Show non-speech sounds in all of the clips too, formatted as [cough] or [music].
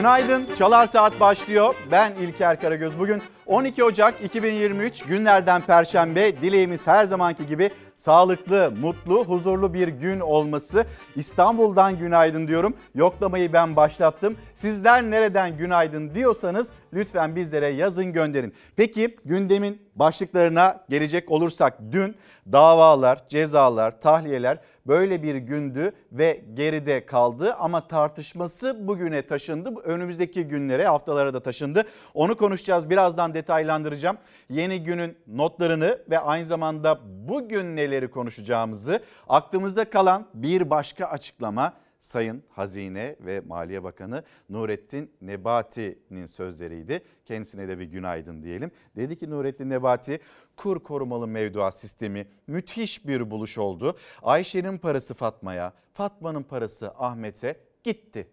Günaydın. Çalar Saat başlıyor. Ben İlker Karagöz. Bugün 12 Ocak 2023 günlerden Perşembe. Dileğimiz her zamanki gibi sağlıklı, mutlu, huzurlu bir gün olması. İstanbul'dan günaydın diyorum. Yoklamayı ben başlattım. Sizler nereden günaydın diyorsanız lütfen bizlere yazın gönderin. Peki gündemin başlıklarına gelecek olursak dün davalar, cezalar, tahliyeler böyle bir gündü ve geride kaldı ama tartışması bugüne taşındı. Önümüzdeki günlere, haftalara da taşındı. Onu konuşacağız. Birazdan detaylandıracağım. Yeni günün notlarını ve aynı zamanda bugün neleri konuşacağımızı aklımızda kalan bir başka açıklama Sayın Hazine ve Maliye Bakanı Nurettin Nebati'nin sözleriydi. Kendisine de bir günaydın diyelim. Dedi ki Nurettin Nebati kur korumalı mevduat sistemi müthiş bir buluş oldu. Ayşe'nin parası Fatma'ya, Fatma'nın parası Ahmet'e gitti.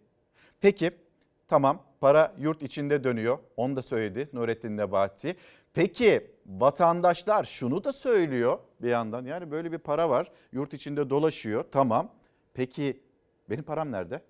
Peki tamam para yurt içinde dönüyor. Onu da söyledi Nurettin Nebati. Peki vatandaşlar şunu da söylüyor bir yandan. Yani böyle bir para var yurt içinde dolaşıyor tamam. Peki benim param nerede?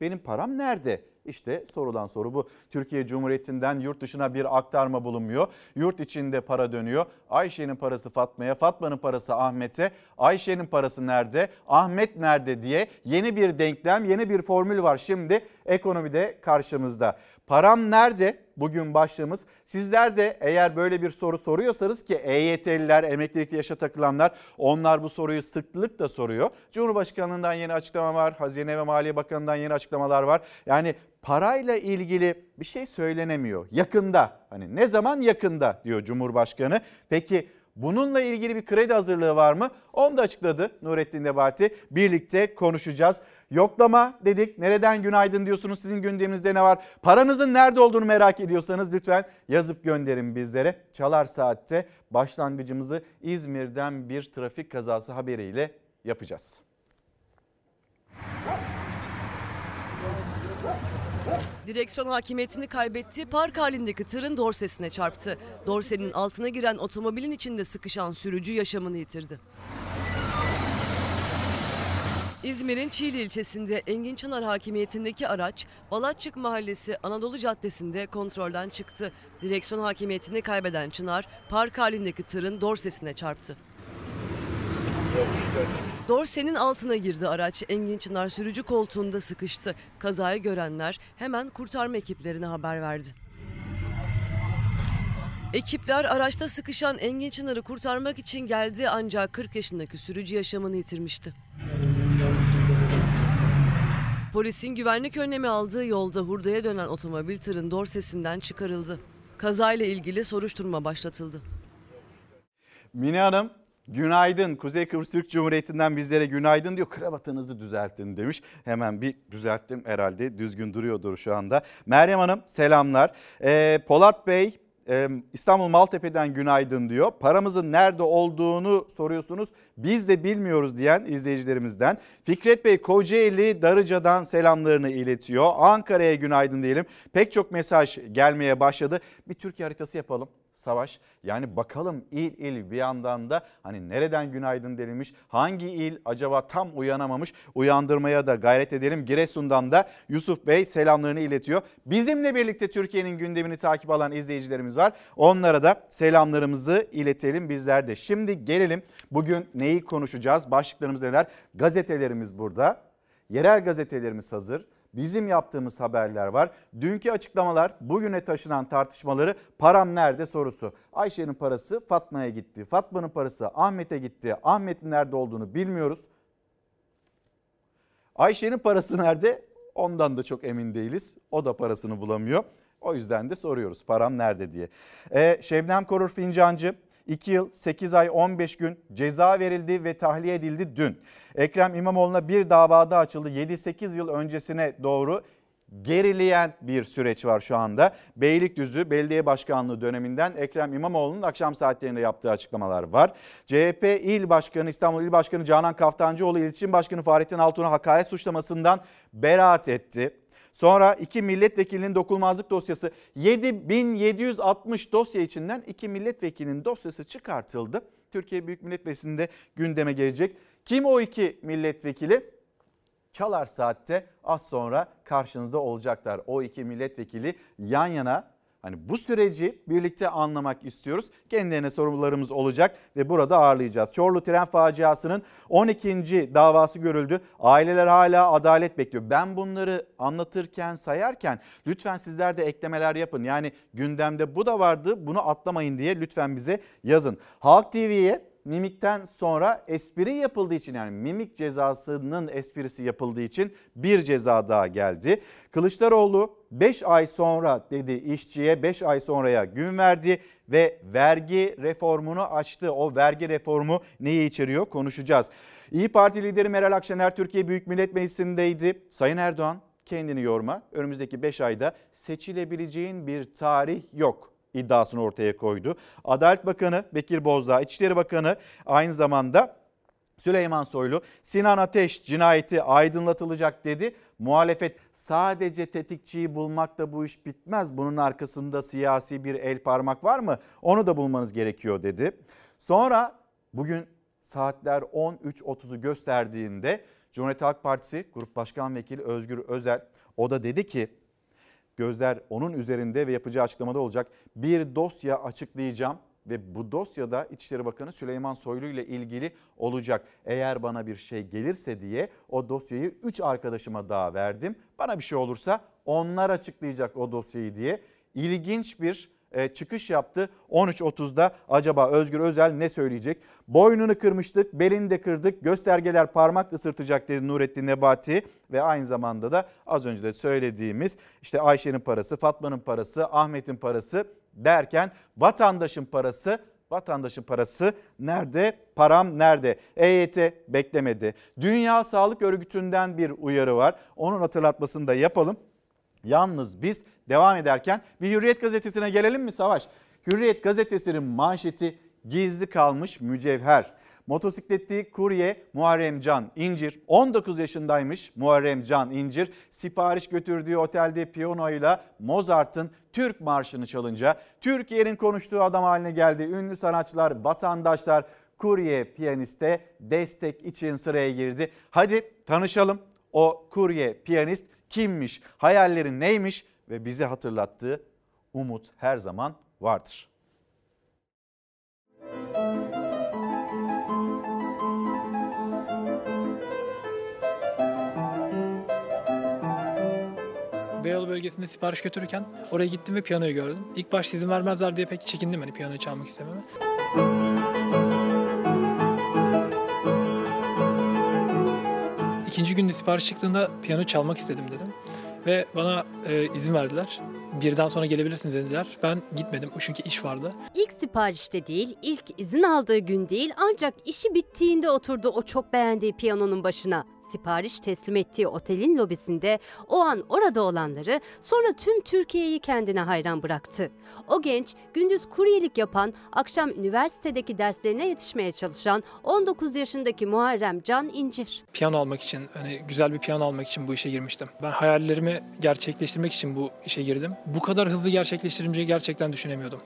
Benim param nerede? İşte sorulan soru bu. Türkiye Cumhuriyeti'nden yurt dışına bir aktarma bulunmuyor. Yurt içinde para dönüyor. Ayşe'nin parası Fatma'ya, Fatma'nın parası Ahmet'e. Ayşe'nin parası nerede? Ahmet nerede diye yeni bir denklem, yeni bir formül var şimdi ekonomide karşımızda. Param nerede? Bugün başlığımız. Sizler de eğer böyle bir soru soruyorsanız ki EYT'liler, emeklilikte yaşa takılanlar onlar bu soruyu sıklıkla soruyor. Cumhurbaşkanlığından yeni açıklama var. Hazine ve Maliye Bakanı'ndan yeni açıklamalar var. Yani parayla ilgili bir şey söylenemiyor. Yakında hani ne zaman yakında diyor Cumhurbaşkanı. Peki Bununla ilgili bir kredi hazırlığı var mı? Onu da açıkladı Nurettin Nebati. Birlikte konuşacağız. Yoklama dedik. Nereden günaydın diyorsunuz? Sizin gündeminizde ne var? Paranızın nerede olduğunu merak ediyorsanız lütfen yazıp gönderin bizlere. Çalar Saat'te başlangıcımızı İzmir'den bir trafik kazası haberiyle yapacağız. Direksiyon hakimiyetini kaybetti, park halindeki tırın dorsesine çarptı. Dorsenin altına giren otomobilin içinde sıkışan sürücü yaşamını yitirdi. İzmir'in Çiğli ilçesinde Engin Çınar hakimiyetindeki araç Balatçık Mahallesi Anadolu Caddesi'nde kontrolden çıktı. Direksiyon hakimiyetini kaybeden Çınar park halindeki tırın dorsesine çarptı. Dorsenin altına girdi araç. Engin Çınar sürücü koltuğunda sıkıştı. Kazayı görenler hemen kurtarma ekiplerine haber verdi. Ekipler araçta sıkışan Engin Çınar'ı kurtarmak için geldi ancak 40 yaşındaki sürücü yaşamını yitirmişti. Polisin güvenlik önlemi aldığı yolda hurdaya dönen otomobil tırın dorsesinden çıkarıldı. Kazayla ilgili soruşturma başlatıldı. Mine Hanım Günaydın. Kuzey Kıbrıs Türk Cumhuriyeti'nden bizlere günaydın diyor. Kravatınızı düzeltin demiş. Hemen bir düzelttim herhalde. Düzgün duruyordur şu anda. Meryem Hanım selamlar. Ee, Polat Bey e, İstanbul Maltepe'den günaydın diyor. Paramızın nerede olduğunu soruyorsunuz. Biz de bilmiyoruz diyen izleyicilerimizden. Fikret Bey Kocaeli Darıca'dan selamlarını iletiyor. Ankara'ya günaydın diyelim. Pek çok mesaj gelmeye başladı. Bir Türkiye haritası yapalım savaş. Yani bakalım il il bir yandan da hani nereden günaydın denilmiş, hangi il acaba tam uyanamamış uyandırmaya da gayret edelim. Giresun'dan da Yusuf Bey selamlarını iletiyor. Bizimle birlikte Türkiye'nin gündemini takip alan izleyicilerimiz var. Onlara da selamlarımızı iletelim bizler de. Şimdi gelelim bugün neyi konuşacağız? Başlıklarımız neler? Gazetelerimiz burada. Yerel gazetelerimiz hazır bizim yaptığımız haberler var. Dünkü açıklamalar, bugüne taşınan tartışmaları param nerede sorusu. Ayşe'nin parası Fatma'ya gitti. Fatma'nın parası Ahmet'e gitti. Ahmet'in nerede olduğunu bilmiyoruz. Ayşe'nin parası nerede? Ondan da çok emin değiliz. O da parasını bulamıyor. O yüzden de soruyoruz param nerede diye. Ee, Şebnem Korur Fincancı 2 yıl 8 ay 15 gün ceza verildi ve tahliye edildi dün. Ekrem İmamoğlu'na bir davada açıldı 7-8 yıl öncesine doğru gerileyen bir süreç var şu anda. Beylikdüzü Belediye Başkanlığı döneminden Ekrem İmamoğlu'nun akşam saatlerinde yaptığı açıklamalar var. CHP İl Başkanı İstanbul İl Başkanı Canan Kaftancıoğlu İletişim Başkanı Fahrettin Altun'a hakaret suçlamasından beraat etti. Sonra iki milletvekilinin dokunulmazlık dosyası. 7760 dosya içinden iki milletvekilinin dosyası Çalar Saat'te az sonra karşınızda olacaklar. O iki milletvekili yan yana Hani bu süreci birlikte anlamak istiyoruz. Kendilerine sorularımız olacak ve burada ağırlayacağız. Çorlu tren faciasının 12. davası görüldü. Aileler hala adalet bekliyor. Ben bunları anlatırken, sayarken lütfen sizler de eklemeler yapın. Yani gündemde bu da vardı bunu atlamayın diye lütfen bize yazın. Halk TV'ye mimikten sonra espri yapıldığı için yani mimik cezasının esprisi yapıldığı için bir ceza daha geldi. Kılıçdaroğlu 5 ay sonra dedi işçiye 5 ay sonraya gün verdi ve vergi reformunu açtı. O vergi reformu neyi içeriyor konuşacağız. İyi Parti lideri Meral Akşener Türkiye Büyük Millet Meclisi'ndeydi. Sayın Erdoğan kendini yorma. Önümüzdeki 5 ayda seçilebileceğin bir tarih yok iddiasını ortaya koydu. Adalet Bakanı Bekir Bozdağ, İçişleri Bakanı aynı zamanda Süleyman Soylu Sinan Ateş cinayeti aydınlatılacak dedi. Muhalefet sadece tetikçiyi bulmakla bu iş bitmez. Bunun arkasında siyasi bir el parmak var mı? Onu da bulmanız gerekiyor dedi. Sonra bugün saatler 13.30'u gösterdiğinde Cumhuriyet Halk Partisi Grup Başkan Vekili Özgür Özel o da dedi ki Gözler onun üzerinde ve yapacağı açıklamada olacak. Bir dosya açıklayacağım ve bu dosyada İçişleri Bakanı Süleyman Soylu ile ilgili olacak. Eğer bana bir şey gelirse diye o dosyayı 3 arkadaşıma daha verdim. Bana bir şey olursa onlar açıklayacak o dosyayı diye. İlginç bir çıkış yaptı. 13.30'da acaba Özgür Özel ne söyleyecek? Boynunu kırmıştık, belini de kırdık, göstergeler parmak ısırtacak dedi Nurettin Nebati. Ve aynı zamanda da az önce de söylediğimiz işte Ayşe'nin parası, Fatma'nın parası, Ahmet'in parası derken vatandaşın parası Vatandaşın parası nerede? Param nerede? EYT beklemedi. Dünya Sağlık Örgütü'nden bir uyarı var. Onun hatırlatmasını da yapalım. Yalnız biz devam ederken bir Hürriyet gazetesine gelelim mi Savaş? Hürriyet gazetesinin manşeti gizli kalmış mücevher. Motosikletli kurye Muharrem Can İncir 19 yaşındaymış Muharrem Can İncir sipariş götürdüğü otelde piyanoyla Mozart'ın Türk Marşı'nı çalınca Türkiye'nin konuştuğu adam haline geldi. Ünlü sanatçılar, vatandaşlar kurye piyaniste destek için sıraya girdi. Hadi tanışalım o kurye piyanist kimmiş, hayalleri neymiş ve bize hatırlattığı umut her zaman vardır. Beyoğlu bölgesinde sipariş götürürken oraya gittim ve piyanoyu gördüm. İlk başta izin vermezler diye pek çekindim hani piyanoyu çalmak istememe. İkinci günde sipariş çıktığında piyano çalmak istedim dedim. Ve bana e, izin verdiler. Birden sonra gelebilirsiniz dediler. Ben gitmedim çünkü iş vardı. İlk siparişte değil, ilk izin aldığı gün değil ancak işi bittiğinde oturdu o çok beğendiği piyanonun başına. Sipariş teslim ettiği otelin lobisinde o an orada olanları sonra tüm Türkiye'yi kendine hayran bıraktı. O genç gündüz kuryelik yapan, akşam üniversitedeki derslerine yetişmeye çalışan 19 yaşındaki Muharrem Can İncir. Piyano almak için, hani güzel bir piyano almak için bu işe girmiştim. Ben hayallerimi gerçekleştirmek için bu işe girdim. Bu kadar hızlı gerçekleştireceğimi gerçekten düşünemiyordum.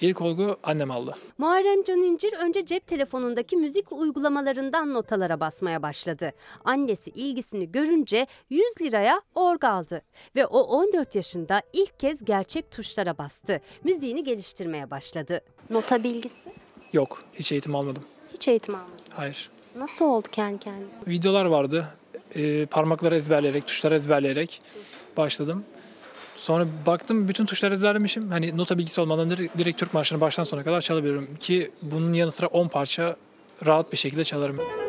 İlk olgu annem aldı. Muharrem Can İncir önce cep telefonundaki müzik uygulamalarından notalara basmaya başladı. Annesi ilgisini görünce 100 liraya org aldı ve o 14 yaşında ilk kez gerçek tuşlara bastı. Müziğini geliştirmeye başladı. Nota bilgisi? Yok, hiç eğitim almadım. Hiç eğitim almadın. Hayır. Nasıl oldu kendi kendine? Videolar vardı. Ee, parmakları ezberleyerek, tuşları ezberleyerek başladım. Sonra baktım bütün tuşları ezberlemişim. Hani nota bilgisi olmadan direkt, direkt Türk marşını baştan sona kadar çalabiliyorum. Ki bunun yanı sıra 10 parça rahat bir şekilde çalarım.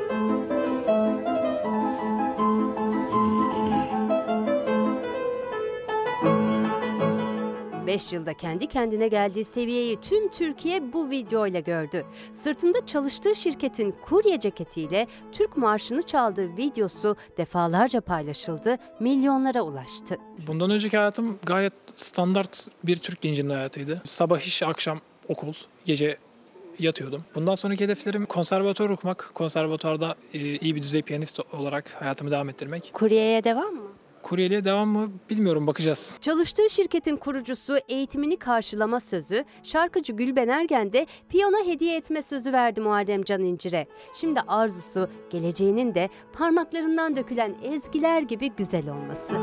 5 yılda kendi kendine geldiği seviyeyi tüm Türkiye bu videoyla gördü. Sırtında çalıştığı şirketin kurye ceketiyle Türk marşını çaldığı videosu defalarca paylaşıldı, milyonlara ulaştı. Bundan önceki hayatım gayet standart bir Türk gencinin hayatıydı. Sabah iş, akşam okul, gece yatıyordum. Bundan sonraki hedeflerim konservatuvar okumak, konservatuvarda e, iyi bir düzey piyanist olarak hayatımı devam ettirmek. Kuryeye devam mı? Kuryeliğe devam mı bilmiyorum bakacağız. Çalıştığı şirketin kurucusu eğitimini karşılama sözü, şarkıcı Gülben Ergen de piyano hediye etme sözü verdi Muharrem Can İncir'e. Şimdi arzusu geleceğinin de parmaklarından dökülen ezgiler gibi güzel olması.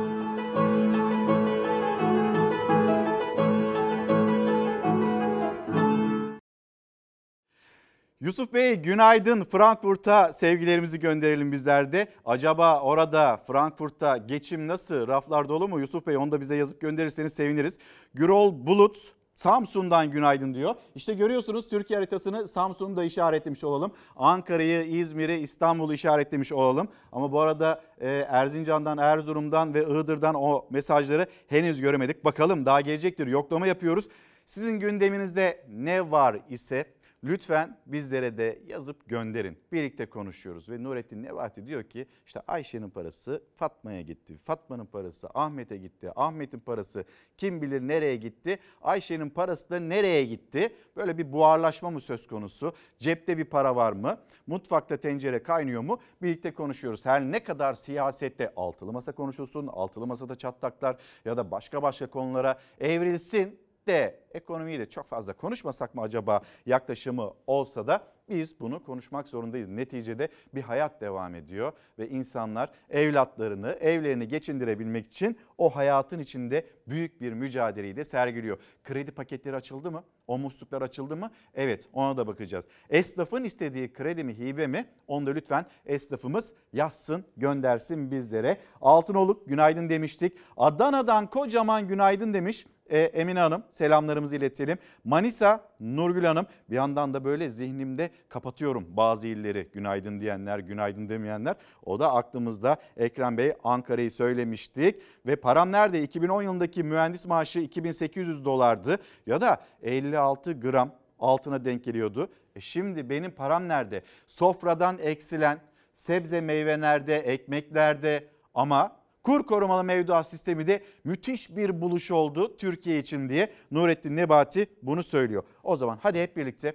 Yusuf Bey günaydın. Frankfurt'a sevgilerimizi gönderelim bizler de. Acaba orada Frankfurt'ta geçim nasıl? Raflar dolu mu? Yusuf Bey onu da bize yazıp gönderirseniz seviniriz. Gürol Bulut Samsun'dan günaydın diyor. İşte görüyorsunuz Türkiye haritasını Samsun'u da işaretlemiş olalım. Ankara'yı, İzmir'i, İstanbul'u işaretlemiş olalım. Ama bu arada e, Erzincan'dan, Erzurum'dan ve Iğdır'dan o mesajları henüz göremedik. Bakalım daha gelecektir. Yoklama yapıyoruz. Sizin gündeminizde ne var ise Lütfen bizlere de yazıp gönderin. Birlikte konuşuyoruz ve Nurettin Nebati diyor ki işte Ayşe'nin parası Fatma'ya gitti. Fatma'nın parası Ahmet'e gitti. Ahmet'in parası kim bilir nereye gitti. Ayşe'nin parası da nereye gitti? Böyle bir buharlaşma mı söz konusu? Cepte bir para var mı? Mutfakta tencere kaynıyor mu? Birlikte konuşuyoruz. Her ne kadar siyasette altılı masa konuşulsun, altılı masada çatlaklar ya da başka başka konulara evrilsin de ekonomiyi de çok fazla konuşmasak mı acaba yaklaşımı olsa da biz bunu konuşmak zorundayız. Neticede bir hayat devam ediyor ve insanlar evlatlarını, evlerini geçindirebilmek için o hayatın içinde büyük bir mücadeleyi de sergiliyor. Kredi paketleri açıldı mı? O musluklar açıldı mı? Evet ona da bakacağız. Esnafın istediği kredi mi hibe mi? Onu da lütfen esnafımız yazsın göndersin bizlere. Altınoluk günaydın demiştik. Adana'dan kocaman günaydın demiş. E, Emine Hanım selamlarımızı iletelim. Manisa Nurgül Hanım bir yandan da böyle zihnimde kapatıyorum bazı illeri günaydın diyenler günaydın demeyenler. O da aklımızda Ekrem Bey Ankara'yı söylemiştik ve param nerede 2010 yılındaki mühendis maaşı 2800 dolardı ya da 56 gram altına denk geliyordu. E şimdi benim param nerede? Sofradan eksilen sebze meyve nerede, ekmek nerede ama Kur korumalı mevduat sistemi de müthiş bir buluş oldu Türkiye için diye Nurettin Nebati bunu söylüyor. O zaman hadi hep birlikte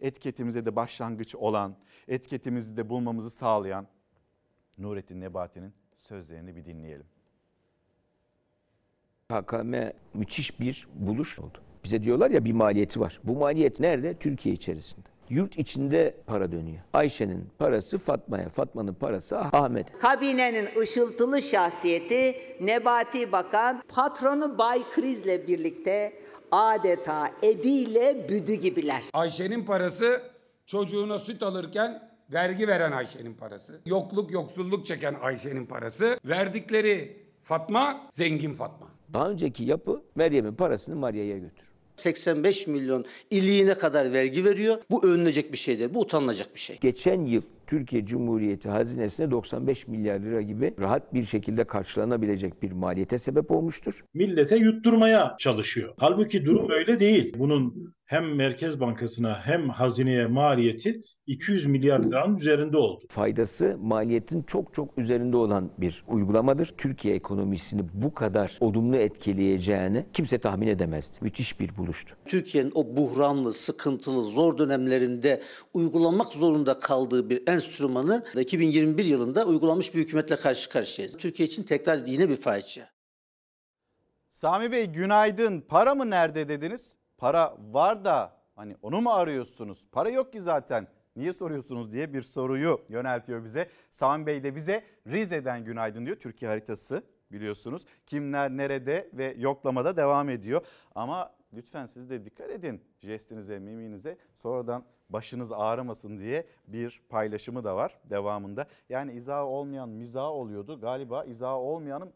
etiketimize de başlangıç olan, etiketimizi de bulmamızı sağlayan Nurettin Nebati'nin sözlerini bir dinleyelim. KKM müthiş bir buluş oldu. Bize diyorlar ya bir maliyeti var. Bu maliyet nerede? Türkiye içerisinde. Yurt içinde para dönüyor. Ayşe'nin parası Fatma'ya, Fatma'nın parası Ahmet'e. Kabinenin ışıltılı şahsiyeti Nebati Bakan, patronu Bay Kriz'le birlikte adeta ediyle büdü gibiler. Ayşe'nin parası çocuğuna süt alırken vergi veren Ayşe'nin parası. Yokluk, yoksulluk çeken Ayşe'nin parası. Verdikleri Fatma, zengin Fatma. Daha önceki yapı Meryem'in parasını Maria'ya götür. 85 milyon iliğine kadar vergi veriyor. Bu övünecek bir şey değil. Bu utanılacak bir şey. Geçen yıl Türkiye Cumhuriyeti hazinesine 95 milyar lira gibi rahat bir şekilde karşılanabilecek bir maliyete sebep olmuştur. Millete yutturmaya çalışıyor. Halbuki durum öyle değil. Bunun hem Merkez Bankası'na hem hazineye maliyeti 200 milyar liranın üzerinde oldu. Faydası maliyetin çok çok üzerinde olan bir uygulamadır. Türkiye ekonomisini bu kadar olumlu etkileyeceğini kimse tahmin edemezdi. Müthiş bir buluştu. Türkiye'nin o buhranlı, sıkıntılı, zor dönemlerinde uygulamak zorunda kaldığı bir enstrümanı 2021 yılında uygulanmış bir hükümetle karşı karşıyayız. Türkiye için tekrar yine bir facia. Sami Bey günaydın. Para mı nerede dediniz? Para var da hani onu mu arıyorsunuz? Para yok ki zaten. Niye soruyorsunuz diye bir soruyu yöneltiyor bize. Sami Bey de bize Rize'den günaydın diyor. Türkiye haritası biliyorsunuz. Kimler nerede ve yoklamada devam ediyor. Ama lütfen siz de dikkat edin jestinize, miminize. Sonradan başınız ağrımasın diye bir paylaşımı da var devamında. Yani izahı olmayan mizah oluyordu. Galiba izahı olmayanın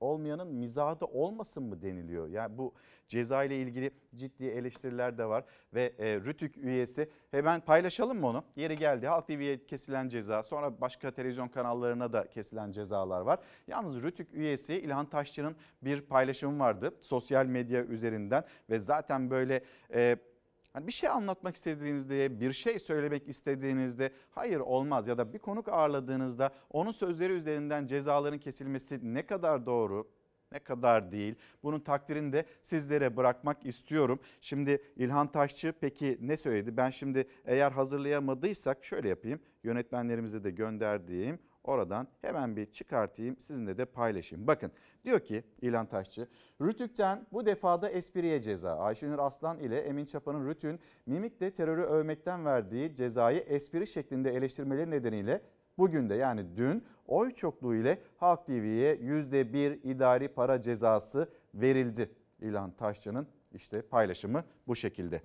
olmayanın mizahı olmasın mı deniliyor. Yani bu ceza ile ilgili ciddi eleştiriler de var ve e, Rütük üyesi hemen paylaşalım mı onu? Yeri geldi Halk TV'ye kesilen ceza sonra başka televizyon kanallarına da kesilen cezalar var. Yalnız Rütük üyesi İlhan Taşçı'nın bir paylaşımı vardı sosyal medya üzerinden ve zaten böyle... E, Hani bir şey anlatmak istediğinizde, bir şey söylemek istediğinizde hayır olmaz ya da bir konuk ağırladığınızda onun sözleri üzerinden cezaların kesilmesi ne kadar doğru, ne kadar değil. Bunun takdirini de sizlere bırakmak istiyorum. Şimdi İlhan Taşçı peki ne söyledi? Ben şimdi eğer hazırlayamadıysak şöyle yapayım. Yönetmenlerimize de gönderdiğim oradan hemen bir çıkartayım sizinle de paylaşayım. Bakın diyor ki İlhan Taşçı, Rütük'ten bu defada espriye ceza. Ayşenur Aslan ile Emin Çapa'nın Rütük'ün mimikte terörü övmekten verdiği cezayı espri şeklinde eleştirmeleri nedeniyle Bugün de yani dün oy çokluğu ile Halk TV'ye %1 idari para cezası verildi. İlhan Taşçı'nın işte paylaşımı bu şekilde.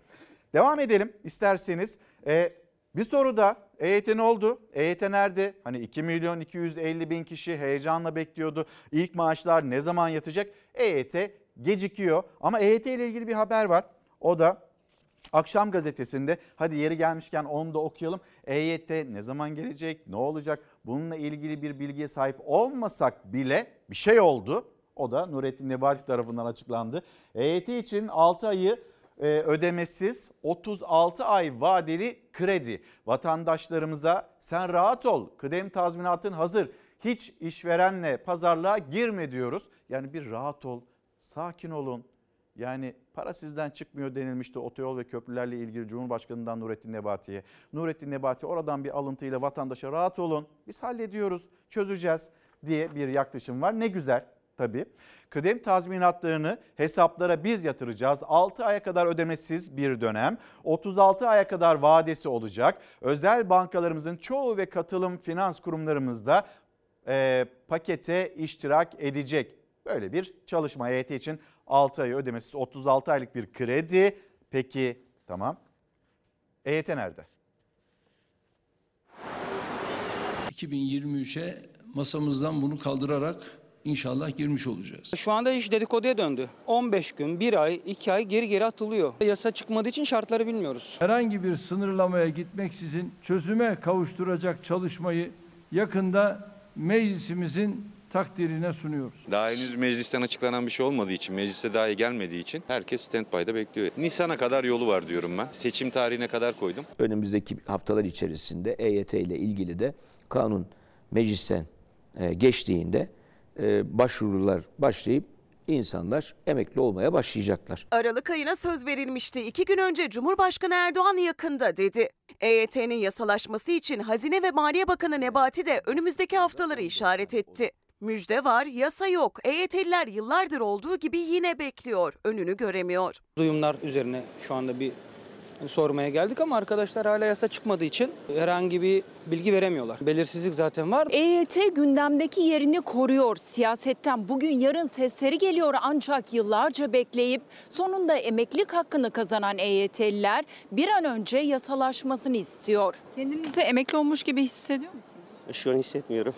Devam edelim isterseniz. Ee, bir soru da EYT ne oldu? EYT nerede? Hani 2 milyon 250 bin kişi heyecanla bekliyordu. İlk maaşlar ne zaman yatacak? EYT gecikiyor ama EYT ile ilgili bir haber var. O da Akşam gazetesinde hadi yeri gelmişken onu da okuyalım. EYT ne zaman gelecek, ne olacak? Bununla ilgili bir bilgiye sahip olmasak bile bir şey oldu. O da Nurettin Nebati tarafından açıklandı. EYT için 6 ayı ödemesiz 36 ay vadeli kredi. Vatandaşlarımıza sen rahat ol kıdem tazminatın hazır. Hiç işverenle pazarlığa girme diyoruz. Yani bir rahat ol, sakin olun. Yani para sizden çıkmıyor denilmişti otoyol ve köprülerle ilgili Cumhurbaşkanı'ndan Nurettin Nebati'ye. Nurettin Nebati oradan bir alıntıyla vatandaşa rahat olun biz hallediyoruz çözeceğiz diye bir yaklaşım var. Ne güzel tabii. Kıdem tazminatlarını hesaplara biz yatıracağız. 6 aya kadar ödemesiz bir dönem. 36 aya kadar vadesi olacak. Özel bankalarımızın çoğu ve katılım finans kurumlarımızda e, pakete iştirak edecek. Böyle bir çalışma EYT için 6 ay ödemesiz 36 aylık bir kredi. Peki tamam. EYT nerede? 2023'e masamızdan bunu kaldırarak inşallah girmiş olacağız. Şu anda iş dedikoduya döndü. 15 gün, 1 ay, 2 ay geri geri atılıyor. Yasa çıkmadığı için şartları bilmiyoruz. Herhangi bir sınırlamaya gitmeksizin çözüme kavuşturacak çalışmayı yakında meclisimizin takdirine sunuyoruz. Daha henüz meclisten açıklanan bir şey olmadığı için, meclise dahi gelmediği için herkes standby'da bekliyor. Nisan'a kadar yolu var diyorum ben. Seçim tarihine kadar koydum. Önümüzdeki haftalar içerisinde EYT ile ilgili de kanun meclisten e, geçtiğinde e, başvurular başlayıp insanlar emekli olmaya başlayacaklar. Aralık ayına söz verilmişti. İki gün önce Cumhurbaşkanı Erdoğan yakında dedi. EYT'nin yasalaşması için Hazine ve Maliye Bakanı Nebati de önümüzdeki haftaları işaret etti. Müjde var, yasa yok. EYT'liler yıllardır olduğu gibi yine bekliyor, önünü göremiyor. Duyumlar üzerine şu anda bir sormaya geldik ama arkadaşlar hala yasa çıkmadığı için herhangi bir bilgi veremiyorlar. Belirsizlik zaten var. EYT gündemdeki yerini koruyor. Siyasetten bugün yarın sesleri geliyor ancak yıllarca bekleyip sonunda emeklilik hakkını kazanan EYT'liler bir an önce yasalaşmasını istiyor. Kendinizi emekli olmuş gibi hissediyor musunuz? Şu an hissetmiyorum.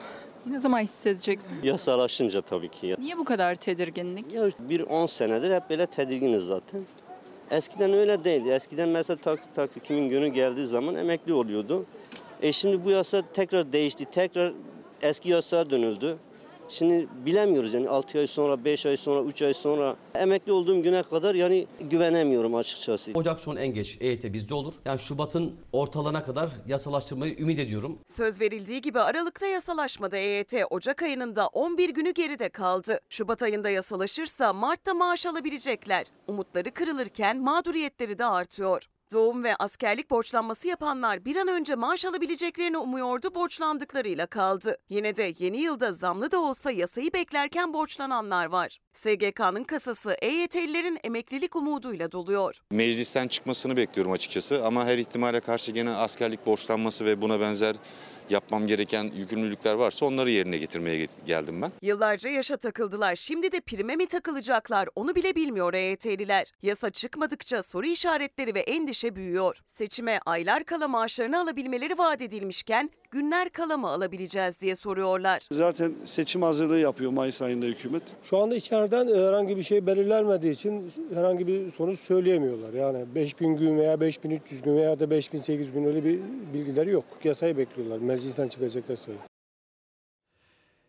Ne zaman hissedeceksiniz? Yasalaşınca tabii ki. Niye bu kadar tedirginlik? Ya bir 10 senedir hep böyle tedirginiz zaten. Eskiden öyle değildi. Eskiden mesela tak tak kimin günü geldiği zaman emekli oluyordu. E şimdi bu yasa tekrar değişti. Tekrar eski yasaya dönüldü. Şimdi bilemiyoruz yani 6 ay sonra, 5 ay sonra, 3 ay sonra emekli olduğum güne kadar yani güvenemiyorum açıkçası. Ocak sonu en geç EYT bizde olur. Yani Şubat'ın ortalarına kadar yasalaştırmayı ümit ediyorum. Söz verildiği gibi Aralık'ta yasalaşmadı EYT. Ocak ayının da 11 günü geride kaldı. Şubat ayında yasalaşırsa Mart'ta maaş alabilecekler. Umutları kırılırken mağduriyetleri de artıyor. Doğum ve askerlik borçlanması yapanlar bir an önce maaş alabileceklerini umuyordu, borçlandıklarıyla kaldı. Yine de yeni yılda zamlı da olsa yasayı beklerken borçlananlar var. SGK'nın kasası EYT'lilerin emeklilik umuduyla doluyor. Meclisten çıkmasını bekliyorum açıkçası ama her ihtimale karşı gene askerlik borçlanması ve buna benzer yapmam gereken yükümlülükler varsa onları yerine getirmeye geldim ben. Yıllarca yaşa takıldılar. Şimdi de prime mi takılacaklar onu bile bilmiyor EYT'liler. Yasa çıkmadıkça soru işaretleri ve endişe büyüyor. Seçime aylar kala maaşlarını alabilmeleri vaat edilmişken günler kala mı alabileceğiz diye soruyorlar. Zaten seçim hazırlığı yapıyor Mayıs ayında hükümet. Şu anda içeriden herhangi bir şey belirlenmediği için herhangi bir sonuç söyleyemiyorlar. Yani 5000 gün veya 5300 gün veya da 5800 gün öyle bir bilgileri yok. Yasayı bekliyorlar. Meclisten çıkacak yasayı.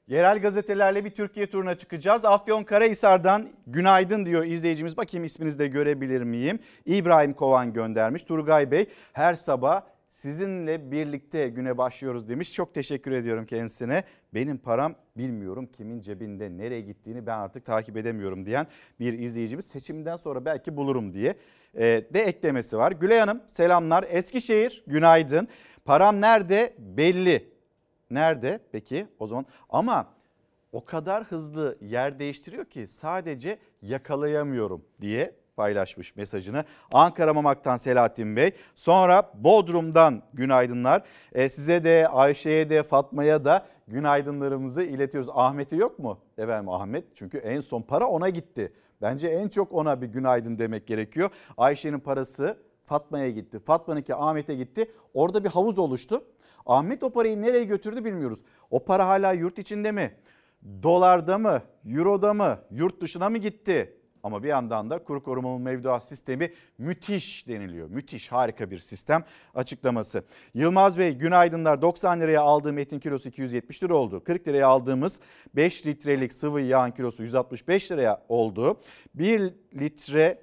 Yerel gazetelerle bir Türkiye turuna çıkacağız. Afyon Karahisar'dan günaydın diyor izleyicimiz. Bakayım isminizi de görebilir miyim? İbrahim Kovan göndermiş. Turgay Bey her sabah sizinle birlikte güne başlıyoruz demiş. Çok teşekkür ediyorum kendisine. Benim param bilmiyorum kimin cebinde nereye gittiğini ben artık takip edemiyorum diyen bir izleyicimiz. Seçimden sonra belki bulurum diye e, de eklemesi var. Gülay Hanım selamlar. Eskişehir günaydın. Param nerede belli. nerede peki o zaman? Ama o kadar hızlı yer değiştiriyor ki sadece yakalayamıyorum diye paylaşmış mesajını. Ankara Mamak'tan Selahattin Bey. Sonra Bodrum'dan günaydınlar. E, size de Ayşe'ye de Fatma'ya da günaydınlarımızı iletiyoruz. Ahmet'i yok mu? Efendim Ahmet çünkü en son para ona gitti. Bence en çok ona bir günaydın demek gerekiyor. Ayşe'nin parası Fatma'ya gitti. Fatma'nınki Ahmet'e gitti. Orada bir havuz oluştu. Ahmet o parayı nereye götürdü bilmiyoruz. O para hala yurt içinde mi? Dolarda mı? Euro'da mı? Yurt dışına mı gitti? Ama bir yandan da kuru korumalı mevduat sistemi müthiş deniliyor. Müthiş harika bir sistem açıklaması. Yılmaz Bey günaydınlar 90 liraya aldığım etin kilosu 270 lira oldu. 40 liraya aldığımız 5 litrelik sıvı yağın kilosu 165 liraya oldu. 1 litre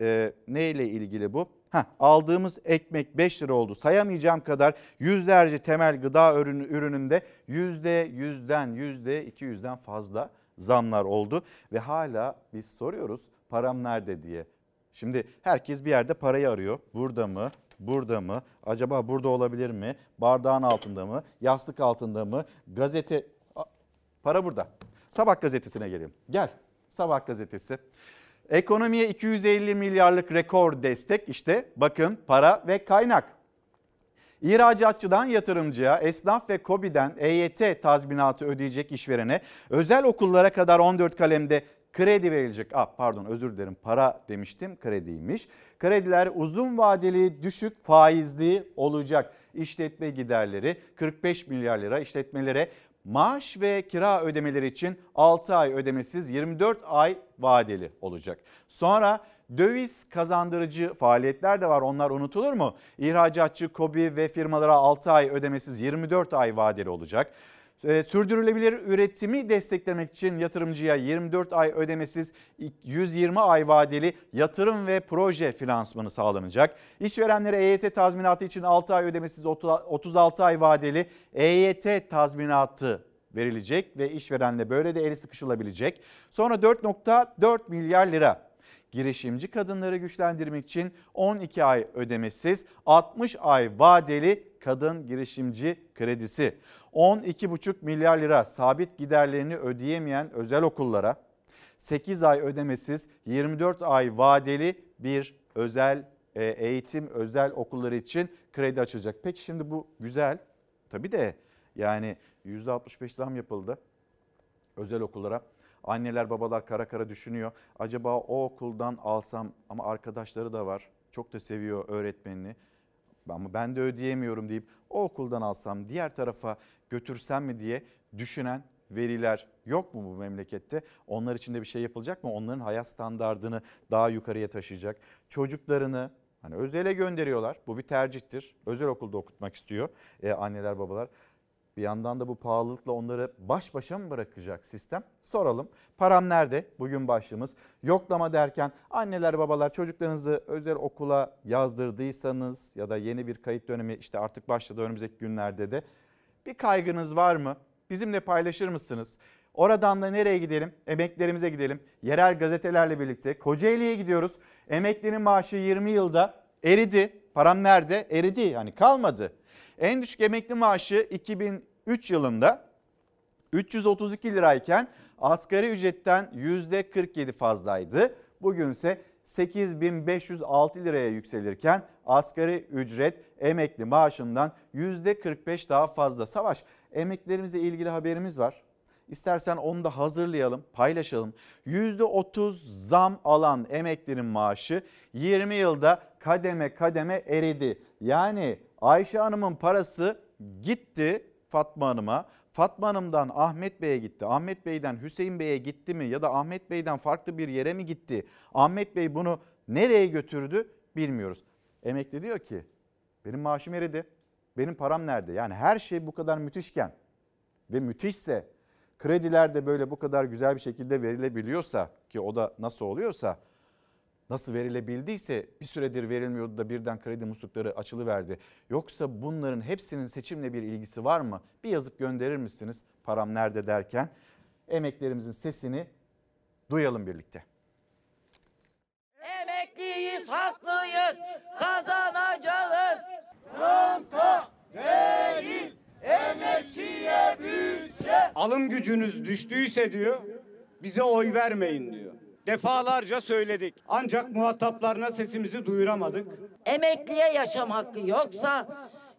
e, neyle ilgili bu? Heh, aldığımız ekmek 5 lira oldu. Sayamayacağım kadar yüzlerce temel gıda ürünü, ürününde yüzde yüzden yüzde 200'den fazla zamlar oldu. Ve hala biz soruyoruz param nerede diye. Şimdi herkes bir yerde parayı arıyor. Burada mı? Burada mı? Acaba burada olabilir mi? Bardağın altında mı? Yastık altında mı? Gazete... Para burada. Sabah gazetesine gelelim. Gel. Sabah gazetesi. Ekonomiye 250 milyarlık rekor destek işte bakın para ve kaynak. İhracatçıdan yatırımcıya, esnaf ve KOBİ'den EYT tazminatı ödeyecek işverene, özel okullara kadar 14 kalemde kredi verilecek. Ah pardon özür dilerim para demiştim krediymiş. Krediler uzun vadeli düşük faizli olacak. İşletme giderleri 45 milyar lira işletmelere maaş ve kira ödemeleri için 6 ay ödemesiz 24 ay vadeli olacak. Sonra döviz kazandırıcı faaliyetler de var onlar unutulur mu? İhracatçı, KOBİ ve firmalara 6 ay ödemesiz 24 ay vadeli olacak. Ee, Sürdürülebilir üretimi desteklemek için yatırımcıya 24 ay ödemesiz 120 ay vadeli yatırım ve proje finansmanı sağlanacak. İşverenlere EYT tazminatı için 6 ay ödemesiz 36 ay vadeli EYT tazminatı verilecek ve işverenle böyle de eli sıkışılabilecek. Sonra 4.4 milyar lira girişimci kadınları güçlendirmek için 12 ay ödemesiz 60 ay vadeli kadın girişimci kredisi. 12,5 milyar lira sabit giderlerini ödeyemeyen özel okullara 8 ay ödemesiz 24 ay vadeli bir özel e, eğitim özel okulları için kredi açılacak. Peki şimdi bu güzel tabii de yani %65 zam yapıldı özel okullara. Anneler babalar kara kara düşünüyor. Acaba o okuldan alsam ama arkadaşları da var. Çok da seviyor öğretmenini. Ama ben de ödeyemiyorum deyip o okuldan alsam diğer tarafa götürsem mi diye düşünen veriler yok mu bu memlekette? Onlar için de bir şey yapılacak mı? Onların hayat standardını daha yukarıya taşıyacak. Çocuklarını hani özele gönderiyorlar. Bu bir tercihtir. Özel okulda okutmak istiyor e, anneler babalar. Bir yandan da bu pahalılıkla onları baş başa mı bırakacak sistem? Soralım. Param nerede? Bugün başlığımız. Yoklama derken anneler babalar çocuklarınızı özel okula yazdırdıysanız ya da yeni bir kayıt dönemi işte artık başladı önümüzdeki günlerde de bir kaygınız var mı? Bizimle paylaşır mısınız? Oradan da nereye gidelim? Emeklerimize gidelim. Yerel gazetelerle birlikte Kocaeli'ye gidiyoruz. Emeklinin maaşı 20 yılda eridi. Param nerede? Eridi yani kalmadı. En düşük emekli maaşı 2003 yılında 332 lirayken asgari ücretten %47 fazlaydı. Bugünse 8506 liraya yükselirken asgari ücret emekli maaşından %45 daha fazla. Savaş emeklerimizle ilgili haberimiz var. İstersen onu da hazırlayalım, paylaşalım. %30 zam alan emeklinin maaşı 20 yılda kademe kademe eridi. Yani Ayşe Hanım'ın parası gitti Fatma Hanım'a. Fatma Hanım'dan Ahmet Bey'e gitti. Ahmet Bey'den Hüseyin Bey'e gitti mi ya da Ahmet Bey'den farklı bir yere mi gitti? Ahmet Bey bunu nereye götürdü bilmiyoruz. Emekli diyor ki benim maaşım eridi. Benim param nerede? Yani her şey bu kadar müthişken ve müthişse krediler de böyle bu kadar güzel bir şekilde verilebiliyorsa ki o da nasıl oluyorsa nasıl verilebildiyse bir süredir verilmiyordu da birden kredi muslukları açılıverdi. Yoksa bunların hepsinin seçimle bir ilgisi var mı? Bir yazıp gönderir misiniz param nerede derken? Emeklerimizin sesini duyalım birlikte. Emekliyiz, haklıyız, kazanacağız. Ranta değil, emekçiye alım gücünüz düştüyse diyor bize oy vermeyin diyor. Defalarca söyledik. Ancak muhataplarına sesimizi duyuramadık. Emekliye yaşam hakkı yoksa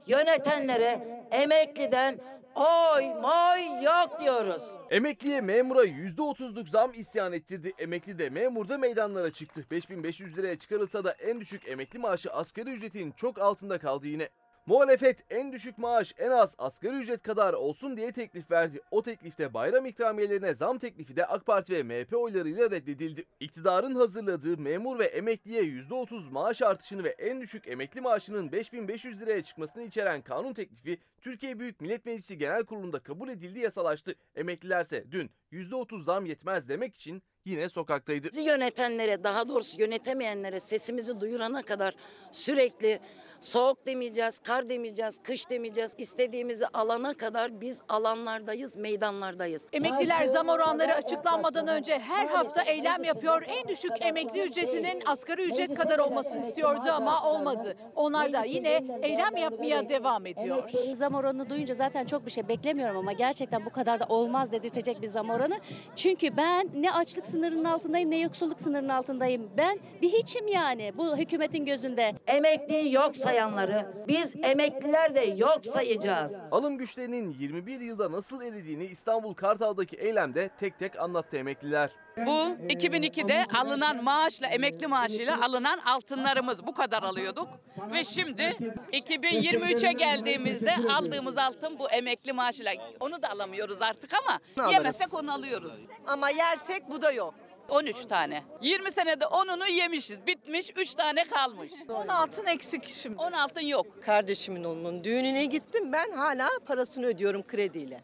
yönetenlere emekliden oy moy yok diyoruz. Emekliye memura %30'luk zam isyan ettirdi. Emekli de memur da meydanlara çıktı. 5500 liraya çıkarılsa da en düşük emekli maaşı asgari ücretin çok altında kaldı yine. Muhalefet en düşük maaş en az asgari ücret kadar olsun diye teklif verdi. O teklifte bayram ikramiyelerine zam teklifi de AK Parti ve MHP oylarıyla reddedildi. İktidarın hazırladığı memur ve emekliye %30 maaş artışını ve en düşük emekli maaşının 5500 liraya çıkmasını içeren kanun teklifi Türkiye Büyük Millet Meclisi Genel Kurulu'nda kabul edildi yasalaştı. Emeklilerse dün %30 zam yetmez demek için yine sokaktaydı. Bizi yönetenlere daha doğrusu yönetemeyenlere sesimizi duyurana kadar sürekli soğuk demeyeceğiz, kar demeyeceğiz, kış demeyeceğiz. İstediğimizi alana kadar biz alanlardayız, meydanlardayız. Emekliler zam oranları açıklanmadan önce her hafta eylem yapıyor. En düşük emekli ücretinin asgari ücret kadar olmasını istiyordu ama olmadı. Onlar da yine eylem yapmaya devam ediyor. Zam oranını duyunca zaten çok bir şey beklemiyorum ama gerçekten bu kadar da olmaz dedirtecek bir zam oranı. Çünkü ben ne açlık sınırının altındayım ne yoksulluk sınırının altındayım. Ben bir hiçim yani bu hükümetin gözünde. Emekliyi yok sayanları biz emekliler de yok sayacağız. Alım güçlerinin 21 yılda nasıl eridiğini İstanbul Kartal'daki eylemde tek tek anlattı emekliler. Bu 2002'de alınan maaşla emekli maaşıyla alınan altınlarımız bu kadar alıyorduk ve şimdi 2023'e geldiğimizde aldığımız altın bu emekli maaşıyla onu da alamıyoruz artık ama yemesek onu alıyoruz. Ama yersek bu da yok. 13 tane. 20 senede 10'unu yemişiz. Bitmiş 3 tane kalmış. 10 altın eksik şimdi. 10 altın yok. Kardeşimin oğlunun düğününe gittim ben hala parasını ödüyorum krediyle.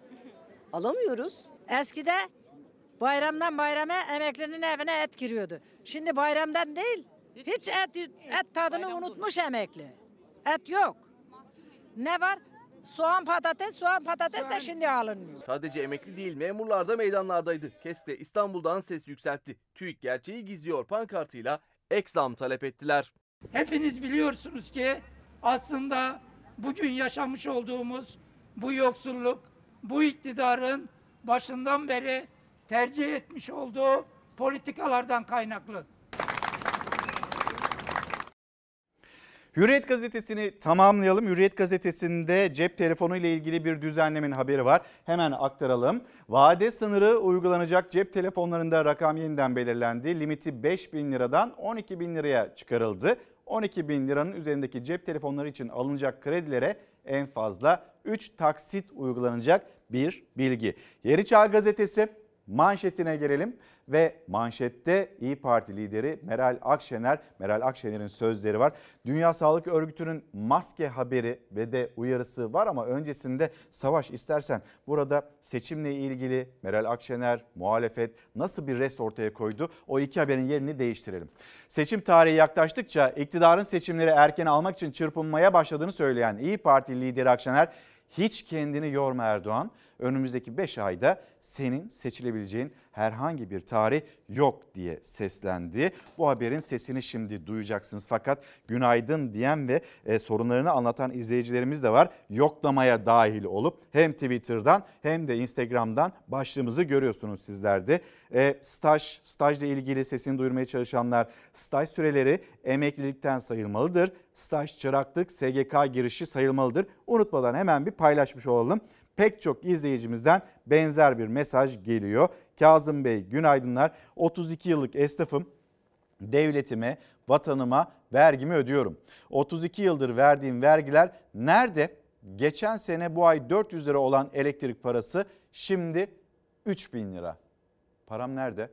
Alamıyoruz. Eskide bayramdan bayrama emeklinin evine et giriyordu. Şimdi bayramdan değil, hiç et, et tadını unutmuş emekli. Et yok. Ne var? Soğan patates, soğan patates de şimdi alınmıyor. Sadece emekli değil memurlar da meydanlardaydı. Keste İstanbul'dan ses yükseltti. TÜİK gerçeği gizliyor pankartıyla ek zam talep ettiler. Hepiniz biliyorsunuz ki aslında bugün yaşamış olduğumuz bu yoksulluk, bu iktidarın başından beri tercih etmiş olduğu politikalardan kaynaklı. Hürriyet gazetesini tamamlayalım. Hürriyet gazetesinde cep telefonu ile ilgili bir düzenlemenin haberi var. Hemen aktaralım. Vade sınırı uygulanacak cep telefonlarında rakam yeniden belirlendi. Limiti 5 bin liradan 12 bin liraya çıkarıldı. 12 bin liranın üzerindeki cep telefonları için alınacak kredilere en fazla 3 taksit uygulanacak bir bilgi. Yeni Çağ Gazetesi manşetine gelelim ve manşette İyi Parti lideri Meral Akşener, Meral Akşener'in sözleri var. Dünya Sağlık Örgütü'nün maske haberi ve de uyarısı var ama öncesinde Savaş istersen burada seçimle ilgili Meral Akşener, muhalefet nasıl bir rest ortaya koydu? O iki haberin yerini değiştirelim. Seçim tarihi yaklaştıkça iktidarın seçimleri erken almak için çırpınmaya başladığını söyleyen İyi Parti lideri Akşener hiç kendini yorma Erdoğan. Önümüzdeki 5 ayda senin seçilebileceğin herhangi bir tarih yok diye seslendi. Bu haberin sesini şimdi duyacaksınız. Fakat günaydın diyen ve e, sorunlarını anlatan izleyicilerimiz de var. Yoklamaya dahil olup hem Twitter'dan hem de Instagram'dan başlığımızı görüyorsunuz sizler de. E, staj, stajla ilgili sesini duyurmaya çalışanlar staj süreleri emeklilikten sayılmalıdır. Staj, çıraklık, SGK girişi sayılmalıdır. Unutmadan hemen bir paylaşmış olalım pek çok izleyicimizden benzer bir mesaj geliyor. Kazım Bey günaydınlar. 32 yıllık esnafım. Devletime, vatanıma vergimi ödüyorum. 32 yıldır verdiğim vergiler nerede? Geçen sene bu ay 400 lira olan elektrik parası şimdi 3000 lira. Param nerede?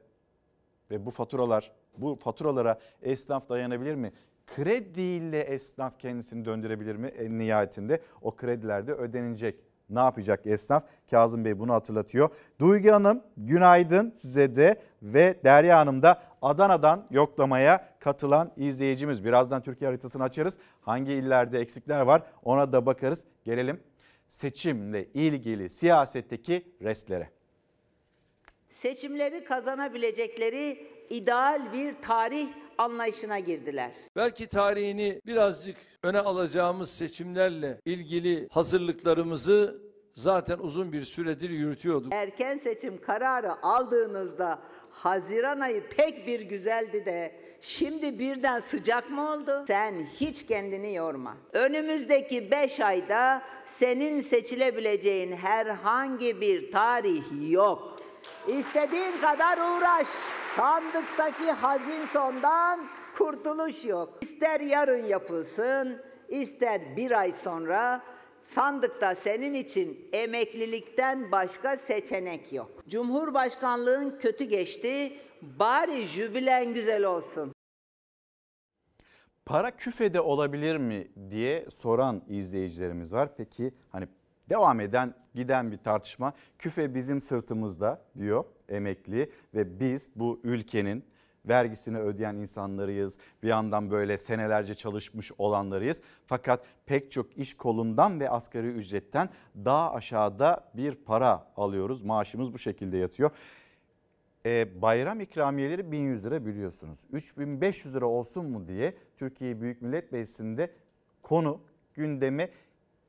Ve bu faturalar, bu faturalara esnaf dayanabilir mi? Krediyle esnaf kendisini döndürebilir mi? En nihayetinde o krediler de ödenecek ne yapacak esnaf? Kazım Bey bunu hatırlatıyor. Duygu Hanım günaydın size de ve Derya Hanım da Adana'dan yoklamaya katılan izleyicimiz. Birazdan Türkiye haritasını açarız. Hangi illerde eksikler var ona da bakarız. Gelelim seçimle ilgili siyasetteki restlere. Seçimleri kazanabilecekleri ideal bir tarih anlayışına girdiler. Belki tarihini birazcık öne alacağımız seçimlerle ilgili hazırlıklarımızı zaten uzun bir süredir yürütüyorduk. Erken seçim kararı aldığınızda Haziran ayı pek bir güzeldi de şimdi birden sıcak mı oldu? Sen hiç kendini yorma. Önümüzdeki 5 ayda senin seçilebileceğin herhangi bir tarih yok. İstediğin kadar uğraş. Sandıktaki hazin sondan kurtuluş yok. İster yarın yapılsın, ister bir ay sonra sandıkta senin için emeklilikten başka seçenek yok. Cumhurbaşkanlığın kötü geçti, bari jübilen güzel olsun. Para küfede olabilir mi diye soran izleyicilerimiz var. Peki hani devam eden giden bir tartışma küfe bizim sırtımızda diyor emekli ve biz bu ülkenin vergisini ödeyen insanlarıyız. Bir yandan böyle senelerce çalışmış olanlarıyız. Fakat pek çok iş kolundan ve asgari ücretten daha aşağıda bir para alıyoruz. Maaşımız bu şekilde yatıyor. E, bayram ikramiyeleri 1100 lira biliyorsunuz. 3500 lira olsun mu diye Türkiye Büyük Millet Meclisi'nde konu gündeme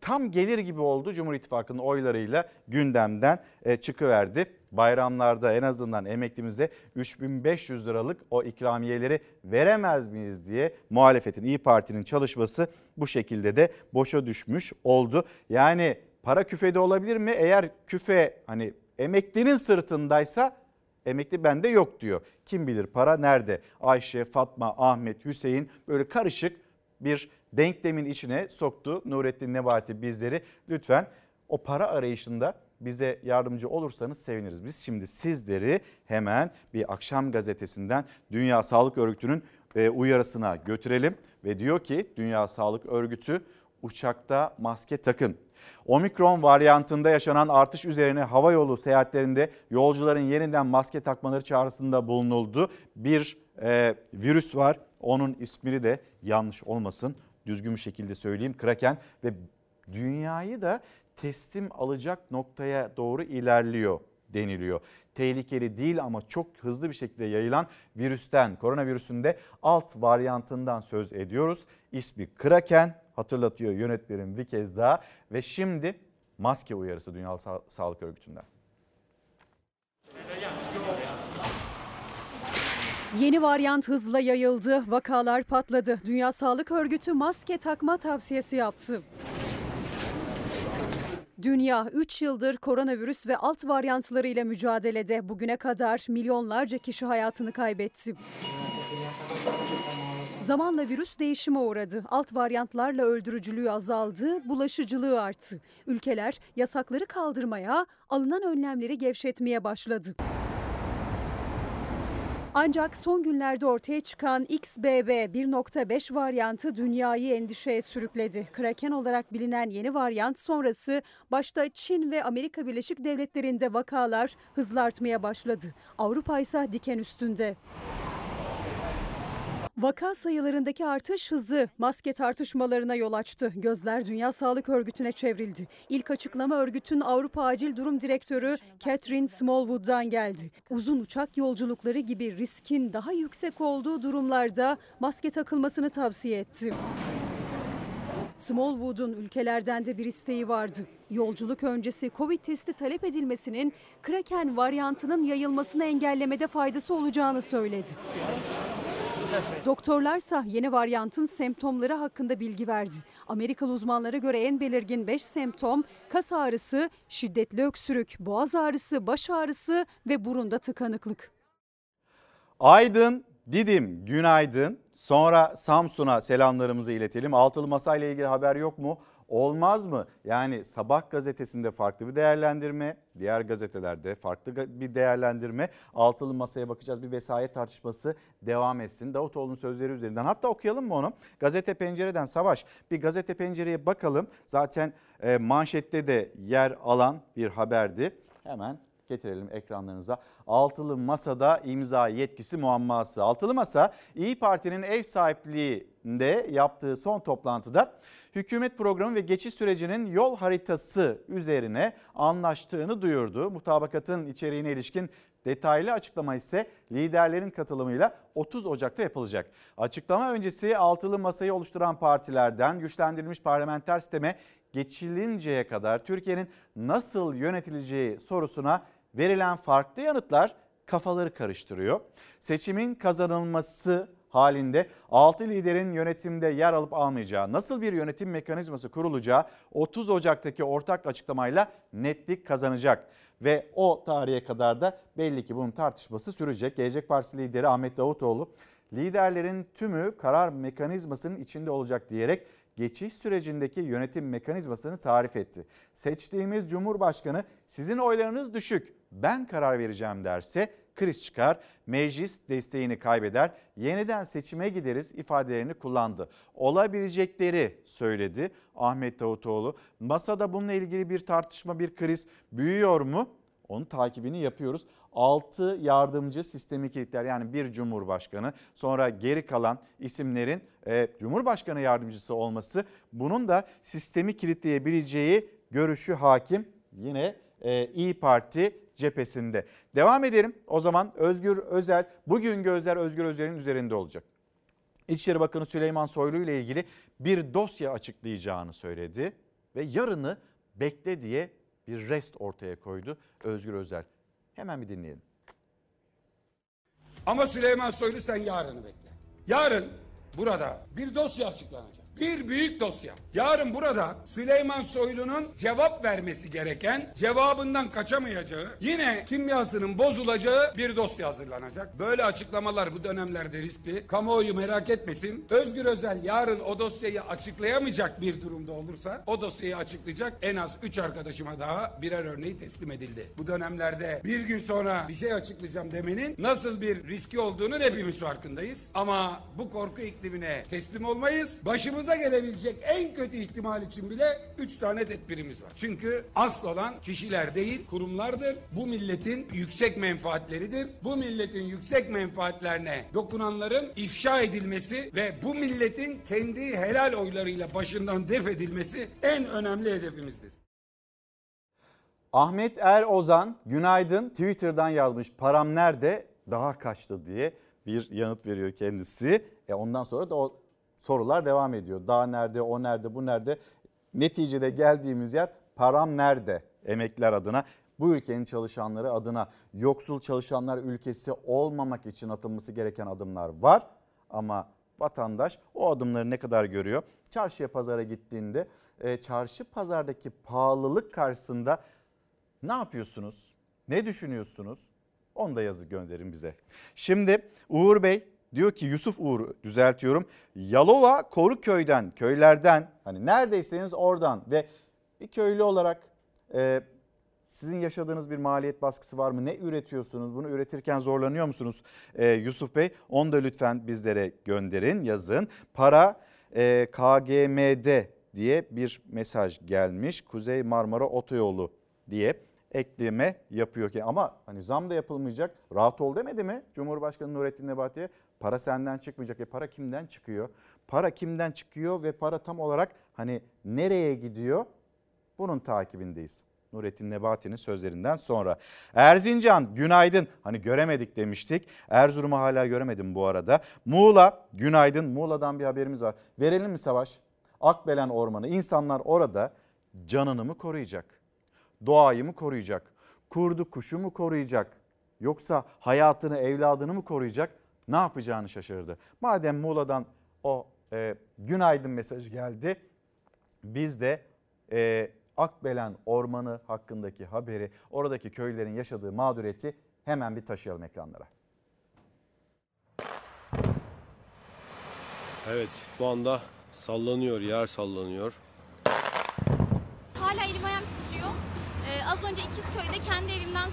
tam gelir gibi oldu. Cumhur İttifakı'nın oylarıyla gündemden e, çıkıverdi. Bayramlarda en azından emeklimize 3500 liralık o ikramiyeleri veremez miyiz diye muhalefetin İyi Parti'nin çalışması bu şekilde de boşa düşmüş oldu. Yani para küfede olabilir mi? Eğer küfe hani emeklinin sırtındaysa emekli bende yok diyor. Kim bilir para nerede? Ayşe, Fatma, Ahmet, Hüseyin böyle karışık bir denklemin içine soktu Nurettin Nebati bizleri. Lütfen o para arayışında bize yardımcı olursanız seviniriz. Biz şimdi sizleri hemen bir akşam gazetesinden Dünya Sağlık Örgütü'nün e, uyarısına götürelim. Ve diyor ki Dünya Sağlık Örgütü uçakta maske takın. Omikron varyantında yaşanan artış üzerine hava yolu seyahatlerinde yolcuların yeniden maske takmaları çağrısında bulunuldu. Bir e, virüs var onun ismini de yanlış olmasın düzgün bir şekilde söyleyeyim Kraken ve dünyayı da teslim alacak noktaya doğru ilerliyor deniliyor. Tehlikeli değil ama çok hızlı bir şekilde yayılan virüsten, koronavirüsün de alt varyantından söz ediyoruz. İsmi Kraken hatırlatıyor yönetmenim bir kez daha ve şimdi maske uyarısı Dünya Sa- Sağlık Örgütü'nden. Yeni varyant hızla yayıldı, vakalar patladı. Dünya Sağlık Örgütü maske takma tavsiyesi yaptı. Dünya 3 yıldır koronavirüs ve alt varyantlarıyla mücadelede. Bugüne kadar milyonlarca kişi hayatını kaybetti. Zamanla virüs değişime uğradı. Alt varyantlarla öldürücülüğü azaldı, bulaşıcılığı arttı. Ülkeler yasakları kaldırmaya, alınan önlemleri gevşetmeye başladı. Ancak son günlerde ortaya çıkan XBB 1.5 varyantı dünyayı endişeye sürükledi. Kraken olarak bilinen yeni varyant sonrası başta Çin ve Amerika Birleşik Devletleri'nde vakalar hızla artmaya başladı. Avrupa ise diken üstünde. Vaka sayılarındaki artış hızı maske tartışmalarına yol açtı. Gözler Dünya Sağlık Örgütü'ne çevrildi. İlk açıklama örgütün Avrupa Acil Durum Direktörü Catherine Smallwood'dan geldi. Uzun uçak yolculukları gibi riskin daha yüksek olduğu durumlarda maske takılmasını tavsiye etti. Smallwood'un ülkelerden de bir isteği vardı. Yolculuk öncesi Covid testi talep edilmesinin Kraken varyantının yayılmasını engellemede faydası olacağını söyledi. Doktorlarsa yeni varyantın semptomları hakkında bilgi verdi. Amerikalı uzmanlara göre en belirgin 5 semptom kas ağrısı, şiddetli öksürük, boğaz ağrısı, baş ağrısı ve burunda tıkanıklık. Aydın, Didim, günaydın. Sonra Samsun'a selamlarımızı iletelim. Altılı Masa ile ilgili haber yok mu? Olmaz mı? Yani Sabah gazetesinde farklı bir değerlendirme, diğer gazetelerde farklı bir değerlendirme. Altılı Masa'ya bakacağız. Bir vesayet tartışması devam etsin. Davutoğlu'nun sözleri üzerinden. Hatta okuyalım mı onu? Gazete Pencere'den Savaş. Bir gazete pencereye bakalım. Zaten e, manşette de yer alan bir haberdi. Hemen getirelim ekranlarınıza. Altılı Masa'da imza yetkisi muamması. Altılı Masa İyi Parti'nin ev sahipliği de yaptığı son toplantıda hükümet programı ve geçiş sürecinin yol haritası üzerine anlaştığını duyurdu. Mutabakatın içeriğine ilişkin detaylı açıklama ise liderlerin katılımıyla 30 Ocak'ta yapılacak. Açıklama öncesi altılı masayı oluşturan partilerden güçlendirilmiş parlamenter sisteme geçilinceye kadar Türkiye'nin nasıl yönetileceği sorusuna verilen farklı yanıtlar kafaları karıştırıyor. Seçimin kazanılması halinde 6 liderin yönetimde yer alıp almayacağı, nasıl bir yönetim mekanizması kurulacağı 30 Ocak'taki ortak açıklamayla netlik kazanacak. Ve o tarihe kadar da belli ki bunun tartışması sürecek. Gelecek Partisi lideri Ahmet Davutoğlu liderlerin tümü karar mekanizmasının içinde olacak diyerek geçiş sürecindeki yönetim mekanizmasını tarif etti. Seçtiğimiz Cumhurbaşkanı sizin oylarınız düşük ben karar vereceğim derse kriz çıkar, meclis desteğini kaybeder, yeniden seçime gideriz ifadelerini kullandı. Olabilecekleri söyledi Ahmet Davutoğlu. Masada bununla ilgili bir tartışma, bir kriz büyüyor mu? Onun takibini yapıyoruz. 6 yardımcı sistemi kilitler yani bir cumhurbaşkanı sonra geri kalan isimlerin e, cumhurbaşkanı yardımcısı olması bunun da sistemi kilitleyebileceği görüşü hakim yine e, İyi Parti cephesinde. Devam edelim. O zaman Özgür Özel bugün gözler Özgür Özel'in üzerinde olacak. İçişleri Bakanı Süleyman Soylu ile ilgili bir dosya açıklayacağını söyledi ve yarını bekle diye bir rest ortaya koydu Özgür Özel. Hemen bir dinleyelim. Ama Süleyman Soylu sen yarını bekle. Yarın burada bir dosya açıklanacak. Bir büyük dosya. Yarın burada Süleyman Soylu'nun cevap vermesi gereken, cevabından kaçamayacağı, yine kimyasının bozulacağı bir dosya hazırlanacak. Böyle açıklamalar bu dönemlerde riskli. Kamuoyu merak etmesin. Özgür Özel yarın o dosyayı açıklayamayacak bir durumda olursa o dosyayı açıklayacak en az 3 arkadaşıma daha birer örneği teslim edildi. Bu dönemlerde bir gün sonra bir şey açıklayacağım demenin nasıl bir riski olduğunu hepimiz farkındayız. Ama bu korku iklimine teslim olmayız. Başımıza gelebilecek en kötü ihtimal için bile 3 tane tedbirimiz var. Çünkü asıl olan kişiler değil kurumlardır. Bu milletin yüksek menfaatleridir. Bu milletin yüksek menfaatlerine dokunanların ifşa edilmesi ve bu milletin kendi helal oylarıyla başından def edilmesi en önemli hedefimizdir. Ahmet Er Ozan günaydın Twitter'dan yazmış param nerede daha kaçtı diye bir yanıt veriyor kendisi. E ondan sonra da o sorular devam ediyor. Daha nerede, o nerede, bu nerede? Neticede geldiğimiz yer param nerede emekliler adına? Bu ülkenin çalışanları adına yoksul çalışanlar ülkesi olmamak için atılması gereken adımlar var. Ama vatandaş o adımları ne kadar görüyor? Çarşıya pazara gittiğinde e, çarşı pazardaki pahalılık karşısında ne yapıyorsunuz? Ne düşünüyorsunuz? Onu da yazı gönderin bize. Şimdi Uğur Bey diyor ki Yusuf Uğur düzeltiyorum. Yalova Koruköy'den, köylerden hani neredeyseniz oradan ve bir köylü olarak e, sizin yaşadığınız bir maliyet baskısı var mı? Ne üretiyorsunuz? Bunu üretirken zorlanıyor musunuz e, Yusuf Bey? Onu da lütfen bizlere gönderin, yazın. Para e, KGM'de diye bir mesaj gelmiş. Kuzey Marmara Otoyolu diye ekleme yapıyor ki ama hani zam da yapılmayacak. Rahat ol demedi mi Cumhurbaşkanı Nurettin Nebati'ye? Para senden çıkmayacak. E para kimden çıkıyor? Para kimden çıkıyor ve para tam olarak hani nereye gidiyor? Bunun takibindeyiz. Nurettin Nebati'nin sözlerinden sonra. Erzincan günaydın. Hani göremedik demiştik. Erzurum'u hala göremedim bu arada. Muğla günaydın. Muğla'dan bir haberimiz var. Verelim mi Savaş? Akbelen Ormanı. İnsanlar orada canını mı koruyacak? Doğayı mı koruyacak? Kurdu kuşu mu koruyacak? Yoksa hayatını evladını mı koruyacak? Ne yapacağını şaşırdı. Madem Muğla'dan o e, günaydın mesajı geldi. Biz de e, Akbelen Ormanı hakkındaki haberi, oradaki köylerin yaşadığı mağduriyeti hemen bir taşıyalım ekranlara. Evet şu anda sallanıyor, yer sallanıyor.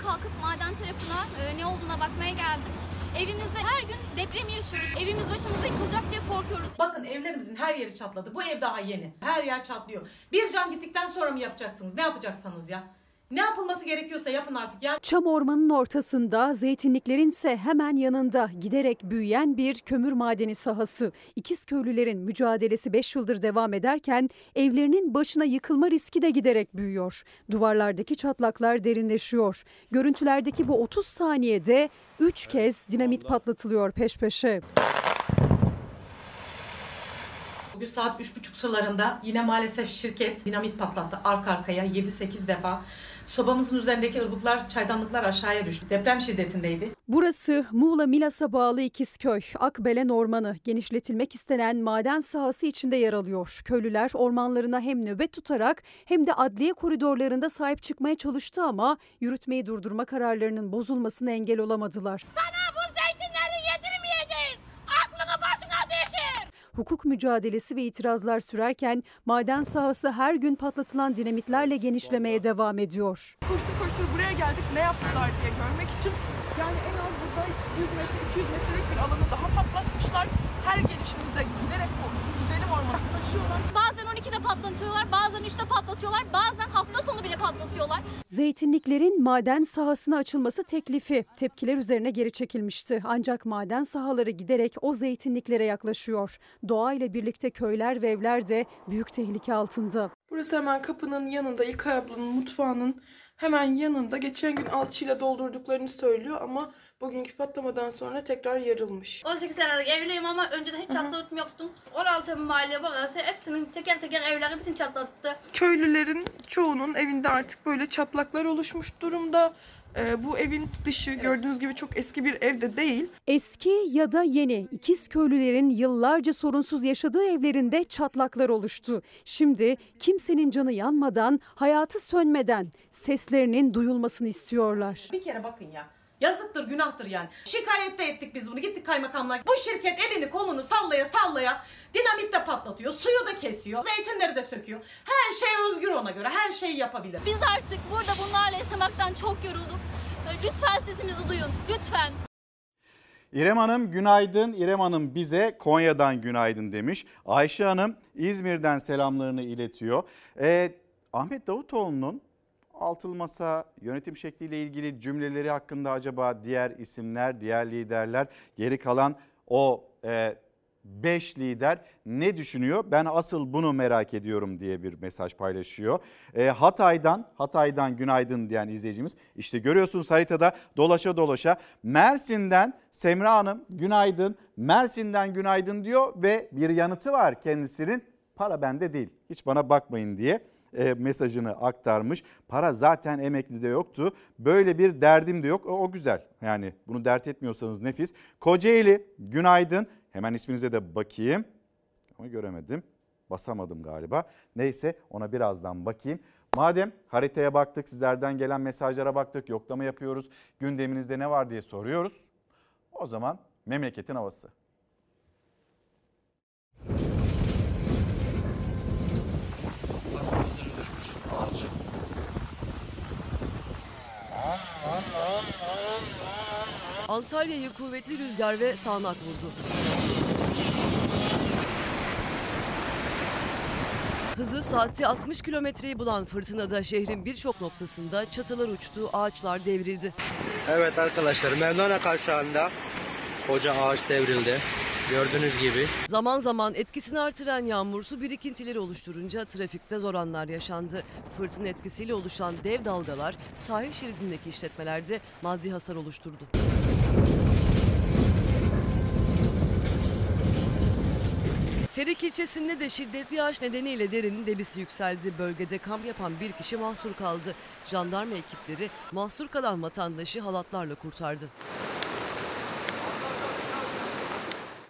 Kalkıp maden tarafına e, ne olduğuna bakmaya geldim. Evimizde her gün deprem yaşıyoruz. Evimiz başımıza yıkılacak diye korkuyoruz. Bakın evlerimizin her yeri çatladı. Bu ev daha yeni. Her yer çatlıyor. Bir can gittikten sonra mı yapacaksınız? Ne yapacaksınız ya? Ne yapılması gerekiyorsa yapın artık. Yani Çam ormanının ortasında, zeytinliklerin ise hemen yanında giderek büyüyen bir kömür madeni sahası. İkizköylülerin mücadelesi 5 yıldır devam ederken evlerinin başına yıkılma riski de giderek büyüyor. Duvarlardaki çatlaklar derinleşiyor. Görüntülerdeki bu 30 saniyede 3 kez dinamit patlatılıyor peş peşe. bugün saat 3.30 sularında yine maalesef şirket dinamit patlattı arka arkaya 7-8 defa. Sobamızın üzerindeki ırmaklar, çaydanlıklar aşağıya düştü. Deprem şiddetindeydi. Burası Muğla Milas'a bağlı İkizköy, Akbelen Ormanı. Genişletilmek istenen maden sahası içinde yer alıyor. Köylüler ormanlarına hem nöbet tutarak hem de adliye koridorlarında sahip çıkmaya çalıştı ama yürütmeyi durdurma kararlarının bozulmasına engel olamadılar. Sana bu zeytinleri yedirmeyeceğiz. Hukuk mücadelesi ve itirazlar sürerken maden sahası her gün patlatılan dinamitlerle genişlemeye devam ediyor. Koştur koştur buraya geldik ne yaptılar diye görmek için. Yani en az burada 100 metre 200 metrelik bir alanı daha patlatmışlar. Her gelişimizde giderek bu güzelim ormanı taşıyorlar. Bazen 12'de patlatıyorlar, bazen 3'te patlatıyorlar, bazen hafta sonu bile patlatıyorlar. Zeytinliklerin maden sahasına açılması teklifi tepkiler üzerine geri çekilmişti. Ancak maden sahaları giderek o zeytinliklere yaklaşıyor. Doğa ile birlikte köyler ve evler de büyük tehlike altında. Burası hemen kapının yanında İlkay ablanın mutfağının hemen yanında. Geçen gün alçıyla doldurduklarını söylüyor ama bugünkü patlamadan sonra tekrar yarılmış. 18 senelik evliyim ama önceden hiç çatlatım yoktu. 16 mahalle burası hepsinin teker teker evleri bütün çatlattı. Köylülerin çoğunun evinde artık böyle çatlaklar oluşmuş durumda. Ee, bu evin dışı gördüğünüz gibi çok eski bir evde değil. Eski ya da yeni ikiz köylülerin yıllarca sorunsuz yaşadığı evlerinde çatlaklar oluştu. Şimdi kimsenin canı yanmadan, hayatı sönmeden seslerinin duyulmasını istiyorlar. Bir kere bakın ya. Yazıktır, günahtır yani. Şikayette ettik biz bunu. Gittik kaymakamla. Bu şirket elini kolunu sallaya sallaya dinamit de patlatıyor, suyu da kesiyor, zeytinleri de söküyor. Her şey özgür ona göre. Her şeyi yapabilir. Biz artık burada bunlarla yaşamaktan çok yorulduk. Lütfen sesimizi duyun, lütfen. İrem Hanım günaydın. İrem Hanım bize Konya'dan günaydın demiş. Ayşe Hanım İzmir'den selamlarını iletiyor. Ee, Ahmet Davutoğlu'nun altılı masa yönetim şekliyle ilgili cümleleri hakkında acaba diğer isimler, diğer liderler, geri kalan o 5 lider ne düşünüyor? Ben asıl bunu merak ediyorum diye bir mesaj paylaşıyor. E, Hatay'dan, Hatay'dan günaydın diyen izleyicimiz. İşte görüyorsunuz haritada dolaşa dolaşa Mersin'den Semra Hanım günaydın, Mersin'den günaydın diyor ve bir yanıtı var kendisinin. Para bende değil, hiç bana bakmayın diye e, mesajını aktarmış. Para zaten emeklide yoktu. Böyle bir derdim de yok. O, o güzel. Yani bunu dert etmiyorsanız nefis. Kocaeli günaydın. Hemen isminize de bakayım. Ama göremedim. Basamadım galiba. Neyse ona birazdan bakayım. Madem haritaya baktık, sizlerden gelen mesajlara baktık, yoklama yapıyoruz. Gündeminizde ne var diye soruyoruz. O zaman memleketin havası. Antalya'yı kuvvetli rüzgar ve sağanak vurdu. Hızı saatte 60 kilometreyi bulan fırtınada şehrin birçok noktasında çatılar uçtu, ağaçlar devrildi. Evet arkadaşlar Mevlana Kavşağı'nda koca ağaç devrildi. Gördüğünüz gibi. Zaman zaman etkisini artıran yağmur su birikintileri oluşturunca trafikte zor anlar yaşandı. Fırtına etkisiyle oluşan dev dalgalar sahil şeridindeki işletmelerde maddi hasar oluşturdu. Serik ilçesinde de şiddetli yağış nedeniyle derinin debisi yükseldi. Bölgede kamp yapan bir kişi mahsur kaldı. Jandarma ekipleri mahsur kalan vatandaşı halatlarla kurtardı.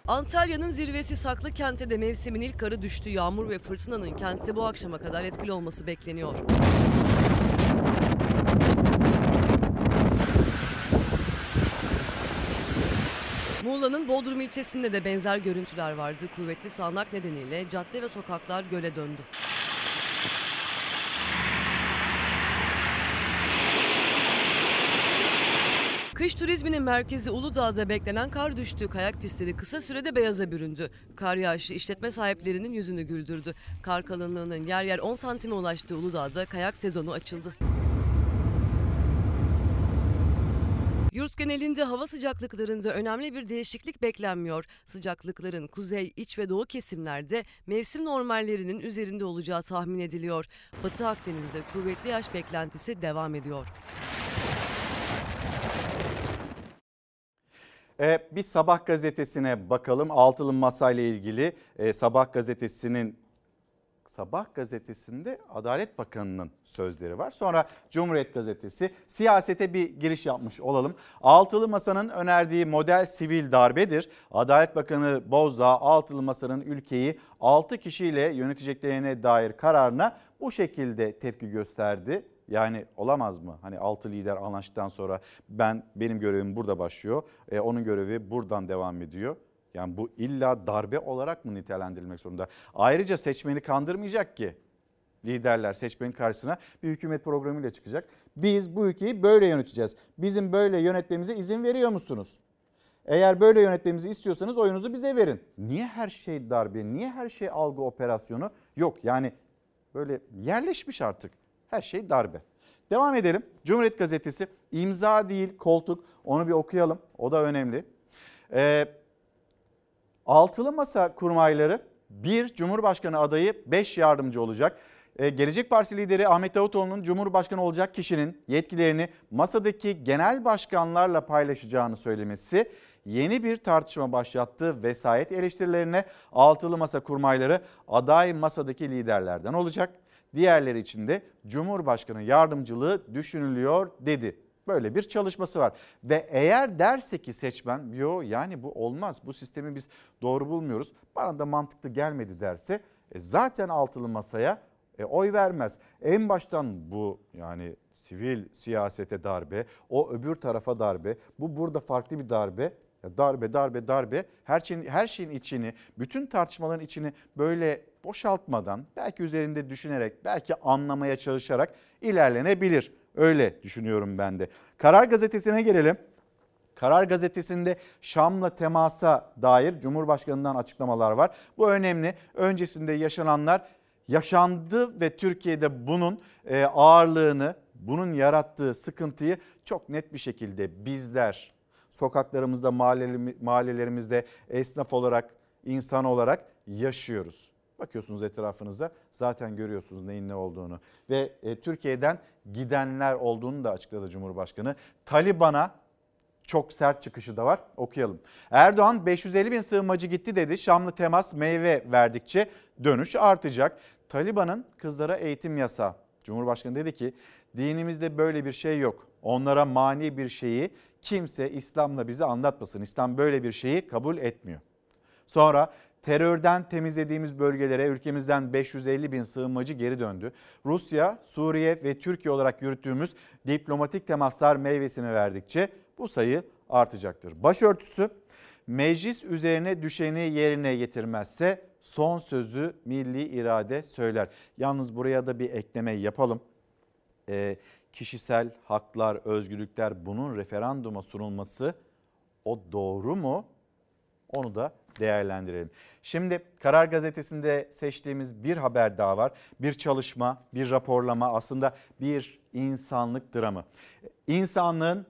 Antalya'nın zirvesi Saklı Kent'e de mevsimin ilk karı düştü. Yağmur ve fırtınanın kentte bu akşama kadar etkili olması bekleniyor. Muğla'nın Bodrum ilçesinde de benzer görüntüler vardı. Kuvvetli sağanak nedeniyle cadde ve sokaklar göle döndü. Kış turizminin merkezi Uludağ'da beklenen kar düştüğü kayak pistleri kısa sürede beyaza büründü. Kar yağışı işletme sahiplerinin yüzünü güldürdü. Kar kalınlığının yer yer 10 santime ulaştığı Uludağ'da kayak sezonu açıldı. Yurt genelinde hava sıcaklıklarında önemli bir değişiklik beklenmiyor. Sıcaklıkların kuzey, iç ve doğu kesimlerde mevsim normallerinin üzerinde olacağı tahmin ediliyor. Batı Akdeniz'de kuvvetli yağış beklentisi devam ediyor. Ee, bir Sabah gazetesine bakalım. Altılı Masa ilgili e, Sabah gazetesinin Sabah gazetesinde Adalet Bakanı'nın sözleri var. Sonra Cumhuriyet gazetesi siyasete bir giriş yapmış olalım. Altılı Masa'nın önerdiği model sivil darbedir. Adalet Bakanı Bozdağ Altılı Masa'nın ülkeyi 6 kişiyle yöneteceklerine dair kararına bu şekilde tepki gösterdi. Yani olamaz mı? Hani 6 lider anlaştıktan sonra ben benim görevim burada başlıyor. E, onun görevi buradan devam ediyor. Yani bu illa darbe olarak mı nitelendirilmek zorunda? Ayrıca seçmeni kandırmayacak ki liderler seçmenin karşısına bir hükümet programıyla çıkacak. Biz bu ülkeyi böyle yöneteceğiz. Bizim böyle yönetmemize izin veriyor musunuz? Eğer böyle yönetmemizi istiyorsanız oyunuzu bize verin. Niye her şey darbe? Niye her şey algı operasyonu? Yok yani böyle yerleşmiş artık. Her şey darbe. Devam edelim. Cumhuriyet Gazetesi imza değil koltuk. Onu bir okuyalım. O da önemli. Ee, Altılı Masa kurmayları bir Cumhurbaşkanı adayı 5 yardımcı olacak. Ee, Gelecek Partisi lideri Ahmet Davutoğlu'nun Cumhurbaşkanı olacak kişinin yetkilerini masadaki genel başkanlarla paylaşacağını söylemesi yeni bir tartışma başlattı. Vesayet eleştirilerine altılı masa kurmayları aday masadaki liderlerden olacak. Diğerleri için de Cumhurbaşkanı yardımcılığı düşünülüyor dedi. Böyle bir çalışması var. Ve eğer derse ki seçmen yo yani bu olmaz bu sistemi biz doğru bulmuyoruz bana da mantıklı gelmedi derse e, zaten altılı masaya e, oy vermez. En baştan bu yani sivil siyasete darbe, o öbür tarafa darbe, bu burada farklı bir darbe. Darbe, darbe, darbe. Her şeyin, her şeyin içini, bütün tartışmaların içini böyle boşaltmadan, belki üzerinde düşünerek, belki anlamaya çalışarak ilerlenebilir. Öyle düşünüyorum ben de. Karar Gazetesi'ne gelelim. Karar Gazetesi'nde Şam'la temasa dair Cumhurbaşkanı'ndan açıklamalar var. Bu önemli. Öncesinde yaşananlar yaşandı ve Türkiye'de bunun e, ağırlığını, bunun yarattığı sıkıntıyı çok net bir şekilde bizler sokaklarımızda, mahallelerimizde esnaf olarak, insan olarak yaşıyoruz. Bakıyorsunuz etrafınıza zaten görüyorsunuz neyin ne olduğunu. Ve e, Türkiye'den gidenler olduğunu da açıkladı Cumhurbaşkanı. Taliban'a çok sert çıkışı da var. Okuyalım. Erdoğan 550 bin sığınmacı gitti dedi. Şamlı temas meyve verdikçe dönüş artacak. Taliban'ın kızlara eğitim yasağı. Cumhurbaşkanı dedi ki dinimizde böyle bir şey yok. Onlara mani bir şeyi kimse İslam'la bize anlatmasın. İslam böyle bir şeyi kabul etmiyor. Sonra terörden temizlediğimiz bölgelere ülkemizden 550 bin sığınmacı geri döndü. Rusya, Suriye ve Türkiye olarak yürüttüğümüz diplomatik temaslar meyvesini verdikçe bu sayı artacaktır. Başörtüsü meclis üzerine düşeni yerine getirmezse son sözü milli irade söyler. Yalnız buraya da bir ekleme yapalım. Ee, kişisel haklar, özgürlükler bunun referanduma sunulması o doğru mu? Onu da değerlendirelim. Şimdi Karar Gazetesi'nde seçtiğimiz bir haber daha var. Bir çalışma, bir raporlama aslında bir insanlık dramı. İnsanlığın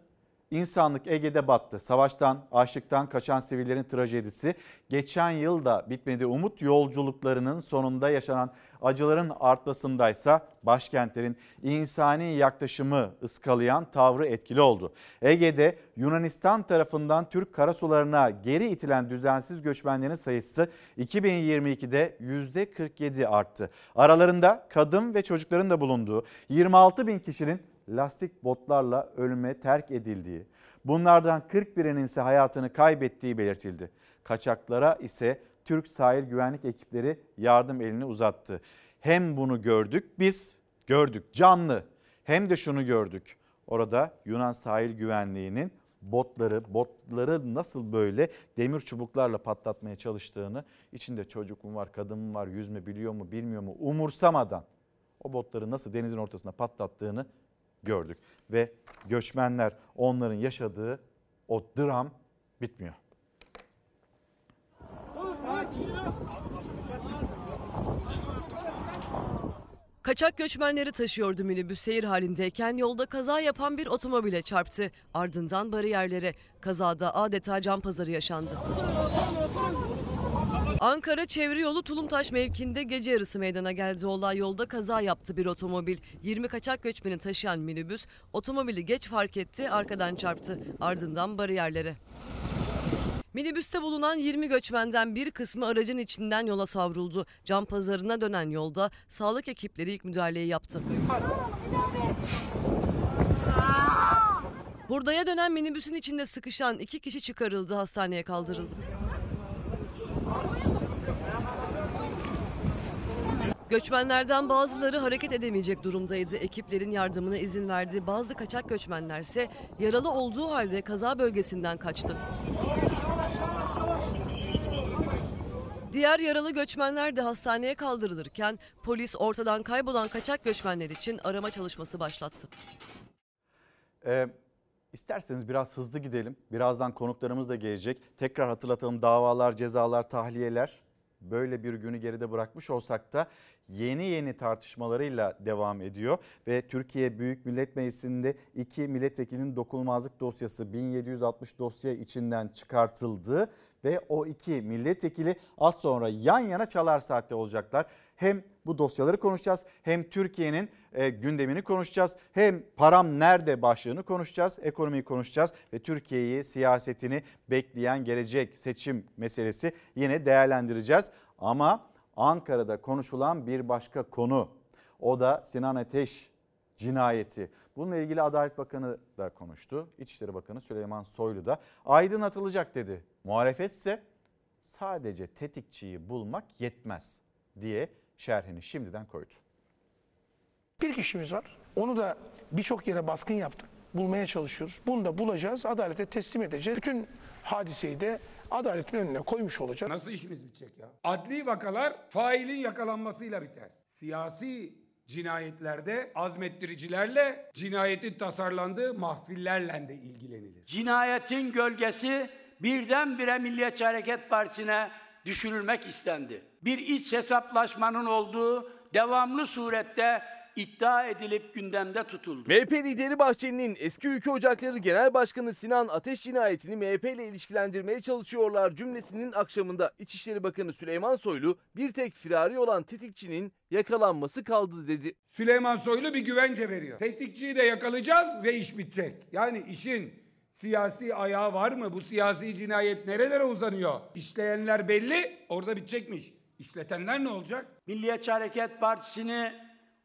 İnsanlık Ege'de battı. Savaştan, açlıktan kaçan sivillerin trajedisi. Geçen yıl da bitmedi. Umut yolculuklarının sonunda yaşanan acıların artmasındaysa başkentlerin insani yaklaşımı ıskalayan tavrı etkili oldu. Ege'de Yunanistan tarafından Türk karasularına geri itilen düzensiz göçmenlerin sayısı 2022'de %47 arttı. Aralarında kadın ve çocukların da bulunduğu 26 bin kişinin lastik botlarla ölüme terk edildiği, bunlardan 41'inin ise hayatını kaybettiği belirtildi. Kaçaklara ise Türk sahil güvenlik ekipleri yardım elini uzattı. Hem bunu gördük biz, gördük canlı hem de şunu gördük. Orada Yunan sahil güvenliğinin botları, botları nasıl böyle demir çubuklarla patlatmaya çalıştığını, içinde çocuk mu var, kadın mı var, yüzme biliyor mu, bilmiyor mu umursamadan o botları nasıl denizin ortasına patlattığını gördük. Ve göçmenler onların yaşadığı o dram bitmiyor. Kaçak göçmenleri taşıyordu minibüs seyir halindeyken yolda kaza yapan bir otomobile çarptı. Ardından bariyerlere. Kazada adeta can pazarı yaşandı. Ankara çevre yolu Tulumtaş mevkinde gece yarısı meydana geldi. Olay yolda kaza yaptı bir otomobil. 20 kaçak göçmeni taşıyan minibüs otomobili geç fark etti arkadan çarptı. Ardından bariyerlere. Minibüste bulunan 20 göçmenden bir kısmı aracın içinden yola savruldu. Can pazarına dönen yolda sağlık ekipleri ilk müdahaleyi yaptı. Hurdaya dönen minibüsün içinde sıkışan iki kişi çıkarıldı, hastaneye kaldırıldı. Göçmenlerden bazıları hareket edemeyecek durumdaydı. Ekiplerin yardımına izin verdi. Bazı kaçak göçmenlerse yaralı olduğu halde kaza bölgesinden kaçtı. Diğer yaralı göçmenler de hastaneye kaldırılırken polis ortadan kaybolan kaçak göçmenler için arama çalışması başlattı. Ee, isterseniz biraz hızlı gidelim. Birazdan konuklarımız da gelecek. Tekrar hatırlatalım davalar, cezalar, tahliyeler böyle bir günü geride bırakmış olsak da yeni yeni tartışmalarıyla devam ediyor ve Türkiye Büyük Millet Meclisi'nde iki milletvekilinin dokunulmazlık dosyası 1760 dosya içinden çıkartıldı ve o iki milletvekili az sonra yan yana çalar saatte olacaklar. Hem bu dosyaları konuşacağız hem Türkiye'nin e, gündemini konuşacağız. Hem param nerede başlığını konuşacağız, ekonomiyi konuşacağız ve Türkiye'yi, siyasetini bekleyen gelecek seçim meselesi yine değerlendireceğiz. Ama Ankara'da konuşulan bir başka konu o da Sinan Ateş cinayeti. Bununla ilgili Adalet Bakanı da konuştu. İçişleri Bakanı Süleyman Soylu da aydınlatılacak dedi. Muhalefet ise sadece tetikçiyi bulmak yetmez diye şerhini şimdiden koydu. Bir kişimiz var. Onu da birçok yere baskın yaptık. Bulmaya çalışıyoruz. Bunu da bulacağız, adalete teslim edeceğiz. Bütün hadiseyi de adaletin önüne koymuş olacağız. Nasıl işimiz bitecek ya? Adli vakalar failin yakalanmasıyla biter. Siyasi cinayetlerde azmettiricilerle cinayetin tasarlandığı mahfillerle de ilgilenilir. Cinayetin gölgesi birdenbire Milliyetçi Hareket Partisi'ne düşürülmek istendi. Bir iç hesaplaşmanın olduğu devamlı surette iddia edilip gündemde tutuldu. MHP lideri Bahçeli'nin eski Ülke Ocakları Genel Başkanı Sinan Ateş cinayetini MHP ile ilişkilendirmeye çalışıyorlar cümlesinin akşamında İçişleri Bakanı Süleyman Soylu bir tek firari olan tetikçinin yakalanması kaldı dedi. Süleyman Soylu bir güvence veriyor. Tetikçiyi de yakalayacağız ve iş bitecek. Yani işin siyasi ayağı var mı? Bu siyasi cinayet nerelere uzanıyor? İşleyenler belli, orada bitecekmiş. İşletenler ne olacak? Milliyetçi Hareket Partisi'ni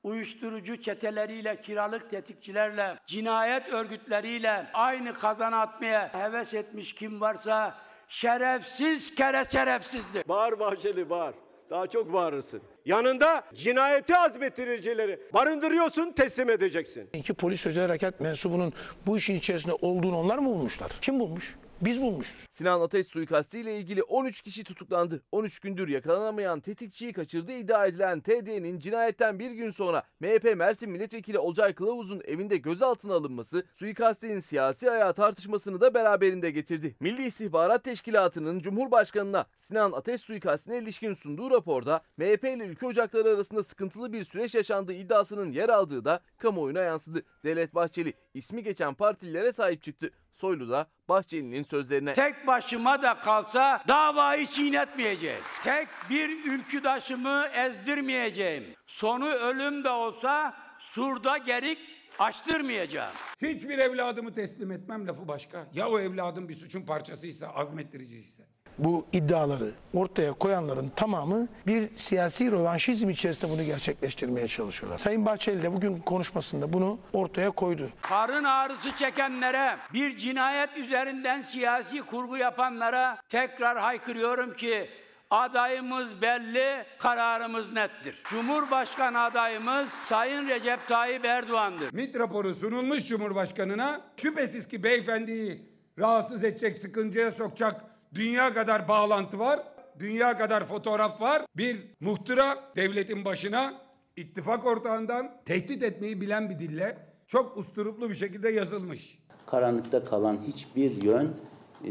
uyuşturucu çeteleriyle, kiralık tetikçilerle, cinayet örgütleriyle aynı kazana atmaya heves etmiş kim varsa şerefsiz kere şerefsizdir. Bağır Bahçeli bağır. Daha çok bağırırsın. Yanında cinayeti azmettiricileri barındırıyorsun teslim edeceksin. İki polis özel harekat mensubunun bu işin içerisinde olduğunu onlar mı bulmuşlar? Kim bulmuş? Biz bulmuşuz. Sinan Ateş suikastı ile ilgili 13 kişi tutuklandı. 13 gündür yakalanamayan tetikçiyi kaçırdığı iddia edilen TD'nin cinayetten bir gün sonra MHP Mersin Milletvekili Olcay Kılavuz'un evinde gözaltına alınması suikastin siyasi ayağı tartışmasını da beraberinde getirdi. Milli İstihbarat Teşkilatı'nın Cumhurbaşkanı'na Sinan Ateş suikastine ilişkin sunduğu raporda MHP ile ülke ocakları arasında sıkıntılı bir süreç yaşandığı iddiasının yer aldığı da kamuoyuna yansıdı. Devlet Bahçeli ismi geçen partililere sahip çıktı. Soylu da Bahçeli'nin sözlerine. Tek başıma da kalsa davayı çiğnetmeyeceğim. Tek bir ülküdaşımı ezdirmeyeceğim. Sonu ölüm de olsa surda gerik açtırmayacağım. Hiçbir evladımı teslim etmem lafı başka. Ya o evladım bir suçun parçasıysa, azmettiriciyse. Bu iddiaları ortaya koyanların tamamı bir siyasi rövanşizm içerisinde bunu gerçekleştirmeye çalışıyorlar. Sayın Bahçeli de bugün konuşmasında bunu ortaya koydu. Karın ağrısı çekenlere, bir cinayet üzerinden siyasi kurgu yapanlara tekrar haykırıyorum ki adayımız belli, kararımız nettir. Cumhurbaşkanı adayımız Sayın Recep Tayyip Erdoğan'dır. MİT raporu sunulmuş Cumhurbaşkanı'na. Şüphesiz ki beyefendiyi rahatsız edecek, sıkıntıya sokacak dünya kadar bağlantı var. Dünya kadar fotoğraf var. Bir muhtıra devletin başına ittifak ortağından tehdit etmeyi bilen bir dille çok usturuplu bir şekilde yazılmış. Karanlıkta kalan hiçbir yön e,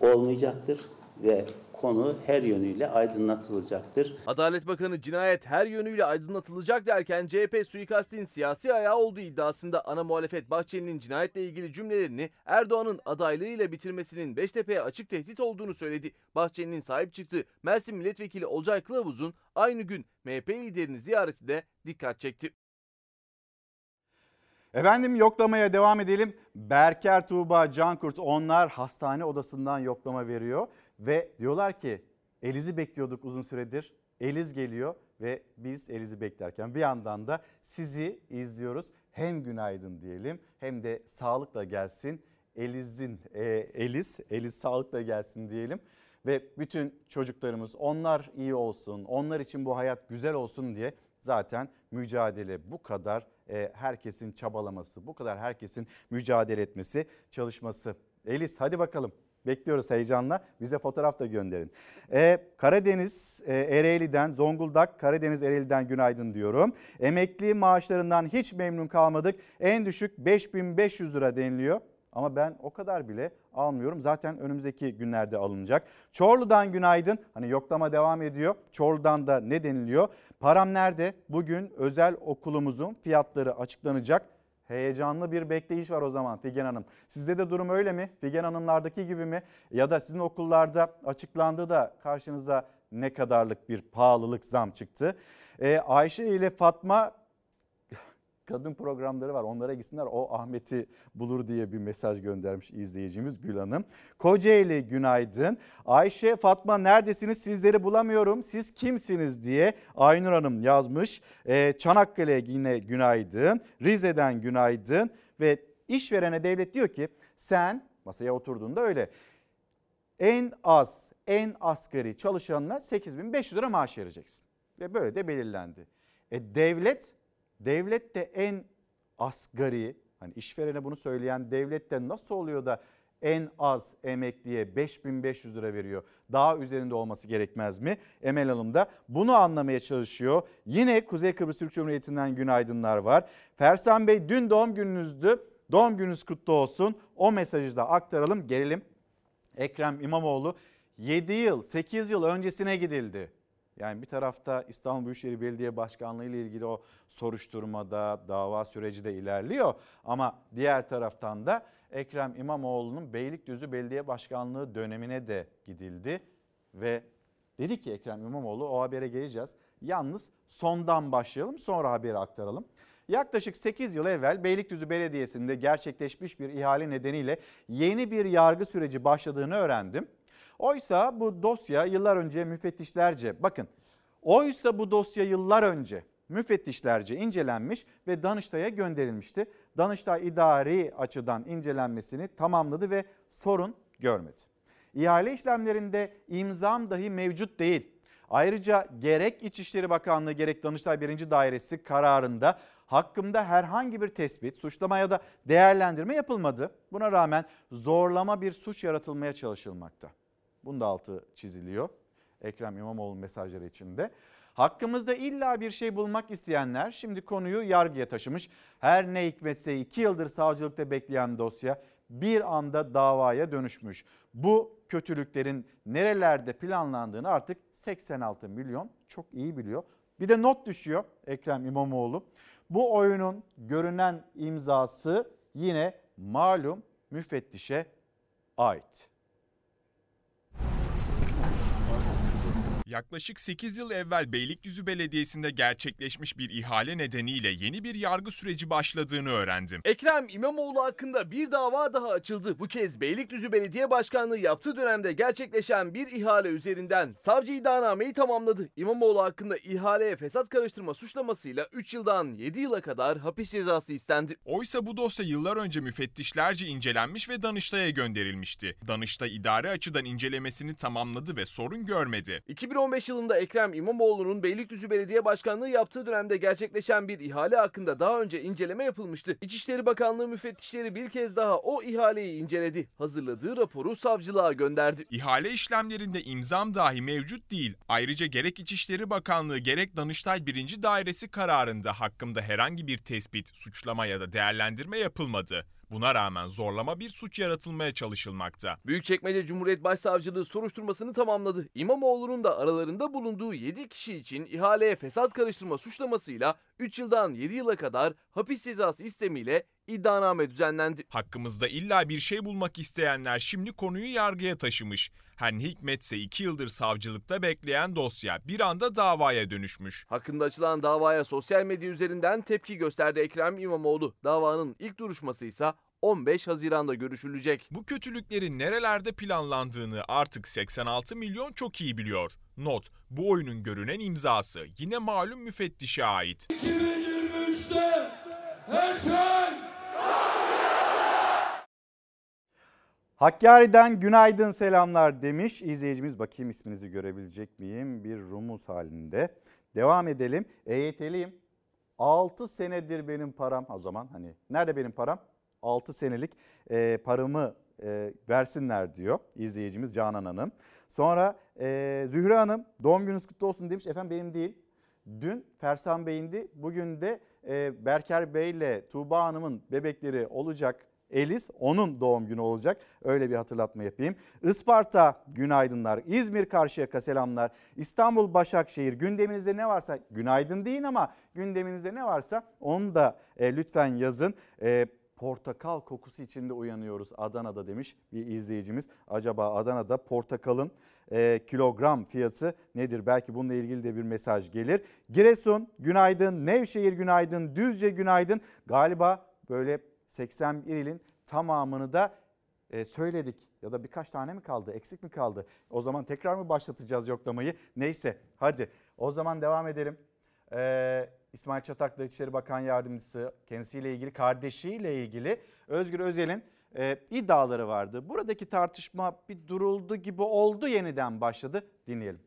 olmayacaktır ve konu her yönüyle aydınlatılacaktır. Adalet Bakanı cinayet her yönüyle aydınlatılacak derken CHP suikastin siyasi ayağı olduğu iddiasında ana muhalefet Bahçeli'nin cinayetle ilgili cümlelerini Erdoğan'ın adaylığıyla bitirmesinin Beştepe'ye açık tehdit olduğunu söyledi. Bahçeli'nin sahip çıktığı Mersin Milletvekili Olcay Kılavuz'un aynı gün MHP liderini ziyareti de dikkat çekti. Efendim yoklamaya devam edelim. Berker Tuğba Cankurt onlar hastane odasından yoklama veriyor ve diyorlar ki Eliz'i bekliyorduk uzun süredir. Eliz geliyor ve biz Eliz'i beklerken bir yandan da sizi izliyoruz. Hem günaydın diyelim hem de sağlıkla gelsin. Eliz'in e, Eliz, Eliz sağlıkla gelsin diyelim. Ve bütün çocuklarımız onlar iyi olsun, onlar için bu hayat güzel olsun diye zaten mücadele bu kadar e, herkesin çabalaması, bu kadar herkesin mücadele etmesi, çalışması. Elis hadi bakalım. Bekliyoruz heyecanla. Bize fotoğraf da gönderin. Ee, Karadeniz e, Ereğli'den, Zonguldak Karadeniz Ereğli'den günaydın diyorum. Emekli maaşlarından hiç memnun kalmadık. En düşük 5500 lira deniliyor. Ama ben o kadar bile almıyorum. Zaten önümüzdeki günlerde alınacak. Çorlu'dan günaydın. Hani yoklama devam ediyor. Çorlu'dan da ne deniliyor? Param nerede? Bugün özel okulumuzun fiyatları açıklanacak. Heyecanlı bir bekleyiş var o zaman Figen Hanım. Sizde de durum öyle mi? Figen Hanımlardaki gibi mi? Ya da sizin okullarda açıklandı da karşınıza ne kadarlık bir pahalılık zam çıktı? Ee, Ayşe ile Fatma kadın programları var onlara gitsinler o Ahmet'i bulur diye bir mesaj göndermiş izleyicimiz Gül Hanım. Kocaeli günaydın. Ayşe Fatma neredesiniz sizleri bulamıyorum siz kimsiniz diye Aynur Hanım yazmış. Ee, Çanakkale'ye yine günaydın. Rize'den günaydın ve işverene devlet diyor ki sen masaya oturduğunda öyle en az en asgari çalışanına 8500 lira maaş vereceksin. Ve böyle de belirlendi. E devlet devlet de en asgari hani işverene bunu söyleyen devlet de nasıl oluyor da en az emekliye 5500 lira veriyor. Daha üzerinde olması gerekmez mi? Emel Hanım da bunu anlamaya çalışıyor. Yine Kuzey Kıbrıs Türk Cumhuriyeti'nden günaydınlar var. Fersan Bey dün doğum gününüzdü. Doğum gününüz kutlu olsun. O mesajı da aktaralım. Gelelim. Ekrem İmamoğlu 7 yıl 8 yıl öncesine gidildi. Yani bir tarafta İstanbul Büyükşehir Belediye Başkanlığı ile ilgili o soruşturmada dava süreci de ilerliyor. Ama diğer taraftan da Ekrem İmamoğlu'nun Beylikdüzü Belediye Başkanlığı dönemine de gidildi. Ve dedi ki Ekrem İmamoğlu o habere geleceğiz. Yalnız sondan başlayalım sonra haberi aktaralım. Yaklaşık 8 yıl evvel Beylikdüzü Belediyesi'nde gerçekleşmiş bir ihale nedeniyle yeni bir yargı süreci başladığını öğrendim. Oysa bu dosya yıllar önce müfettişlerce bakın oysa bu dosya yıllar önce müfettişlerce incelenmiş ve Danıştay'a gönderilmişti. Danıştay idari açıdan incelenmesini tamamladı ve sorun görmedi. İhale işlemlerinde imzam dahi mevcut değil. Ayrıca gerek İçişleri Bakanlığı gerek Danıştay 1. Dairesi kararında hakkımda herhangi bir tespit, suçlama ya da değerlendirme yapılmadı. Buna rağmen zorlama bir suç yaratılmaya çalışılmakta. Bunun da altı çiziliyor. Ekrem İmamoğlu mesajları içinde. Hakkımızda illa bir şey bulmak isteyenler şimdi konuyu yargıya taşımış. Her ne hikmetse iki yıldır savcılıkta bekleyen dosya bir anda davaya dönüşmüş. Bu kötülüklerin nerelerde planlandığını artık 86 milyon çok iyi biliyor. Bir de not düşüyor Ekrem İmamoğlu. Bu oyunun görünen imzası yine malum müfettişe ait. Yaklaşık 8 yıl evvel Beylikdüzü Belediyesi'nde gerçekleşmiş bir ihale nedeniyle yeni bir yargı süreci başladığını öğrendim. Ekrem İmamoğlu hakkında bir dava daha açıldı. Bu kez Beylikdüzü Belediye Başkanlığı yaptığı dönemde gerçekleşen bir ihale üzerinden savcı iddianameyi tamamladı. İmamoğlu hakkında ihaleye fesat karıştırma suçlamasıyla 3 yıldan 7 yıla kadar hapis cezası istendi. Oysa bu dosya yıllar önce müfettişlerce incelenmiş ve Danıştay'a gönderilmişti. Danıştay idare açıdan incelemesini tamamladı ve sorun görmedi. 2015 yılında Ekrem İmamoğlu'nun Beylikdüzü Belediye Başkanlığı yaptığı dönemde gerçekleşen bir ihale hakkında daha önce inceleme yapılmıştı. İçişleri Bakanlığı müfettişleri bir kez daha o ihaleyi inceledi. Hazırladığı raporu savcılığa gönderdi. İhale işlemlerinde imzam dahi mevcut değil. Ayrıca gerek İçişleri Bakanlığı gerek Danıştay 1. Dairesi kararında hakkımda herhangi bir tespit, suçlama ya da değerlendirme yapılmadı. Buna rağmen zorlama bir suç yaratılmaya çalışılmakta. Büyükçekmece Cumhuriyet Başsavcılığı soruşturmasını tamamladı. İmamoğlu'nun da aralarında bulunduğu 7 kişi için ihaleye fesat karıştırma suçlamasıyla 3 yıldan 7 yıla kadar hapis cezası istemiyle iddianame düzenlendi. Hakkımızda illa bir şey bulmak isteyenler şimdi konuyu yargıya taşımış. Ne hikmetse 2 yıldır savcılıkta bekleyen dosya bir anda davaya dönüşmüş. Hakkında açılan davaya sosyal medya üzerinden tepki gösterdi Ekrem İmamoğlu. Davanın ilk duruşması ise 15 Haziran'da görüşülecek. Bu kötülüklerin nerelerde planlandığını artık 86 milyon çok iyi biliyor. Not, bu oyunun görünen imzası yine malum müfettişe ait. 2023'te her şey Hakkari'den günaydın selamlar demiş izleyicimiz. Bakayım isminizi görebilecek miyim? Bir rumuz halinde. Devam edelim. EYT'liyim. 6 senedir benim param. O zaman hani nerede benim param? 6 senelik e, paramı e, versinler diyor izleyicimiz Canan Hanım. Sonra e, Zühre Hanım doğum gününüz kutlu olsun demiş. Efendim benim değil. Dün Fersan Bey'indi. Bugün de e, Berker Bey ile Tuğba Hanım'ın bebekleri olacak. Elis onun doğum günü olacak. Öyle bir hatırlatma yapayım. Isparta günaydınlar. İzmir Karşıyaka selamlar. İstanbul Başakşehir gündeminizde ne varsa günaydın deyin ama gündeminizde ne varsa onu da e, lütfen yazın. E, portakal kokusu içinde uyanıyoruz Adana'da demiş bir izleyicimiz. Acaba Adana'da portakalın e, kilogram fiyatı nedir? Belki bununla ilgili de bir mesaj gelir. Giresun günaydın, Nevşehir günaydın, Düzce günaydın. Galiba böyle 81 ilin tamamını da e, söyledik ya da birkaç tane mi kaldı eksik mi kaldı? O zaman tekrar mı başlatacağız yoklamayı? Neyse hadi o zaman devam edelim. Ee, İsmail Çataklı İçişleri Bakan Yardımcısı kendisiyle ilgili kardeşiyle ilgili Özgür Özel'in e, iddiaları vardı. Buradaki tartışma bir duruldu gibi oldu yeniden başladı dinleyelim.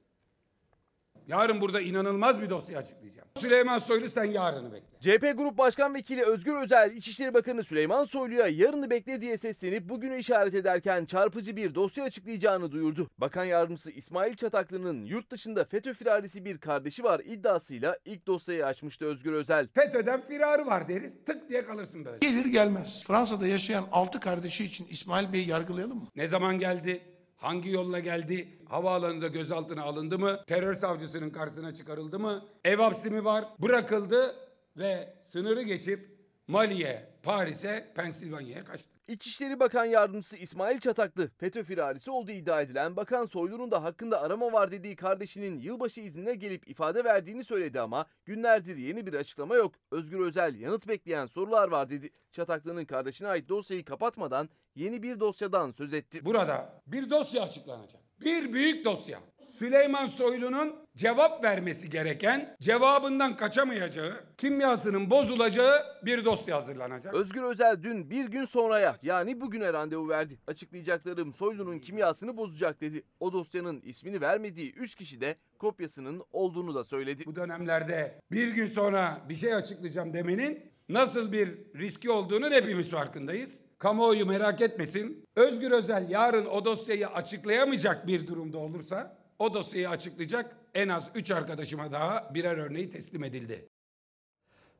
Yarın burada inanılmaz bir dosya açıklayacağım. Süleyman Soylu sen yarını bekle. CHP Grup Başkan Vekili Özgür Özel, İçişleri Bakanı Süleyman Soylu'ya yarını bekle diye seslenip bugünü işaret ederken çarpıcı bir dosya açıklayacağını duyurdu. Bakan Yardımcısı İsmail Çataklı'nın yurt dışında FETÖ firarisi bir kardeşi var iddiasıyla ilk dosyayı açmıştı Özgür Özel. FETÖ'den firarı var deriz tık diye kalırsın böyle. Gelir gelmez. Fransa'da yaşayan 6 kardeşi için İsmail Bey'i yargılayalım mı? Ne zaman geldi? Hangi yolla geldi? Havaalanında gözaltına alındı mı? Terör savcısının karşısına çıkarıldı mı? Ev hapsi mi var? Bırakıldı ve sınırı geçip Mali'ye, Paris'e, Pensilvanya'ya kaçtı. İçişleri Bakan Yardımcısı İsmail Çataklı, FETÖ firarisi olduğu iddia edilen Bakan Soylu'nun da hakkında arama var dediği kardeşinin yılbaşı iznine gelip ifade verdiğini söyledi ama günlerdir yeni bir açıklama yok. Özgür Özel yanıt bekleyen sorular var dedi. Çataklı'nın kardeşine ait dosyayı kapatmadan yeni bir dosyadan söz etti. Burada bir dosya açıklanacak. Bir büyük dosya. Süleyman Soylu'nun cevap vermesi gereken, cevabından kaçamayacağı, kimyasının bozulacağı bir dosya hazırlanacak. Özgür Özel dün bir gün sonraya yani bugüne randevu verdi. Açıklayacaklarım Soylu'nun kimyasını bozacak dedi. O dosyanın ismini vermediği 3 kişi de kopyasının olduğunu da söyledi. Bu dönemlerde bir gün sonra bir şey açıklayacağım demenin nasıl bir riski olduğunu hepimiz farkındayız. Kamuoyu merak etmesin. Özgür Özel yarın o dosyayı açıklayamayacak bir durumda olursa o dosyayı açıklayacak en az 3 arkadaşıma daha birer örneği teslim edildi.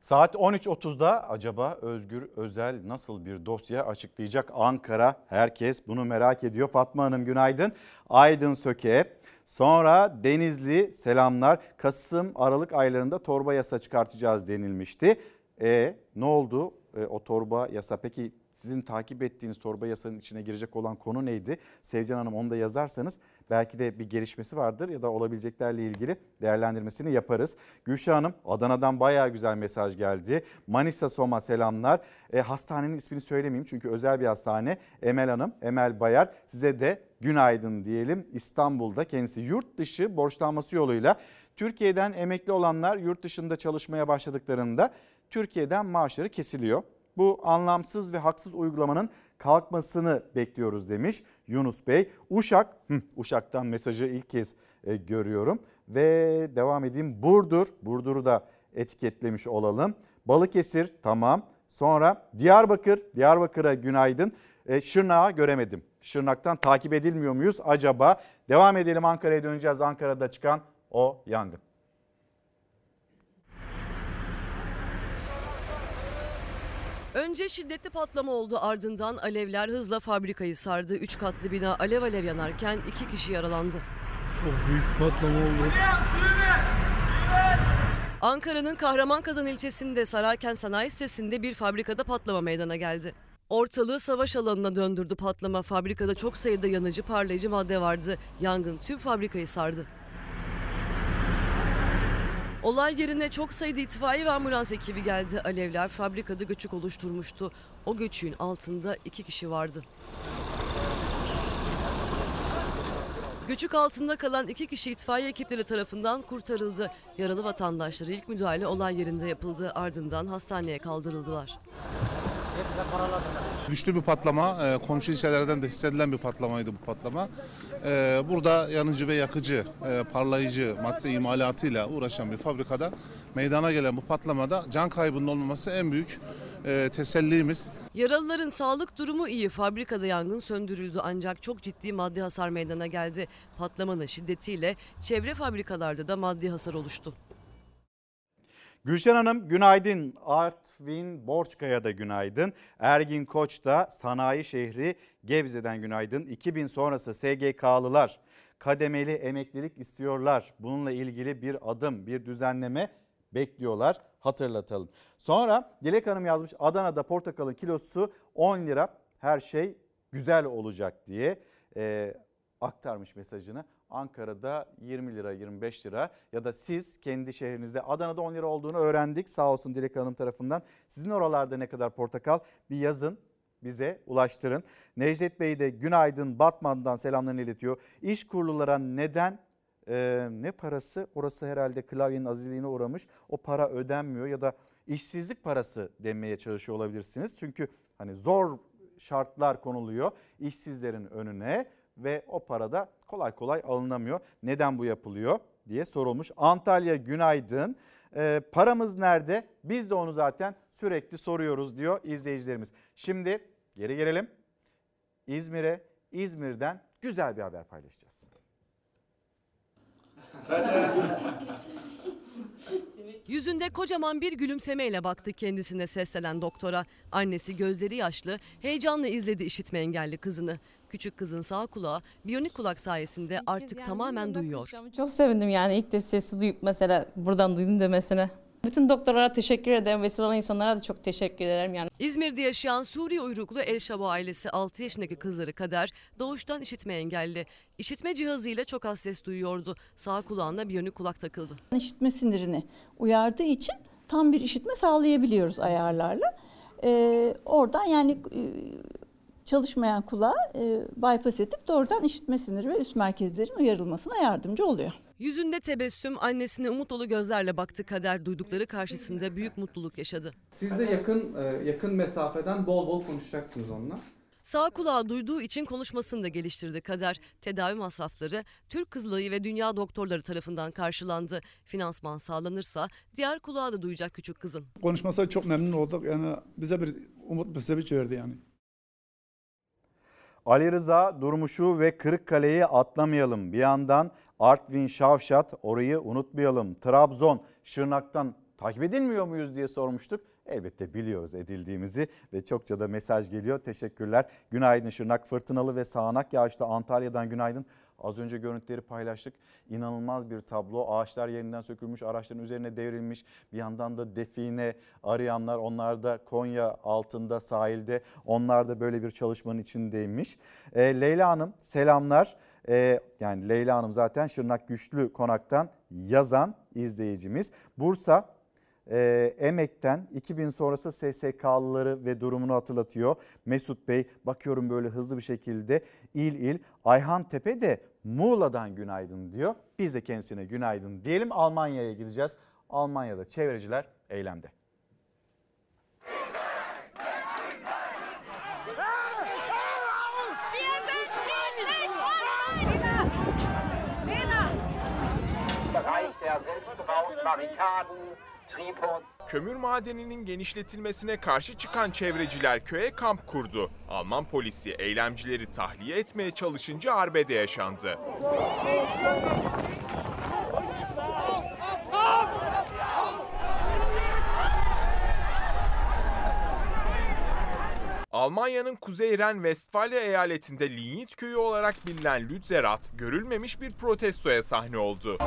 Saat 13.30'da acaba Özgür Özel nasıl bir dosya açıklayacak Ankara? Herkes bunu merak ediyor. Fatma Hanım günaydın. Aydın Söke. Sonra Denizli selamlar. Kasım Aralık aylarında torba yasa çıkartacağız denilmişti. E ne oldu e, o torba yasa? Peki sizin takip ettiğiniz torba yasanın içine girecek olan konu neydi? Sevcan Hanım onu da yazarsanız belki de bir gelişmesi vardır ya da olabileceklerle ilgili değerlendirmesini yaparız. Gülşah Hanım Adana'dan bayağı güzel mesaj geldi. Manisa Soma selamlar. E, hastanenin ismini söylemeyeyim çünkü özel bir hastane. Emel Hanım, Emel Bayar size de günaydın diyelim. İstanbul'da kendisi yurt dışı borçlanması yoluyla Türkiye'den emekli olanlar yurt dışında çalışmaya başladıklarında Türkiye'den maaşları kesiliyor bu anlamsız ve haksız uygulamanın kalkmasını bekliyoruz demiş Yunus Bey. Uşak, Uşak'tan mesajı ilk kez e, görüyorum ve devam edeyim. Burdur, Burdur'u da etiketlemiş olalım. Balıkesir tamam. Sonra Diyarbakır, Diyarbakır'a günaydın. E, Şırnak'a göremedim. Şırnak'tan takip edilmiyor muyuz acaba? Devam edelim Ankara'ya döneceğiz. Ankara'da çıkan o yangın. Önce şiddetli patlama oldu ardından alevler hızla fabrikayı sardı. Üç katlı bina alev alev yanarken iki kişi yaralandı. Çok büyük patlama oldu. Ankara'nın Kahramankazan ilçesinde Sarayken Sanayi Sitesi'nde bir fabrikada patlama meydana geldi. Ortalığı savaş alanına döndürdü patlama. Fabrikada çok sayıda yanıcı parlayıcı madde vardı. Yangın tüm fabrikayı sardı. Olay yerine çok sayıda itfaiye ve ambulans ekibi geldi. Alevler fabrikada göçük oluşturmuştu. O göçüğün altında iki kişi vardı. Göçük altında kalan iki kişi itfaiye ekipleri tarafından kurtarıldı. Yaralı vatandaşlara ilk müdahale olay yerinde yapıldı. Ardından hastaneye kaldırıldılar. Güçlü bir patlama, e, komşu ilçelerden de hissedilen bir patlamaydı bu patlama. E, Burada yanıcı ve yakıcı, e, parlayıcı madde imalatıyla uğraşan bir fabrikada meydana gelen bu patlamada can kaybının olmaması en büyük tesellimiz. Yaralıların sağlık durumu iyi. Fabrikada yangın söndürüldü ancak çok ciddi maddi hasar meydana geldi. Patlamanın şiddetiyle çevre fabrikalarda da maddi hasar oluştu. Gülşen Hanım günaydın. Artvin Borçkaya da günaydın. Ergin Koç da sanayi şehri Gebze'den günaydın. 2000 sonrası SGK'lılar kademeli emeklilik istiyorlar. Bununla ilgili bir adım, bir düzenleme bekliyorlar. Hatırlatalım. Sonra Dilek Hanım yazmış Adana'da portakalın kilosu 10 lira. Her şey güzel olacak diye e, aktarmış mesajını. Ankara'da 20 lira 25 lira ya da siz kendi şehrinizde Adana'da 10 lira olduğunu öğrendik sağ olsun Dilek Hanım tarafından. Sizin oralarda ne kadar portakal bir yazın bize ulaştırın. Necdet Bey de günaydın Batman'dan selamlarını iletiyor. İş kurululara neden e, ne parası orası herhalde klavyenin azizliğine uğramış o para ödenmiyor ya da işsizlik parası denmeye çalışıyor olabilirsiniz. Çünkü hani zor şartlar konuluyor işsizlerin önüne ve o para da kolay kolay alınamıyor. Neden bu yapılıyor diye sorulmuş. Antalya günaydın. Ee, paramız nerede? Biz de onu zaten sürekli soruyoruz diyor izleyicilerimiz. Şimdi geri gelelim. İzmir'e, İzmir'den güzel bir haber paylaşacağız. Yüzünde kocaman bir gülümsemeyle baktı kendisine seslenen doktora. Annesi gözleri yaşlı, heyecanla izledi işitme engelli kızını. Küçük kızın sağ kulağı biyonik kulak sayesinde artık tamamen duyuyor. Çok sevindim yani ilk de sesi duyup mesela buradan duydum demesine. Bütün doktorlara teşekkür ederim. Vesile olan insanlara da çok teşekkür ederim. Yani İzmir'de yaşayan Suriye uyruklu El Şabo ailesi 6 yaşındaki kızları Kader doğuştan işitme engelli. İşitme cihazıyla çok az ses duyuyordu. Sağ kulağına biyonik kulak takıldı. işitme sinirini uyardığı için tam bir işitme sağlayabiliyoruz ayarlarla. Ee, oradan yani e, çalışmayan kulağı e, bypass edip doğrudan işitme siniri ve üst merkezlerin uyarılmasına yardımcı oluyor. Yüzünde tebessüm, annesine umut dolu gözlerle baktı Kader duydukları karşısında büyük mutluluk yaşadı. Siz de yakın e, yakın mesafeden bol bol konuşacaksınız onunla. Sağ kulağı duyduğu için konuşmasını da geliştirdi Kader. Tedavi masrafları Türk Kızılayı ve Dünya Doktorları tarafından karşılandı. Finansman sağlanırsa diğer kulağı da duyacak küçük kızın. Konuşmasa çok memnun olduk. Yani bize bir umut bir sevinç verdi yani. Ali Rıza Durmuş'u ve Kırıkkale'yi atlamayalım. Bir yandan Artvin Şavşat orayı unutmayalım. Trabzon Şırnak'tan takip edilmiyor muyuz diye sormuştuk. Elbette biliyoruz edildiğimizi ve çokça da mesaj geliyor. Teşekkürler. Günaydın Şırnak fırtınalı ve sağanak yağışlı Antalya'dan günaydın. Az önce görüntüleri paylaştık. İnanılmaz bir tablo. Ağaçlar yerinden sökülmüş, araçların üzerine devrilmiş. Bir yandan da define arayanlar onlar da Konya altında sahilde. Onlar da böyle bir çalışmanın içindeymiş. E, Leyla Hanım selamlar. E, yani Leyla Hanım zaten Şırnak Güçlü Konak'tan yazan izleyicimiz. Bursa e, Emek'ten 2000 sonrası SSK'lıları ve durumunu hatırlatıyor. Mesut Bey bakıyorum böyle hızlı bir şekilde il il. Ayhan Tepe de Muğla'dan günaydın diyor. Biz de kendisine günaydın diyelim. Almanya'ya gideceğiz. Almanya'da çevreciler eylemde. Kömür madeninin genişletilmesine karşı çıkan çevreciler köye kamp kurdu. Alman polisi eylemcileri tahliye etmeye çalışınca arbede yaşandı. Almanya'nın Kuzey Ren-Vestfalya eyaletinde Lignit köyü olarak bilinen Lützerath, görülmemiş bir protestoya sahne oldu.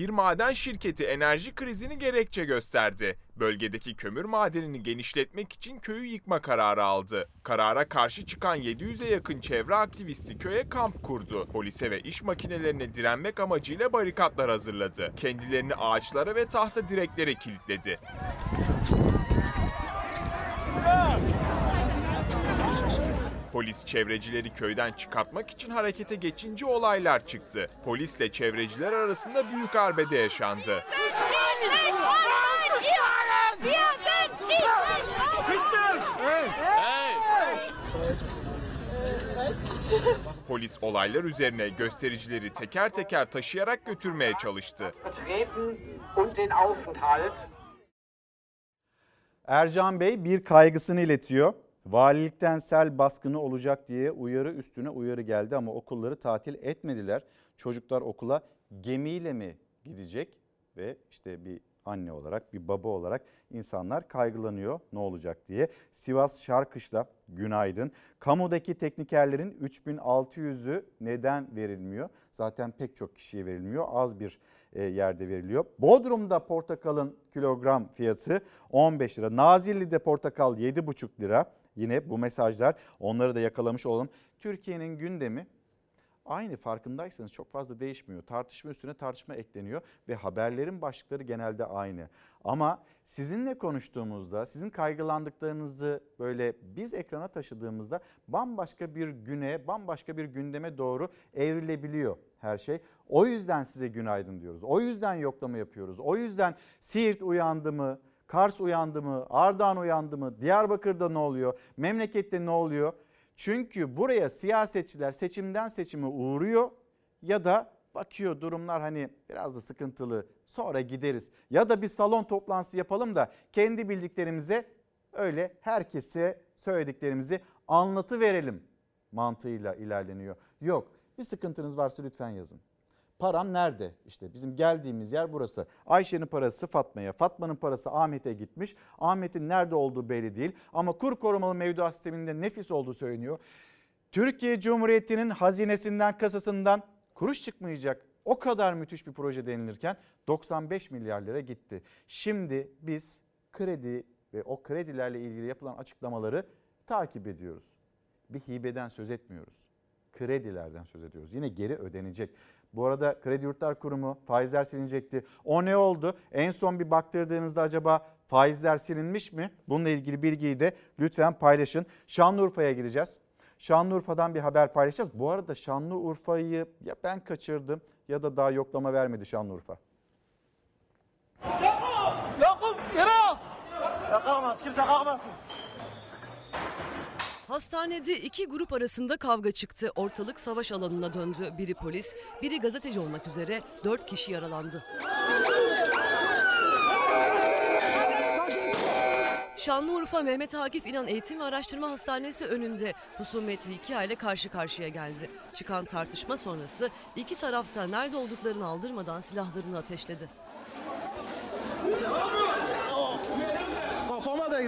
Bir maden şirketi enerji krizini gerekçe gösterdi. Bölgedeki kömür madenini genişletmek için köyü yıkma kararı aldı. Karara karşı çıkan 700'e yakın çevre aktivisti köye kamp kurdu. Polise ve iş makinelerine direnmek amacıyla barikatlar hazırladı. Kendilerini ağaçlara ve tahta direklere kilitledi. Polis çevrecileri köyden çıkartmak için harekete geçince olaylar çıktı. Polisle çevreciler arasında büyük arbede yaşandı. Polis olaylar üzerine göstericileri teker teker taşıyarak götürmeye çalıştı. Ercan Bey bir kaygısını iletiyor. Valilikten sel baskını olacak diye uyarı üstüne uyarı geldi ama okulları tatil etmediler. Çocuklar okula gemiyle mi gidecek ve işte bir anne olarak bir baba olarak insanlar kaygılanıyor ne olacak diye. Sivas Şarkışla günaydın. Kamudaki teknikerlerin 3600'ü neden verilmiyor? Zaten pek çok kişiye verilmiyor. Az bir e, yerde veriliyor. Bodrum'da portakalın kilogram fiyatı 15 lira. Nazilli'de portakal 7,5 lira. Yine bu mesajlar onları da yakalamış olalım. Türkiye'nin gündemi aynı farkındaysanız çok fazla değişmiyor. Tartışma üstüne tartışma ekleniyor ve haberlerin başlıkları genelde aynı. Ama sizinle konuştuğumuzda, sizin kaygılandıklarınızı böyle biz ekrana taşıdığımızda bambaşka bir güne, bambaşka bir gündeme doğru evrilebiliyor her şey. O yüzden size günaydın diyoruz. O yüzden yoklama yapıyoruz. O yüzden Siirt uyandı mı? Kars uyandı mı? Ardahan uyandı mı? Diyarbakır'da ne oluyor? Memlekette ne oluyor? Çünkü buraya siyasetçiler seçimden seçime uğruyor ya da bakıyor durumlar hani biraz da sıkıntılı sonra gideriz. Ya da bir salon toplantısı yapalım da kendi bildiklerimize öyle herkese söylediklerimizi anlatı verelim mantığıyla ilerleniyor. Yok bir sıkıntınız varsa lütfen yazın. Param nerede? İşte bizim geldiğimiz yer burası. Ayşe'nin parası Fatma'ya, Fatma'nın parası Ahmet'e gitmiş. Ahmet'in nerede olduğu belli değil ama kur korumalı mevduat sisteminde nefis olduğu söyleniyor. Türkiye Cumhuriyeti'nin hazinesinden, kasasından kuruş çıkmayacak. O kadar müthiş bir proje denilirken 95 milyar lira gitti. Şimdi biz kredi ve o kredilerle ilgili yapılan açıklamaları takip ediyoruz. Bir hibeden söz etmiyoruz. Kredilerden söz ediyoruz. Yine geri ödenecek. Bu arada Kredi Yurtlar Kurumu faizler silinecekti. O ne oldu? En son bir baktırdığınızda acaba faizler silinmiş mi? Bununla ilgili bilgiyi de lütfen paylaşın. Şanlıurfa'ya gideceğiz. Şanlıurfa'dan bir haber paylaşacağız. Bu arada Şanlıurfa'yı ya ben kaçırdım ya da daha yoklama vermedi Şanlıurfa. Yakup yere at. Kimse kalkmasın. Hastanede iki grup arasında kavga çıktı. Ortalık savaş alanına döndü. Biri polis, biri gazeteci olmak üzere dört kişi yaralandı. Şanlıurfa Mehmet Akif İnan Eğitim ve Araştırma Hastanesi önünde husumetli iki aile karşı karşıya geldi. Çıkan tartışma sonrası iki tarafta nerede olduklarını aldırmadan silahlarını ateşledi. Kafama da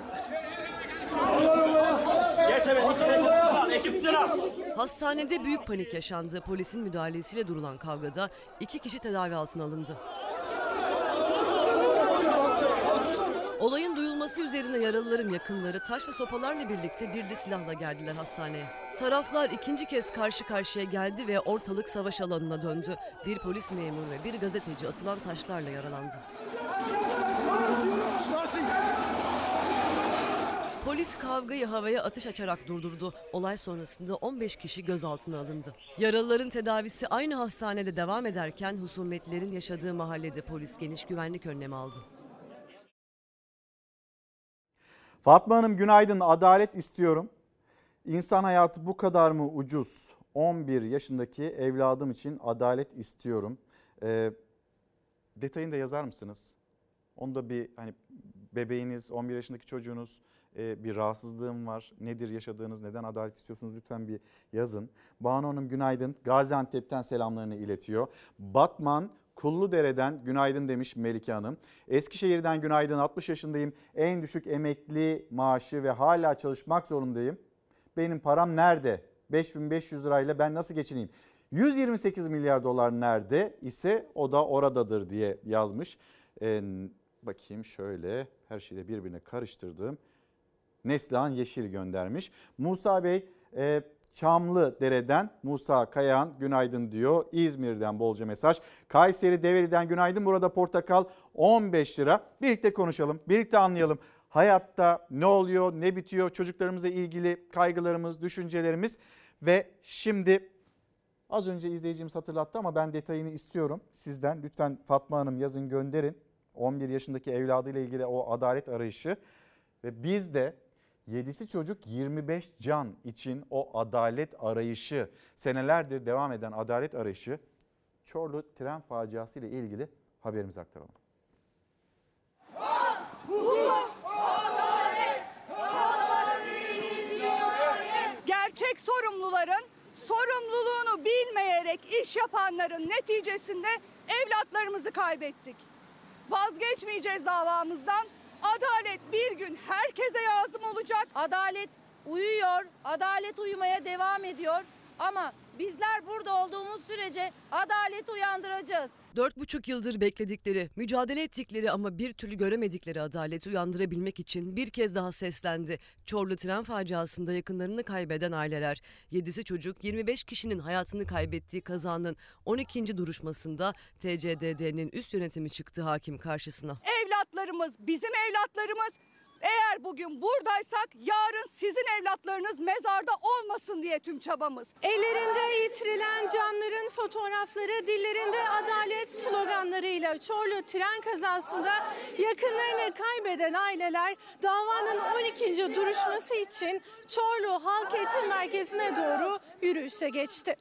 Hastanede büyük panik yaşandı. Polisin müdahalesiyle durulan kavgada iki kişi tedavi altına alındı. Olayın duyulması üzerine yaralıların yakınları taş ve sopalarla birlikte bir de silahla geldiler hastaneye. Taraflar ikinci kez karşı karşıya geldi ve ortalık savaş alanına döndü. Bir polis memuru ve bir gazeteci atılan taşlarla yaralandı. Polis kavgayı havaya atış açarak durdurdu. Olay sonrasında 15 kişi gözaltına alındı. Yaralıların tedavisi aynı hastanede devam ederken husumetlerin yaşadığı mahallede polis geniş güvenlik önlemi aldı. Fatma Hanım günaydın adalet istiyorum. İnsan hayatı bu kadar mı ucuz? 11 yaşındaki evladım için adalet istiyorum. Ee, detayını da yazar mısınız? Onu da bir hani bebeğiniz, 11 yaşındaki çocuğunuz e, bir rahatsızlığım var. Nedir yaşadığınız, neden adalet istiyorsunuz lütfen bir yazın. Banu Hanım günaydın. Gaziantep'ten selamlarını iletiyor. Batman Kulludere'den günaydın demiş Melike Hanım. Eskişehir'den günaydın 60 yaşındayım. En düşük emekli maaşı ve hala çalışmak zorundayım. Benim param nerede? 5500 lirayla ben nasıl geçineyim? 128 milyar dolar nerede ise o da oradadır diye yazmış. Ee, bakayım şöyle her şeyi de birbirine karıştırdım. Neslihan Yeşil göndermiş. Musa Bey e, Çamlı Dere'den Musa Kayahan günaydın diyor. İzmir'den bolca mesaj. Kayseri Develi'den günaydın. Burada portakal 15 lira. Birlikte konuşalım, birlikte anlayalım. Hayatta ne oluyor, ne bitiyor, çocuklarımızla ilgili kaygılarımız, düşüncelerimiz ve şimdi az önce izleyicimiz hatırlattı ama ben detayını istiyorum sizden. Lütfen Fatma Hanım yazın gönderin. 11 yaşındaki evladıyla ilgili o adalet arayışı ve biz de 7'si çocuk 25 can için o adalet arayışı, senelerdir devam eden adalet arayışı Çorlu tren faciası ile ilgili haberimizi aktaralım. Gerçek sorumluların sorumluluğunu bilmeyerek iş yapanların neticesinde evlatlarımızı kaybettik. Vazgeçmeyeceğiz davamızdan. Adalet bir gün herkese lazım olacak. Adalet uyuyor, adalet uyumaya devam ediyor. Ama bizler burada olduğumuz sürece adalet uyandıracağız. Dört buçuk yıldır bekledikleri, mücadele ettikleri ama bir türlü göremedikleri adaleti uyandırabilmek için bir kez daha seslendi. Çorlu tren faciasında yakınlarını kaybeden aileler, 7'si çocuk 25 kişinin hayatını kaybettiği kazanın 12. duruşmasında TCDD'nin üst yönetimi çıktı hakim karşısına. Evlatlarımız bizim evlatlarımız. Eğer bugün buradaysak yarın sizin evlatlarınız mezarda olmasın diye tüm çabamız. Ellerinde yitirilen canların fotoğrafları, dillerinde adalet sloganlarıyla Çorlu tren kazasında yakınlarını kaybeden aileler davanın 12. duruşması için Çorlu Halk Eğitim Merkezi'ne doğru yürüyüşe geçti.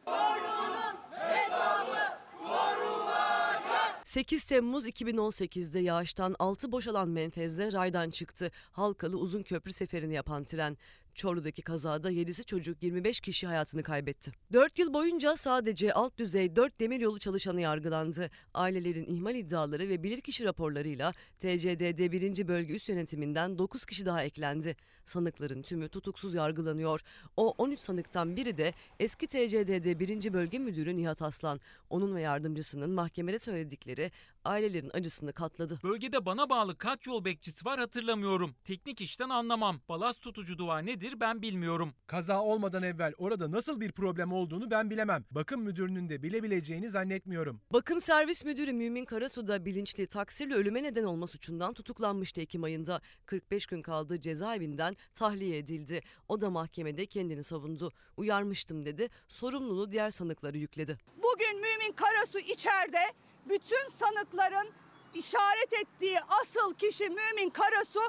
8 Temmuz 2018'de yağıştan altı boşalan menfezle raydan çıktı. Halkalı uzun köprü seferini yapan tren. Çorlu'daki kazada 7'si çocuk 25 kişi hayatını kaybetti. 4 yıl boyunca sadece alt düzey 4 demiryolu çalışanı yargılandı. Ailelerin ihmal iddiaları ve bilirkişi raporlarıyla TCDD 1. Bölge Üst Yönetiminden 9 kişi daha eklendi. Sanıkların tümü tutuksuz yargılanıyor. O 13 sanıktan biri de eski TCDD 1. Bölge Müdürü Nihat Aslan. Onun ve yardımcısının mahkemede söyledikleri ailelerin acısını katladı. Bölgede bana bağlı kaç yol bekçisi var hatırlamıyorum. Teknik işten anlamam. Balast tutucu duvar nedir ben bilmiyorum. Kaza olmadan evvel orada nasıl bir problem olduğunu ben bilemem. Bakım müdürünün de bilebileceğini zannetmiyorum. Bakım Servis Müdürü Mümin Karasu da bilinçli taksirle ölüme neden olma suçundan tutuklanmıştı Ekim ayında. 45 gün kaldığı cezaevinden tahliye edildi. O da mahkemede kendini savundu. Uyarmıştım dedi. Sorumluluğu diğer sanıkları yükledi. Bugün Mümin Karasu içeride bütün sanıkların işaret ettiği asıl kişi Mümin Karasu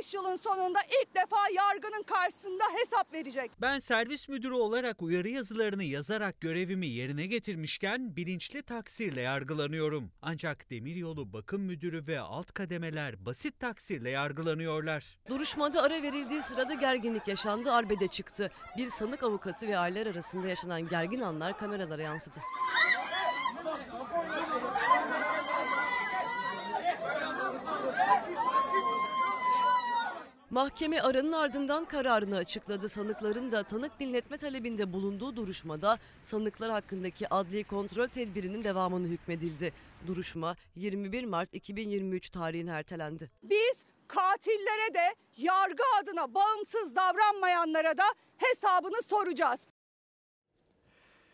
5 yılın sonunda ilk defa yargının karşısında hesap verecek. Ben servis müdürü olarak uyarı yazılarını yazarak görevimi yerine getirmişken bilinçli taksirle yargılanıyorum. Ancak demiryolu bakım müdürü ve alt kademeler basit taksirle yargılanıyorlar. Duruşmada ara verildiği sırada gerginlik yaşandı, arbede çıktı. Bir sanık avukatı ve aileler arasında yaşanan gergin anlar kameralara yansıdı. Mahkeme aranın ardından kararını açıkladı. Sanıkların da tanık dinletme talebinde bulunduğu duruşmada sanıklar hakkındaki adli kontrol tedbirinin devamını hükmedildi. Duruşma 21 Mart 2023 tarihine ertelendi. Biz katillere de yargı adına bağımsız davranmayanlara da hesabını soracağız.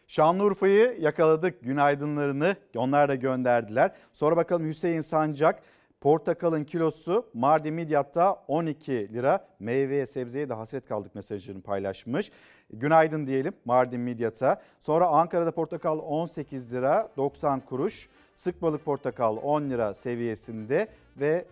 Şanlıurfa'yı yakaladık günaydınlarını onlar da gönderdiler. Sonra bakalım Hüseyin Sancak portakalın kilosu Mardin Midyat'ta 12 lira meyveye sebzeye de hasret kaldık mesajını paylaşmış. Günaydın diyelim Mardin Midyat'a. Sonra Ankara'da portakal 18 lira 90 kuruş. Sık balık portakal 10 lira seviyesinde ve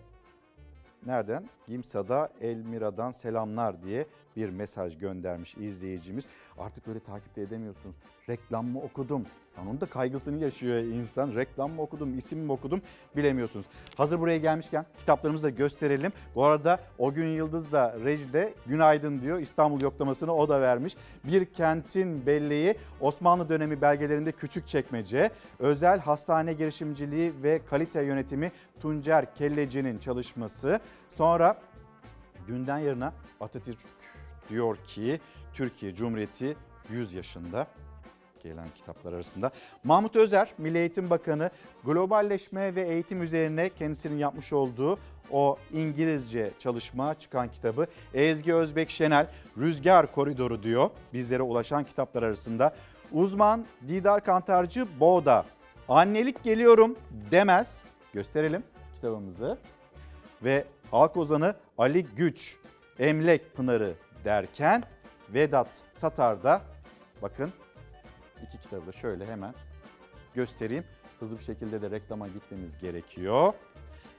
nereden? Gimsa'da Elmira'dan selamlar diye bir mesaj göndermiş izleyicimiz. Artık böyle takipte edemiyorsunuz. Reklam mı okudum? Onun da kaygısını yaşıyor insan. Reklam mı okudum, isim mi okudum bilemiyorsunuz. Hazır buraya gelmişken kitaplarımızı da gösterelim. Bu arada o gün Yıldız da rejide günaydın diyor. İstanbul yoklamasını o da vermiş. Bir kentin belleği Osmanlı dönemi belgelerinde küçük çekmece. Özel hastane girişimciliği ve kalite yönetimi Tuncer Kelleci'nin çalışması. Sonra günden yarına Atatürk diyor ki Türkiye Cumhuriyeti 100 yaşında gelen kitaplar arasında. Mahmut Özer, Milli Eğitim Bakanı globalleşme ve eğitim üzerine kendisinin yapmış olduğu o İngilizce çalışma çıkan kitabı Ezgi Özbek Şenel Rüzgar Koridoru diyor bizlere ulaşan kitaplar arasında. Uzman Didar Kantarcı Boğda annelik geliyorum demez gösterelim kitabımızı ve halk ozanı Ali Güç Emlek Pınarı derken Vedat Tatar da bakın iki kitabı da şöyle hemen göstereyim. Hızlı bir şekilde de reklama gitmemiz gerekiyor.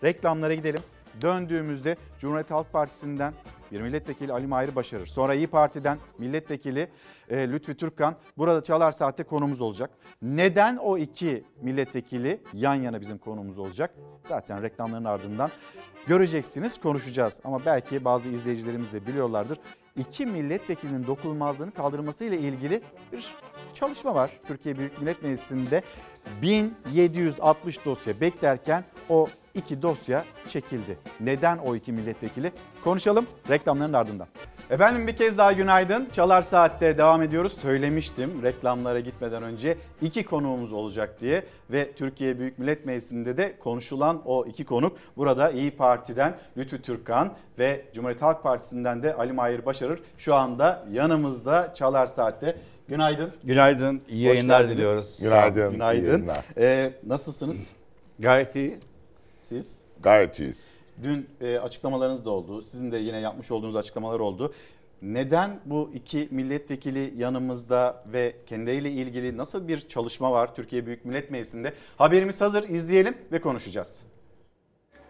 Reklamlara gidelim. Döndüğümüzde Cumhuriyet Halk Partisi'nden bir milletvekili Ali Mahir Başarır. Sonra İyi Parti'den milletvekili e, Lütfi Türkkan. Burada Çalar Saat'te konumuz olacak. Neden o iki milletvekili yan yana bizim konumuz olacak? Zaten reklamların ardından göreceksiniz, konuşacağız. Ama belki bazı izleyicilerimiz de biliyorlardır. İki milletvekilinin dokunulmazlığını kaldırması ile ilgili bir çalışma var. Türkiye Büyük Millet Meclisi'nde 1760 dosya beklerken o iki dosya çekildi. Neden o iki milletvekili? Konuşalım reklamların ardından. Efendim bir kez daha günaydın. Çalar Saat'te devam ediyoruz. Söylemiştim reklamlara gitmeden önce iki konuğumuz olacak diye ve Türkiye Büyük Millet Meclisi'nde de konuşulan o iki konuk. Burada İyi Parti'den Lütfü Türkkan ve Cumhuriyet Halk Partisi'nden de Ali Mahir Başarır şu anda yanımızda Çalar Saat'te. Günaydın. Günaydın, iyi Hoş yayınlar geldiniz. diliyoruz. Günaydın, iyi Günaydın. yayınlar. Ee, nasılsınız? Gayet iyi. Siz? Gayet iyiyiz. Dün e, açıklamalarınız da oldu. Sizin de yine yapmış olduğunuz açıklamalar oldu. Neden bu iki milletvekili yanımızda ve kendileriyle ilgili nasıl bir çalışma var Türkiye Büyük Millet Meclisi'nde? Haberimiz hazır izleyelim ve konuşacağız.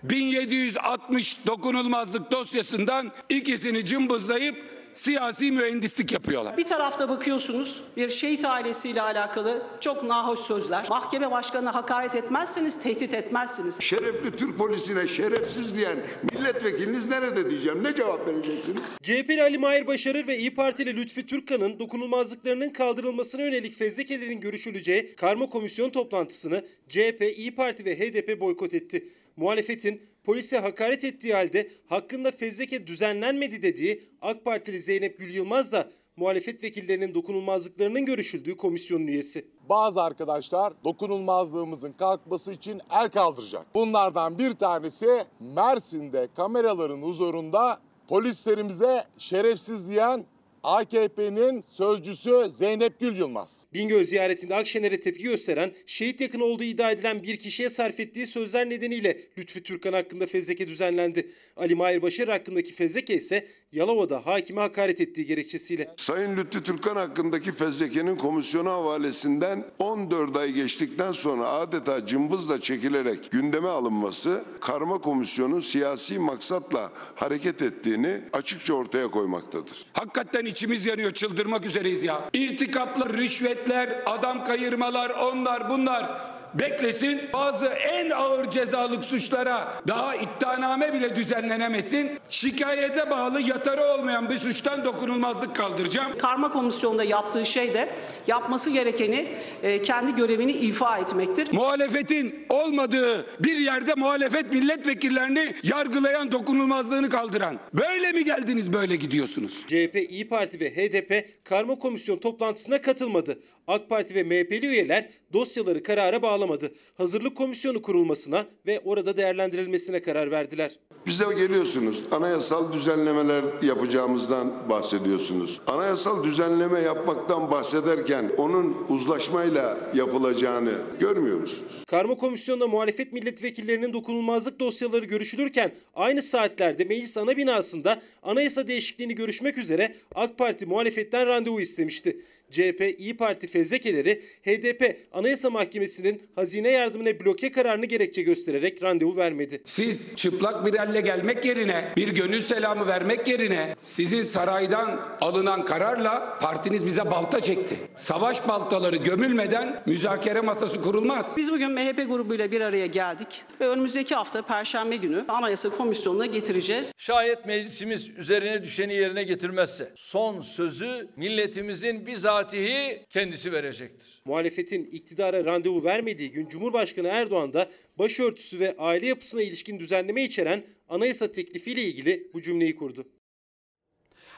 1760 dokunulmazlık dosyasından ikisini cımbızlayıp siyasi mühendislik yapıyorlar. Bir tarafta bakıyorsunuz bir şehit ailesiyle alakalı çok nahoş sözler. Mahkeme başkanına hakaret etmezseniz tehdit etmezsiniz. Şerefli Türk polisine şerefsiz diyen milletvekiliniz nerede diyeceğim? Ne cevap vereceksiniz? CHP'li Ali Mahir Başarır ve İyi Partili Lütfi Türkkan'ın dokunulmazlıklarının kaldırılmasına yönelik fezlekelerin görüşüleceği karma komisyon toplantısını CHP, İyi Parti ve HDP boykot etti. Muhalefetin polise hakaret ettiği halde hakkında fezleke düzenlenmedi dediği AK Partili Zeynep Gül Yılmaz da muhalefet vekillerinin dokunulmazlıklarının görüşüldüğü komisyonun üyesi. Bazı arkadaşlar dokunulmazlığımızın kalkması için el kaldıracak. Bunlardan bir tanesi Mersin'de kameraların huzurunda polislerimize şerefsiz diyen AKP'nin sözcüsü Zeynep Gül Yılmaz. Bingöl ziyaretinde Akşener'e tepki gösteren, şehit yakını olduğu iddia edilen bir kişiye sarf ettiği sözler nedeniyle Lütfi Türkan hakkında fezleke düzenlendi. Ali Mahir Başarı hakkındaki fezleke ise Yalova'da hakime hakaret ettiği gerekçesiyle. Sayın Lütfü Türkan hakkındaki fezlekenin komisyona havalesinden 14 ay geçtikten sonra adeta cımbızla çekilerek gündeme alınması karma komisyonun siyasi maksatla hareket ettiğini açıkça ortaya koymaktadır. Hakikaten içimiz yanıyor çıldırmak üzereyiz ya. İrtikaplar, rüşvetler, adam kayırmalar, onlar bunlar beklesin. Bazı en ağır cezalık suçlara daha iddianame bile düzenlenemesin. Şikayete bağlı yatarı olmayan bir suçtan dokunulmazlık kaldıracağım. Karma komisyonda yaptığı şey de yapması gerekeni e, kendi görevini ifa etmektir. Muhalefetin olmadığı bir yerde muhalefet milletvekillerini yargılayan dokunulmazlığını kaldıran. Böyle mi geldiniz böyle gidiyorsunuz? CHP, İyi Parti ve HDP karma komisyon toplantısına katılmadı. AK Parti ve MHP'li üyeler dosyaları karara bağlamadı. Hazırlık komisyonu kurulmasına ve orada değerlendirilmesine karar verdiler. Bize geliyorsunuz, anayasal düzenlemeler yapacağımızdan bahsediyorsunuz. Anayasal düzenleme yapmaktan bahsederken onun uzlaşmayla yapılacağını görmüyor musunuz? Karma komisyonda muhalefet milletvekillerinin dokunulmazlık dosyaları görüşülürken aynı saatlerde meclis ana binasında anayasa değişikliğini görüşmek üzere AK Parti muhalefetten randevu istemişti. CHP, İyi Parti fezlekeleri HDP Anayasa Mahkemesi'nin hazine yardımına bloke kararını gerekçe göstererek randevu vermedi. Siz çıplak bir elle gelmek yerine, bir gönül selamı vermek yerine sizin saraydan alınan kararla partiniz bize balta çekti. Savaş baltaları gömülmeden müzakere masası kurulmaz. Biz bugün MHP grubuyla bir araya geldik ve önümüzdeki hafta Perşembe günü Anayasa Komisyonu'na getireceğiz. Şayet meclisimiz üzerine düşeni yerine getirmezse son sözü milletimizin bizatihi kendisi verecektir. Muhalefetin iktidara randevu vermediği gün Cumhurbaşkanı Erdoğan da başörtüsü ve aile yapısına ilişkin düzenleme içeren anayasa teklifiyle ilgili bu cümleyi kurdu.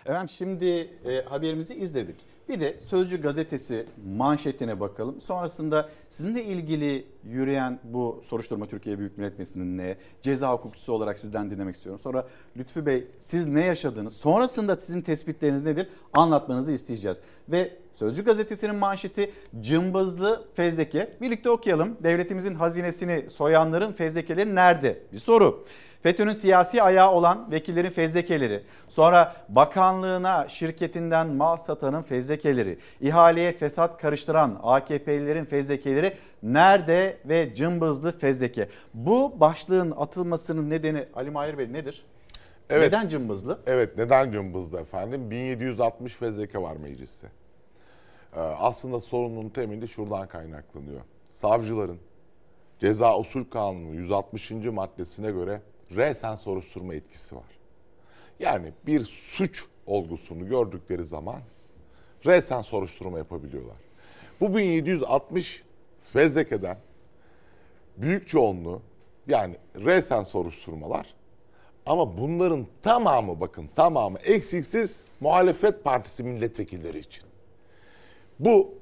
Efendim şimdi e, haberimizi izledik. Bir de Sözcü gazetesi manşetine bakalım. Sonrasında sizinle ilgili yürüyen bu soruşturma Türkiye Büyük Millet Meclisi'nin ceza hukukçusu olarak sizden dinlemek istiyorum. Sonra Lütfü Bey siz ne yaşadınız? Sonrasında sizin tespitleriniz nedir? Anlatmanızı isteyeceğiz. Ve Sözcü gazetesinin manşeti cımbızlı fezleke. Birlikte okuyalım. Devletimizin hazinesini soyanların fezlekeleri nerede? Bir soru. FETÖ'nün siyasi ayağı olan vekillerin fezlekeleri, sonra bakanlığına şirketinden mal satanın fezlekeleri, ihaleye fesat karıştıran AKP'lilerin fezlekeleri nerede ve cımbızlı fezleke. Bu başlığın atılmasının nedeni Ali Mahir Bey nedir? Evet. Neden cımbızlı? Evet neden cımbızlı efendim? 1760 fezleke var mecliste. Ee, aslında sorunun temeli şuradan kaynaklanıyor. Savcıların ceza usul kanunu 160. maddesine göre resen soruşturma etkisi var. Yani bir suç olgusunu gördükleri zaman resen soruşturma yapabiliyorlar. Bu 1760 fezlekeden büyük çoğunluğu yani resen soruşturmalar ama bunların tamamı bakın tamamı eksiksiz muhalefet partisi milletvekilleri için. Bu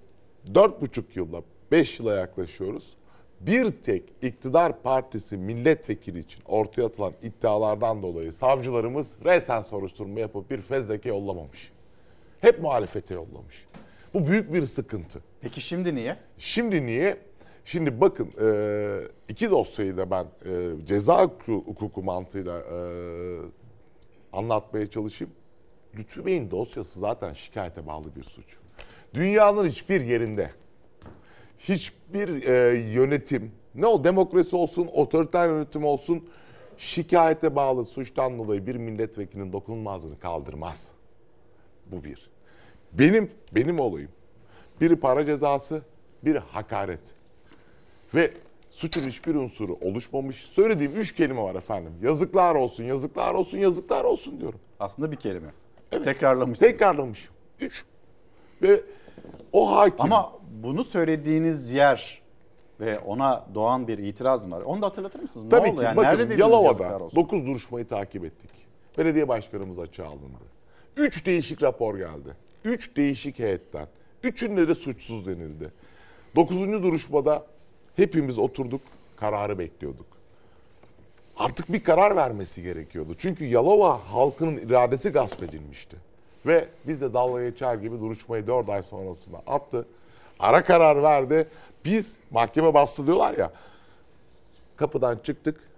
dört buçuk yılda beş yıla yaklaşıyoruz. Bir tek iktidar partisi milletvekili için ortaya atılan iddialardan dolayı savcılarımız resen soruşturma yapıp bir fezleke yollamamış. Hep muhalefete yollamış. Bu büyük bir sıkıntı. Peki şimdi niye? Şimdi niye? Şimdi bakın iki dosyayı da ben ceza hukuku mantığıyla anlatmaya çalışayım. Lütfü Bey'in dosyası zaten şikayete bağlı bir suç. Dünyanın hiçbir yerinde hiçbir e, yönetim ne o demokrasi olsun otoriter yönetim olsun şikayete bağlı suçtan dolayı bir milletvekilinin dokunulmazlığını kaldırmaz. Bu bir. Benim benim olayım. Biri para cezası, biri hakaret. Ve suçun hiçbir unsuru oluşmamış. Söylediğim üç kelime var efendim. Yazıklar olsun, yazıklar olsun, yazıklar olsun diyorum. Aslında bir kelime. Evet. Tekrarlamışsınız. Tekrarlamışım. Üç. Ve o hakim. Ama bunu söylediğiniz yer ve ona doğan bir itiraz var? Onu da hatırlatır mısınız? Ne Tabii oldu? ki. Yani Bakın nerede Yalova'da 9 duruşmayı takip ettik. Belediye başkanımız açığa alındı. 3 değişik rapor geldi. 3 değişik heyetten. Üçünde de suçsuz denildi. 9. duruşmada hepimiz oturduk, kararı bekliyorduk. Artık bir karar vermesi gerekiyordu. Çünkü Yalova halkının iradesi gasp edilmişti. Ve biz de dalga geçer gibi duruşmayı 4 ay sonrasında attı. Ara karar verdi. Biz mahkeme bastı diyorlar ya. Kapıdan çıktık.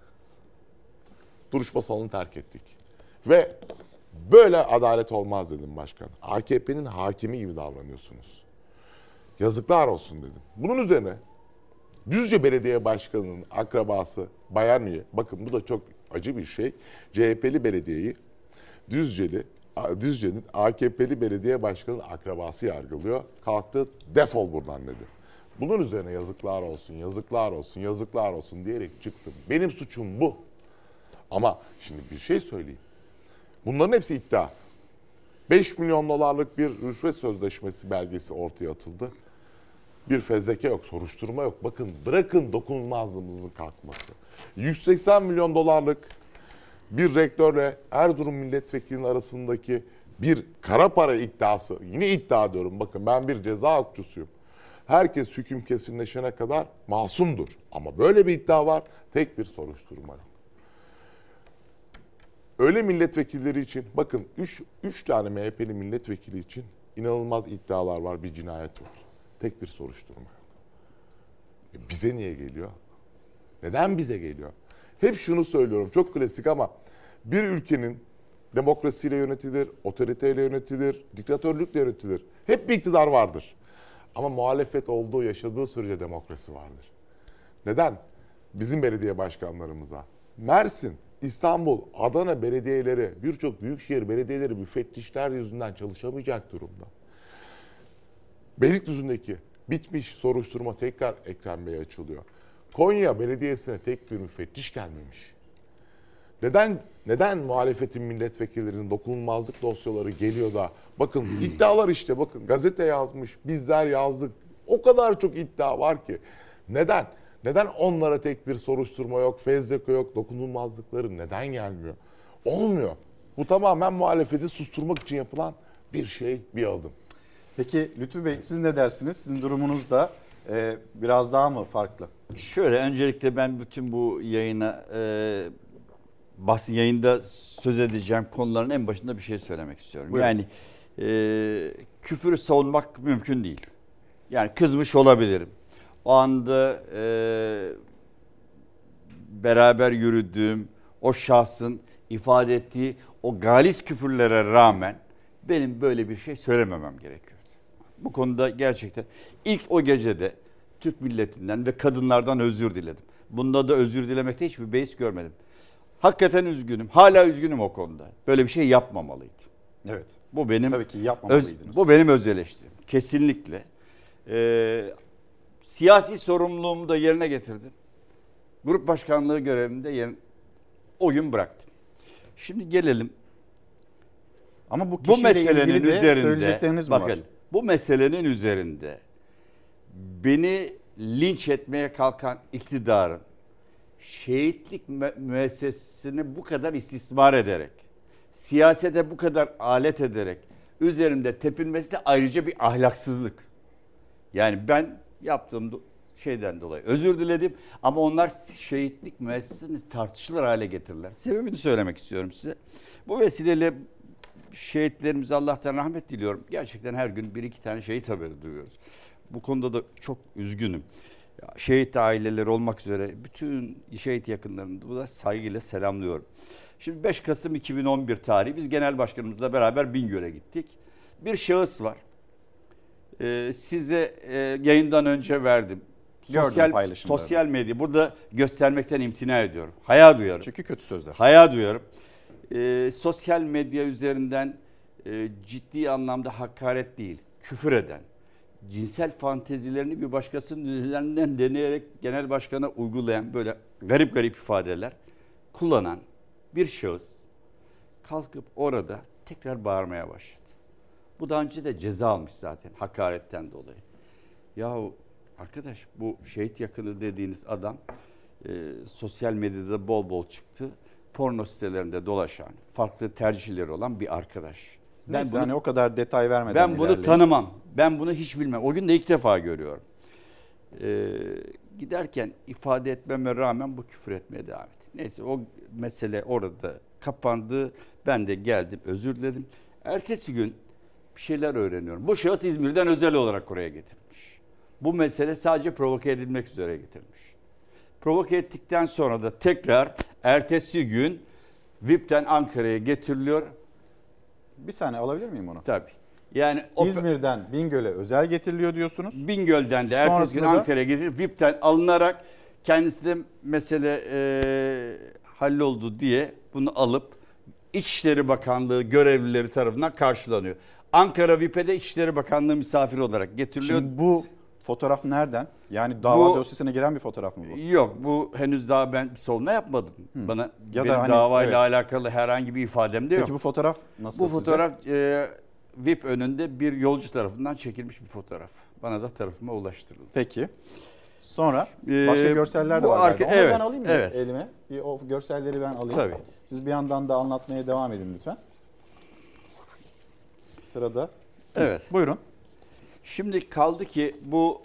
Duruşma salonunu terk ettik. Ve böyle adalet olmaz dedim başkan. AKP'nin hakimi gibi davranıyorsunuz. Yazıklar olsun dedim. Bunun üzerine Düzce Belediye Başkanı'nın akrabası Bayermiye, bakın bu da çok acı bir şey. CHP'li belediyeyi Düzceli Düzce'nin AKP'li belediye başkanının akrabası yargılıyor. Kalktı defol buradan dedi. Bunun üzerine yazıklar olsun, yazıklar olsun, yazıklar olsun diyerek çıktım. Benim suçum bu. Ama şimdi bir şey söyleyeyim. Bunların hepsi iddia. 5 milyon dolarlık bir rüşvet sözleşmesi belgesi ortaya atıldı. Bir fezleke yok, soruşturma yok. Bakın bırakın dokunulmazlığımızın kalkması. 180 milyon dolarlık bir rektörle Erzurum milletvekilinin arasındaki bir kara para iddiası. Yine iddia diyorum bakın ben bir ceza hukukçusuyum. Herkes hüküm kesinleşene kadar masumdur. Ama böyle bir iddia var. Tek bir soruşturma yok. Öyle milletvekilleri için bakın 3 tane MHP'li milletvekili için inanılmaz iddialar var. Bir cinayet var. Tek bir soruşturma yok. E bize niye geliyor? Neden bize geliyor? Hep şunu söylüyorum çok klasik ama bir ülkenin demokrasiyle yönetilir, otoriteyle yönetilir, diktatörlükle yönetilir. Hep bir iktidar vardır. Ama muhalefet olduğu, yaşadığı sürece demokrasi vardır. Neden? Bizim belediye başkanlarımıza. Mersin, İstanbul, Adana belediyeleri, birçok büyükşehir belediyeleri müfettişler yüzünden çalışamayacak durumda. Beylikdüzü'ndeki bitmiş soruşturma tekrar Ekrem Bey'e açılıyor. Konya Belediyesi'ne tek bir müfettiş gelmemiş. Neden neden muhalefetin milletvekillerinin dokunulmazlık dosyaları geliyor da bakın iddialar işte bakın gazete yazmış bizler yazdık o kadar çok iddia var ki neden neden onlara tek bir soruşturma yok fezleke yok dokunulmazlıkları neden gelmiyor olmuyor bu tamamen muhalefeti susturmak için yapılan bir şey bir adım. Peki Lütfü Bey siz ne dersiniz? Sizin durumunuz da e, biraz daha mı farklı? Şöyle öncelikle ben bütün bu yayına e, basın yayında söz edeceğim konuların en başında bir şey söylemek istiyorum. Buyurun. Yani e, küfürü savunmak mümkün değil. Yani kızmış olabilirim. O anda e, beraber yürüdüğüm o şahsın ifade ettiği o galis küfürlere rağmen benim böyle bir şey söylememem gerekiyordu. Bu konuda gerçekten ilk o gecede Türk milletinden ve kadınlardan özür diledim. Bunda da özür dilemekte hiçbir beis görmedim. Hakikaten üzgünüm. Hala üzgünüm o konuda. Böyle bir şey yapmamalıydım. Evet. Bu benim Tabii ki öz, yapmamalıydınız. bu benim öz eleştirim. Kesinlikle. Ee, siyasi sorumluluğumu da yerine getirdim. Grup başkanlığı görevimde yer, o gün bıraktım. Şimdi gelelim. Ama bu bu meselenin üzerinde bakın var? bu meselenin üzerinde beni linç etmeye kalkan iktidarın şehitlik mü- müessesesini bu kadar istismar ederek, siyasete bu kadar alet ederek üzerinde tepinmesi de ayrıca bir ahlaksızlık. Yani ben yaptığım şeyden dolayı özür diledim ama onlar şehitlik müessesesini tartışılır hale getirdiler. Sebebini söylemek istiyorum size. Bu vesileyle şehitlerimize Allah'tan rahmet diliyorum. Gerçekten her gün bir iki tane şehit haberi duyuyoruz. Bu konuda da çok üzgünüm. Şehit aileleri olmak üzere bütün şehit yakınlarını da saygıyla selamlıyorum. Şimdi 5 Kasım 2011 tarihi biz genel başkanımızla beraber Bingöl'e gittik. Bir şahıs var. Ee, size e, yayından önce verdim. Sosyal, sosyal medya burada göstermekten imtina ediyorum. Haya duyarım. Çünkü kötü sözler. Haya duyarım. Ee, sosyal medya üzerinden e, ciddi anlamda hakaret değil, küfür eden, cinsel fantezilerini bir başkasının üzerinden deneyerek genel başkana uygulayan böyle garip garip ifadeler kullanan bir şahıs kalkıp orada tekrar bağırmaya başladı. Bu daha önce de ceza almış zaten hakaretten dolayı. Yahu arkadaş bu şehit yakını dediğiniz adam e, sosyal medyada bol bol çıktı. Porno sitelerinde dolaşan, farklı tercihleri olan bir arkadaş. Ben hani o kadar detay vermeden ben bunu ilerleyin. tanımam. Ben bunu hiç bilmem. O gün de ilk defa görüyorum. Ee, giderken ifade etmeme rağmen bu küfür etmeye devam etti. Neyse o mesele orada kapandı. Ben de geldim özür diledim. Ertesi gün bir şeyler öğreniyorum. Bu şahıs İzmir'den özel olarak oraya getirmiş. Bu mesele sadece provoke edilmek üzere getirmiş. Provoke ettikten sonra da tekrar ertesi gün VIP'ten Ankara'ya getiriliyor. Bir saniye alabilir miyim onu? Tabii. Yani o- İzmir'den Bingöl'e özel getiriliyor diyorsunuz. Bingöl'den de ertesi gün Sonrasında da- Ankara'ya getirilip VIP'ten alınarak kendisi de mesele e, halloldu diye bunu alıp İçişleri Bakanlığı görevlileri tarafından karşılanıyor. Ankara VIP'e de İçişleri Bakanlığı misafir olarak getiriliyor. Şimdi bu fotoğraf nereden? Yani dava Bu- dosyasına giren bir fotoğraf mı bu? Yok bu henüz daha ben bir savunma yapmadım. Bana Ya da benim hani- davayla evet. alakalı herhangi bir ifadem de yok. Peki bu fotoğraf nasıl Bu size? fotoğraf e, VIP önünde bir yolcu tarafından çekilmiş bir fotoğraf. Bana da tarafıma ulaştırıldı. Peki. Sonra Ee, başka görseller de bu var. arka- evet, ben alayım mı evet. elime? Bir o görselleri ben alayım. Tabii. Siz bir yandan da anlatmaya devam edin lütfen. Sırada. Evet. Buyurun. Şimdi kaldı ki bu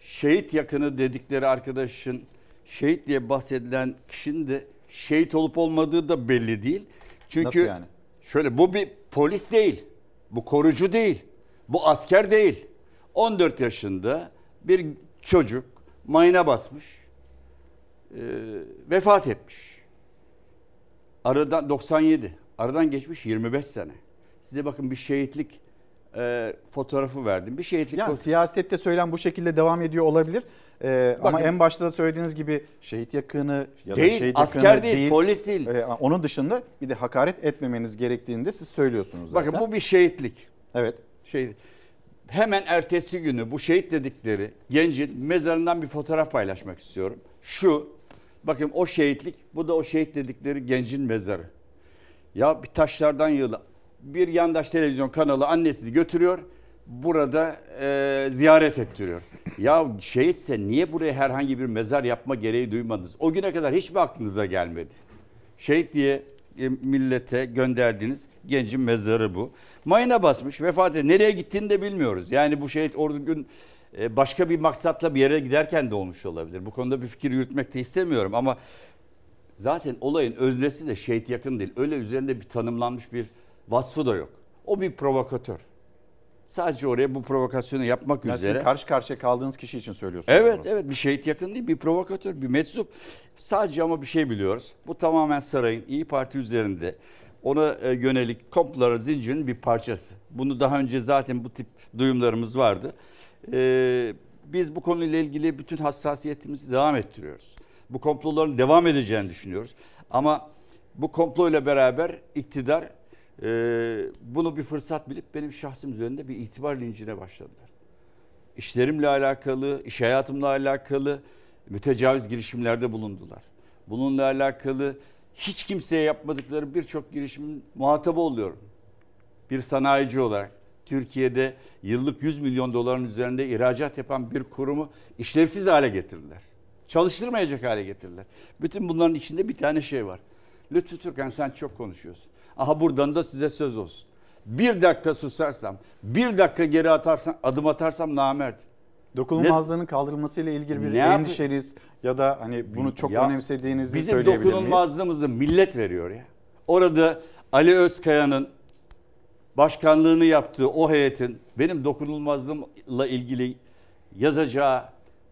şehit yakını dedikleri arkadaşın şehit diye bahsedilen kişinin de şehit olup olmadığı da belli değil. Çünkü Nasıl yani? şöyle bu bir polis değil. Bu korucu değil. Bu asker değil. 14 yaşında bir çocuk mayına basmış. e, vefat etmiş. Aradan 97. Aradan geçmiş 25 sene. Size bakın bir şehitlik e, fotoğrafı verdim. Bir şehitlik Yani siyasette söylem bu şekilde devam ediyor olabilir. Ama Bakın- en başta da söylediğiniz gibi şehit yakını ya da Değil, şehit asker yakını değil, polis değil. Ee, onun dışında bir de hakaret etmemeniz gerektiğini de siz söylüyorsunuz zaten. Bakın bu bir şehitlik. Evet. Şey, hemen ertesi günü bu şehit dedikleri gencin mezarından bir fotoğraf paylaşmak istiyorum. Şu, bakın o şehitlik, bu da o şehit dedikleri gencin mezarı. Ya bir taşlardan yığılı. Bir yandaş televizyon kanalı annesini götürüyor, burada e, ziyaret ettiriyor. Ya şehitse niye buraya herhangi bir mezar yapma gereği duymadınız? O güne kadar hiç mi aklınıza gelmedi? Şehit diye e, millete gönderdiğiniz gencin mezarı bu. Mayına basmış vefat ediyor. Nereye gittiğini de bilmiyoruz. Yani bu şehit orada gün e, başka bir maksatla bir yere giderken de olmuş olabilir. Bu konuda bir fikir yürütmek de istemiyorum ama zaten olayın öznesi de şehit yakın değil. Öyle üzerinde bir tanımlanmış bir vasfı da yok. O bir provokatör. Sadece oraya bu provokasyonu yapmak Yani üzere. sizin karşı karşıya kaldığınız kişi için söylüyorsunuz. Evet bunu. evet bir şehit yakın değil bir provokatör bir meczup. Sadece ama bir şey biliyoruz. Bu tamamen sarayın İyi Parti üzerinde ona e, yönelik komploların zincirinin bir parçası. Bunu daha önce zaten bu tip duyumlarımız vardı. Ee, biz bu konuyla ilgili bütün hassasiyetimizi devam ettiriyoruz. Bu komploların devam edeceğini düşünüyoruz. Ama bu komployla beraber iktidar bunu bir fırsat bilip benim şahsım üzerinde bir itibar lincine başladılar işlerimle alakalı, iş hayatımla alakalı mütecaviz girişimlerde bulundular. Bununla alakalı hiç kimseye yapmadıkları birçok girişimin muhatabı oluyorum. Bir sanayici olarak Türkiye'de yıllık 100 milyon doların üzerinde ihracat yapan bir kurumu işlevsiz hale getirdiler. Çalıştırmayacak hale getirdiler. Bütün bunların içinde bir tane şey var. Lütfü Türkan sen çok konuşuyorsun. Aha buradan da size söz olsun. Bir dakika susarsam, bir dakika geri atarsam, adım atarsam namerdim. Dokunulmazlığının kaldırılmasıyla ilgili bir Ne endişeniz ya da hani bunu çok Ya, önemsediğinizi Bizim söyleyebilir miyiz? dokunulmazlığımızı millet veriyor ya. Orada Ali Özkaya'nın başkanlığını yaptığı o heyetin benim dokunulmazlığımla ilgili yazacağı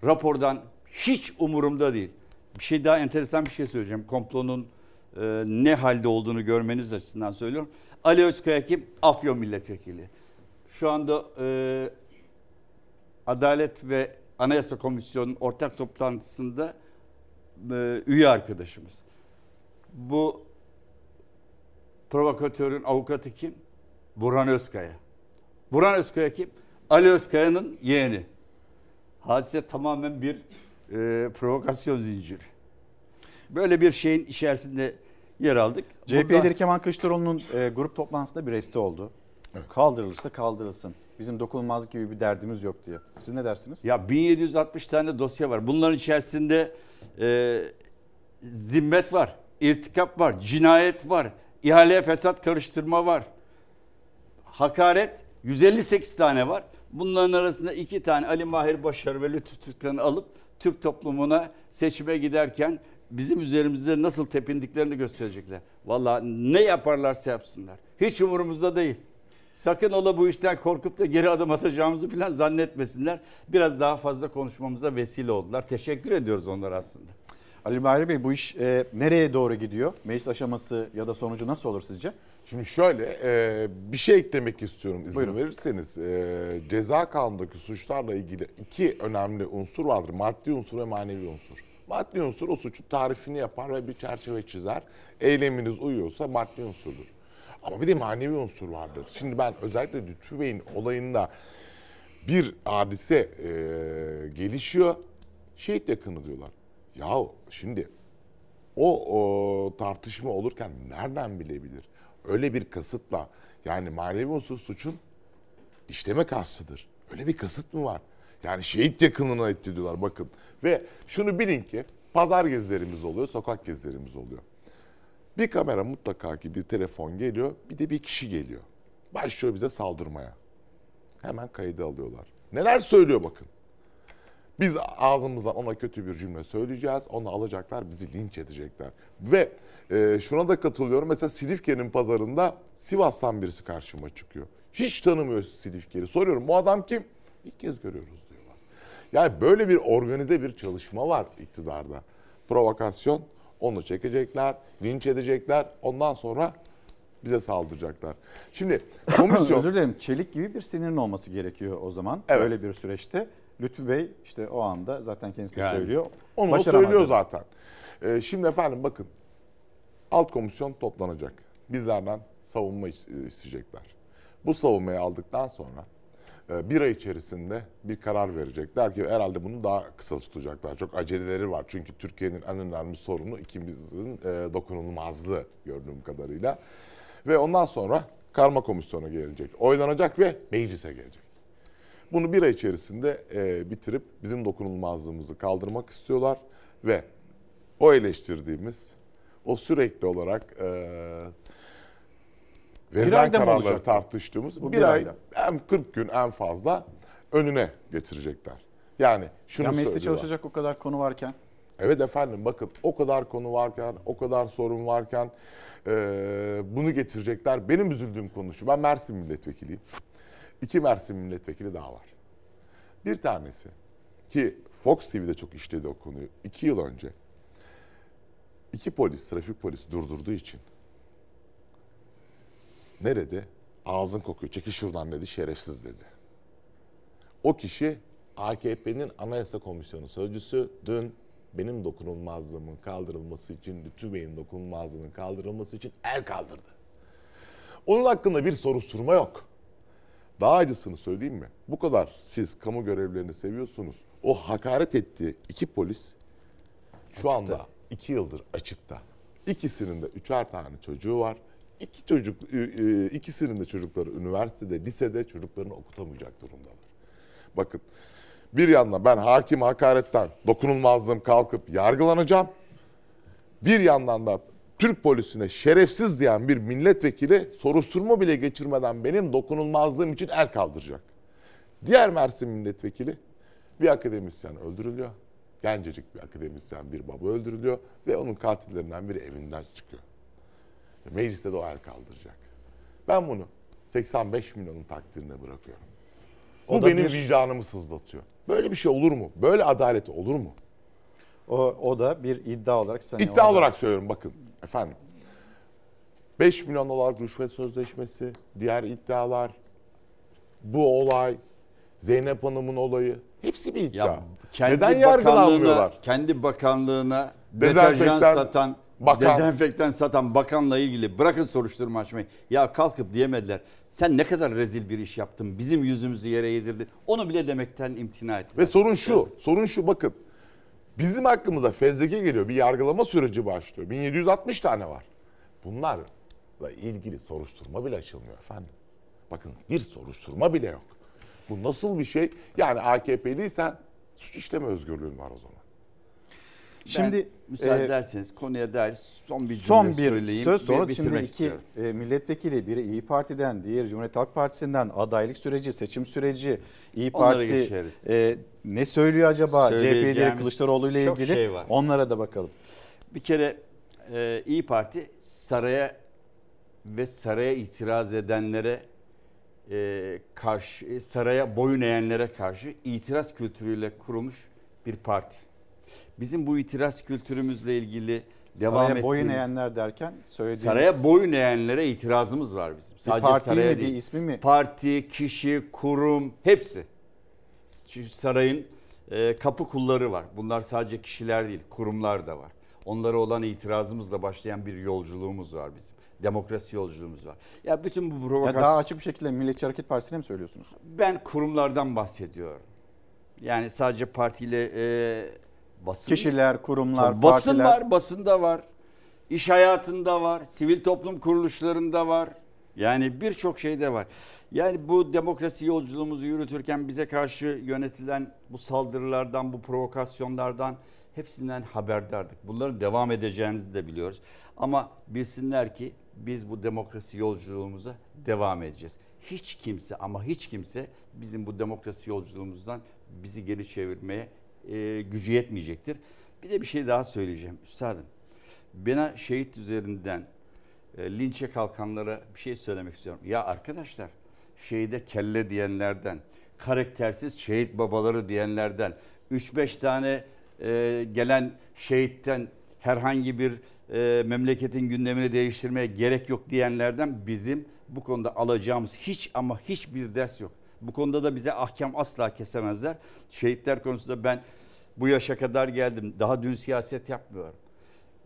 rapordan hiç umurumda değil. Bir şey daha enteresan bir şey söyleyeceğim. Komplonun e, ne halde olduğunu görmeniz açısından söylüyorum. Ali Özkaya kim? Afyon milletvekili. Şu anda e, Adalet ve Anayasa Komisyonu'nun ortak toplantısında e, üye arkadaşımız. Bu provokatörün avukatı kim? Burhan Özkaya. Burhan Özkaya kim? Ali Özkaya'nın yeğeni. Hadise tamamen bir e, provokasyon zinciri. Böyle bir şeyin içerisinde yer aldık. CHP Burada- lideri Kemal Kılıçdaroğlu'nun e, grup toplantısında bir resti oldu. Kaldırılırsa kaldırılsın. Bizim dokunulmazlık gibi bir derdimiz yok diye. Siz ne dersiniz? Ya 1760 tane dosya var. Bunların içerisinde e, zimmet var, irtikap var, cinayet var, ihaleye fesat karıştırma var. Hakaret 158 tane var. Bunların arasında iki tane Ali Mahir Başar ve Lütfü Türkan'ı alıp Türk toplumuna seçime giderken bizim üzerimizde nasıl tepindiklerini gösterecekler. Vallahi ne yaparlarsa yapsınlar. Hiç umurumuzda değil. Sakın ola bu işten korkup da geri adım atacağımızı falan zannetmesinler. Biraz daha fazla konuşmamıza vesile oldular. Teşekkür ediyoruz onlara aslında. Ali Bahri Bey bu iş e, nereye doğru gidiyor? Meclis aşaması ya da sonucu nasıl olur sizce? Şimdi şöyle e, bir şey eklemek istiyorum izin Buyurun. verirseniz. E, ceza kanundaki suçlarla ilgili iki önemli unsur vardır. Maddi unsur ve manevi unsur. Maddi unsur o suçun tarifini yapar ve bir çerçeve çizer. Eyleminiz uyuyorsa maddi unsurdur. Ama bir de manevi unsur vardır. Şimdi ben özellikle Lütfü Bey'in olayında bir hadise e, gelişiyor. Şehit yakını diyorlar. Yahu şimdi o, o tartışma olurken nereden bilebilir? Öyle bir kasıtla yani manevi unsur suçun işleme kastıdır. Öyle bir kasıt mı var? Yani şehit yakınına etti diyorlar bakın. Ve şunu bilin ki pazar gezilerimiz oluyor, sokak gezilerimiz oluyor. Bir kamera mutlaka ki bir telefon geliyor, bir de bir kişi geliyor. Başlıyor bize saldırmaya. Hemen kaydı alıyorlar. Neler söylüyor bakın. Biz ağzımızdan ona kötü bir cümle söyleyeceğiz. Onu alacaklar, bizi linç edecekler. Ve e, şuna da katılıyorum. Mesela Silifke'nin pazarında Sivas'tan birisi karşıma çıkıyor. Hiç tanımıyor Silifke'yi. Soruyorum bu adam kim? İlk kez görüyoruz. Yani böyle bir organize bir çalışma var iktidarda. Provokasyon, onu çekecekler, linç edecekler. Ondan sonra bize saldıracaklar. Şimdi [coughs] komisyon Özür dilerim. Çelik gibi bir sinirin olması gerekiyor o zaman. Evet. Öyle bir süreçte. Lütfü Bey işte o anda zaten kendisi Yani söylüyor. Onu Başaramadı. söylüyor zaten. Ee, şimdi efendim bakın. Alt komisyon toplanacak. Bizlerden savunma is- isteyecekler. Bu savunmayı aldıktan sonra bir ay içerisinde bir karar verecekler ki herhalde bunu daha kısa tutacaklar. Çok aceleleri var. Çünkü Türkiye'nin en önemli sorunu ikimizin e, dokunulmazlığı gördüğüm kadarıyla. Ve ondan sonra karma komisyona gelecek. Oylanacak ve meclise gelecek. Bunu bir ay içerisinde e, bitirip bizim dokunulmazlığımızı kaldırmak istiyorlar ve o eleştirdiğimiz, o sürekli olarak verilen ayda kararları olacak tartıştığımız Bu bir, bir ay, ayda. en 40 gün en fazla önüne getirecekler. Yani şunu ya mecliste çalışacak o kadar konu varken. Evet efendim bakın o kadar konu varken, o kadar sorun varken e, bunu getirecekler. Benim üzüldüğüm konu şu. Ben Mersin milletvekiliyim. İki Mersin milletvekili daha var. Bir tanesi ki Fox TV'de çok işledi o konuyu. iki yıl önce iki polis, trafik polisi durdurduğu için nerede? Ağzın kokuyor. Çekil şuradan dedi. Şerefsiz dedi. O kişi AKP'nin Anayasa Komisyonu sözcüsü dün benim dokunulmazlığımın kaldırılması için, Lütfü Bey'in dokunulmazlığının kaldırılması için el kaldırdı. Onun hakkında bir soruşturma yok. Daha acısını söyleyeyim mi? Bu kadar siz kamu görevlilerini seviyorsunuz. O hakaret ettiği iki polis şu anda iki yıldır açıkta. İkisinin de üçer tane çocuğu var. İki çocuk, ikisinin de çocukları üniversitede, lisede çocuklarını okutamayacak durumdalar. Bakın bir yandan ben hakim hakaretten dokunulmazlığım kalkıp yargılanacağım. Bir yandan da Türk polisine şerefsiz diyen bir milletvekili soruşturma bile geçirmeden benim dokunulmazlığım için el kaldıracak. Diğer Mersin milletvekili bir akademisyen öldürülüyor. Gencecik bir akademisyen bir baba öldürülüyor ve onun katillerinden biri evinden çıkıyor. Mecliste de o el kaldıracak. Ben bunu 85 milyonun takdirine bırakıyorum. O Bu da benim bir- vicdanımı sızlatıyor. Böyle bir şey olur mu? Böyle adalet olur mu? O, o da bir iddia olarak sen İddia olarak söylüyorum bakın efendim. 5 milyon dolar rüşvet sözleşmesi, diğer iddialar, bu olay, Zeynep Hanım'ın olayı hepsi bir iddia. Ya kendi Neden yargılanmıyorlar? kendi bakanlığına deterjan satan, bakan. dezenfektan satan bakanla ilgili bırakın soruşturma açmayı. Ya kalkıp diyemediler. Sen ne kadar rezil bir iş yaptın. Bizim yüzümüzü yere yedirdin. Onu bile demekten imtina ettiler. Ve sorun şu, sorun şu bakın. Bizim hakkımıza fezleke geliyor. Bir yargılama süreci başlıyor. 1760 tane var. Bunlarla ilgili soruşturma bile açılmıyor efendim. Bakın bir soruşturma bile yok. Bu nasıl bir şey? Yani AKP'liysen suç işleme özgürlüğün var o zaman. Şimdi, ben, müsaade e, ederseniz konuya dair son bir cümle Son bir söyleyeyim söz sonra şimdi iki istiyorum. e, milletvekili biri İyi Parti'den diğeri Cumhuriyet Halk Partisi'nden adaylık süreci seçim süreci İyi Parti e, ne söylüyor acaba CHP lideri Kılıçdaroğlu ile ilgili şey var. onlara da bakalım. Bir kere e, İyi Parti saraya ve saraya itiraz edenlere e, karşı saraya boyun eğenlere karşı itiraz kültürüyle kurulmuş bir parti. Bizim bu itiraz kültürümüzle ilgili devam Saraya boyun ettiğimiz- eğenler derken söylediğiniz Saraya boyun eğenlere itirazımız var bizim. Sadece parti saraya mi, bir değil. ismi mi? Parti, kişi, kurum hepsi. Sarayın e, kapı kulları var. Bunlar sadece kişiler değil, kurumlar da var. Onlara olan itirazımızla başlayan bir yolculuğumuz var bizim. Demokrasi yolculuğumuz var. Ya bütün bu provokasyon... daha açık bir şekilde Milliyetçi Hareket Partisi'ne mi söylüyorsunuz? Ben kurumlardan bahsediyorum. Yani sadece partiyle e, basın... Kişiler, kurumlar, Tabii basın partiler. var, basında var. İş hayatında var, sivil toplum kuruluşlarında var. Yani birçok şeyde var. Yani bu demokrasi yolculuğumuzu yürütürken bize karşı yönetilen bu saldırılardan, bu provokasyonlardan hepsinden haberdardık. Bunların devam edeceğinizi de biliyoruz. Ama bilsinler ki biz bu demokrasi yolculuğumuza devam edeceğiz. Hiç kimse ama hiç kimse bizim bu demokrasi yolculuğumuzdan bizi geri çevirmeye e, gücü yetmeyecektir. Bir de bir şey daha söyleyeceğim üstadım. Bana şehit üzerinden e, linçe kalkanlara bir şey söylemek istiyorum. Ya arkadaşlar şehide kelle diyenlerden, karaktersiz şehit babaları diyenlerden, 3-5 tane e, gelen şehitten herhangi bir e, memleketin gündemini değiştirmeye gerek yok diyenlerden bizim bu konuda alacağımız hiç ama hiçbir ders yok. Bu konuda da bize ahkam asla kesemezler. Şehitler konusunda ben bu yaşa kadar geldim. Daha dün siyaset yapmıyorum.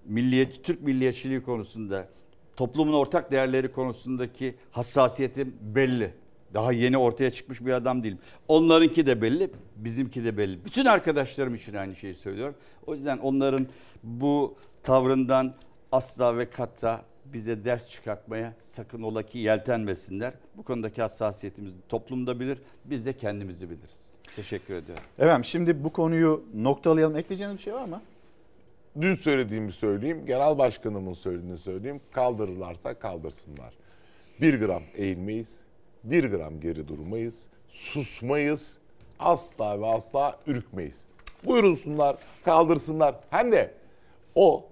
Milliyet, Türk milliyetçiliği konusunda, toplumun ortak değerleri konusundaki hassasiyetim belli. Daha yeni ortaya çıkmış bir adam değilim. Onlarınki de belli, bizimki de belli. Bütün arkadaşlarım için aynı şeyi söylüyorum. O yüzden onların bu tavrından asla ve katta bize ders çıkartmaya sakın ola ki yeltenmesinler. Bu konudaki hassasiyetimizi toplumda bilir, biz de kendimizi biliriz. Teşekkür ediyorum. Efendim şimdi bu konuyu noktalayalım. Ekleyeceğiniz bir şey var mı? Dün söylediğimi söyleyeyim, genel başkanımın söylediğini söyleyeyim. Kaldırırlarsa kaldırsınlar. Bir gram eğilmeyiz, bir gram geri durmayız, susmayız, asla ve asla ürkmeyiz. Buyursunlar, kaldırsınlar. Hem de o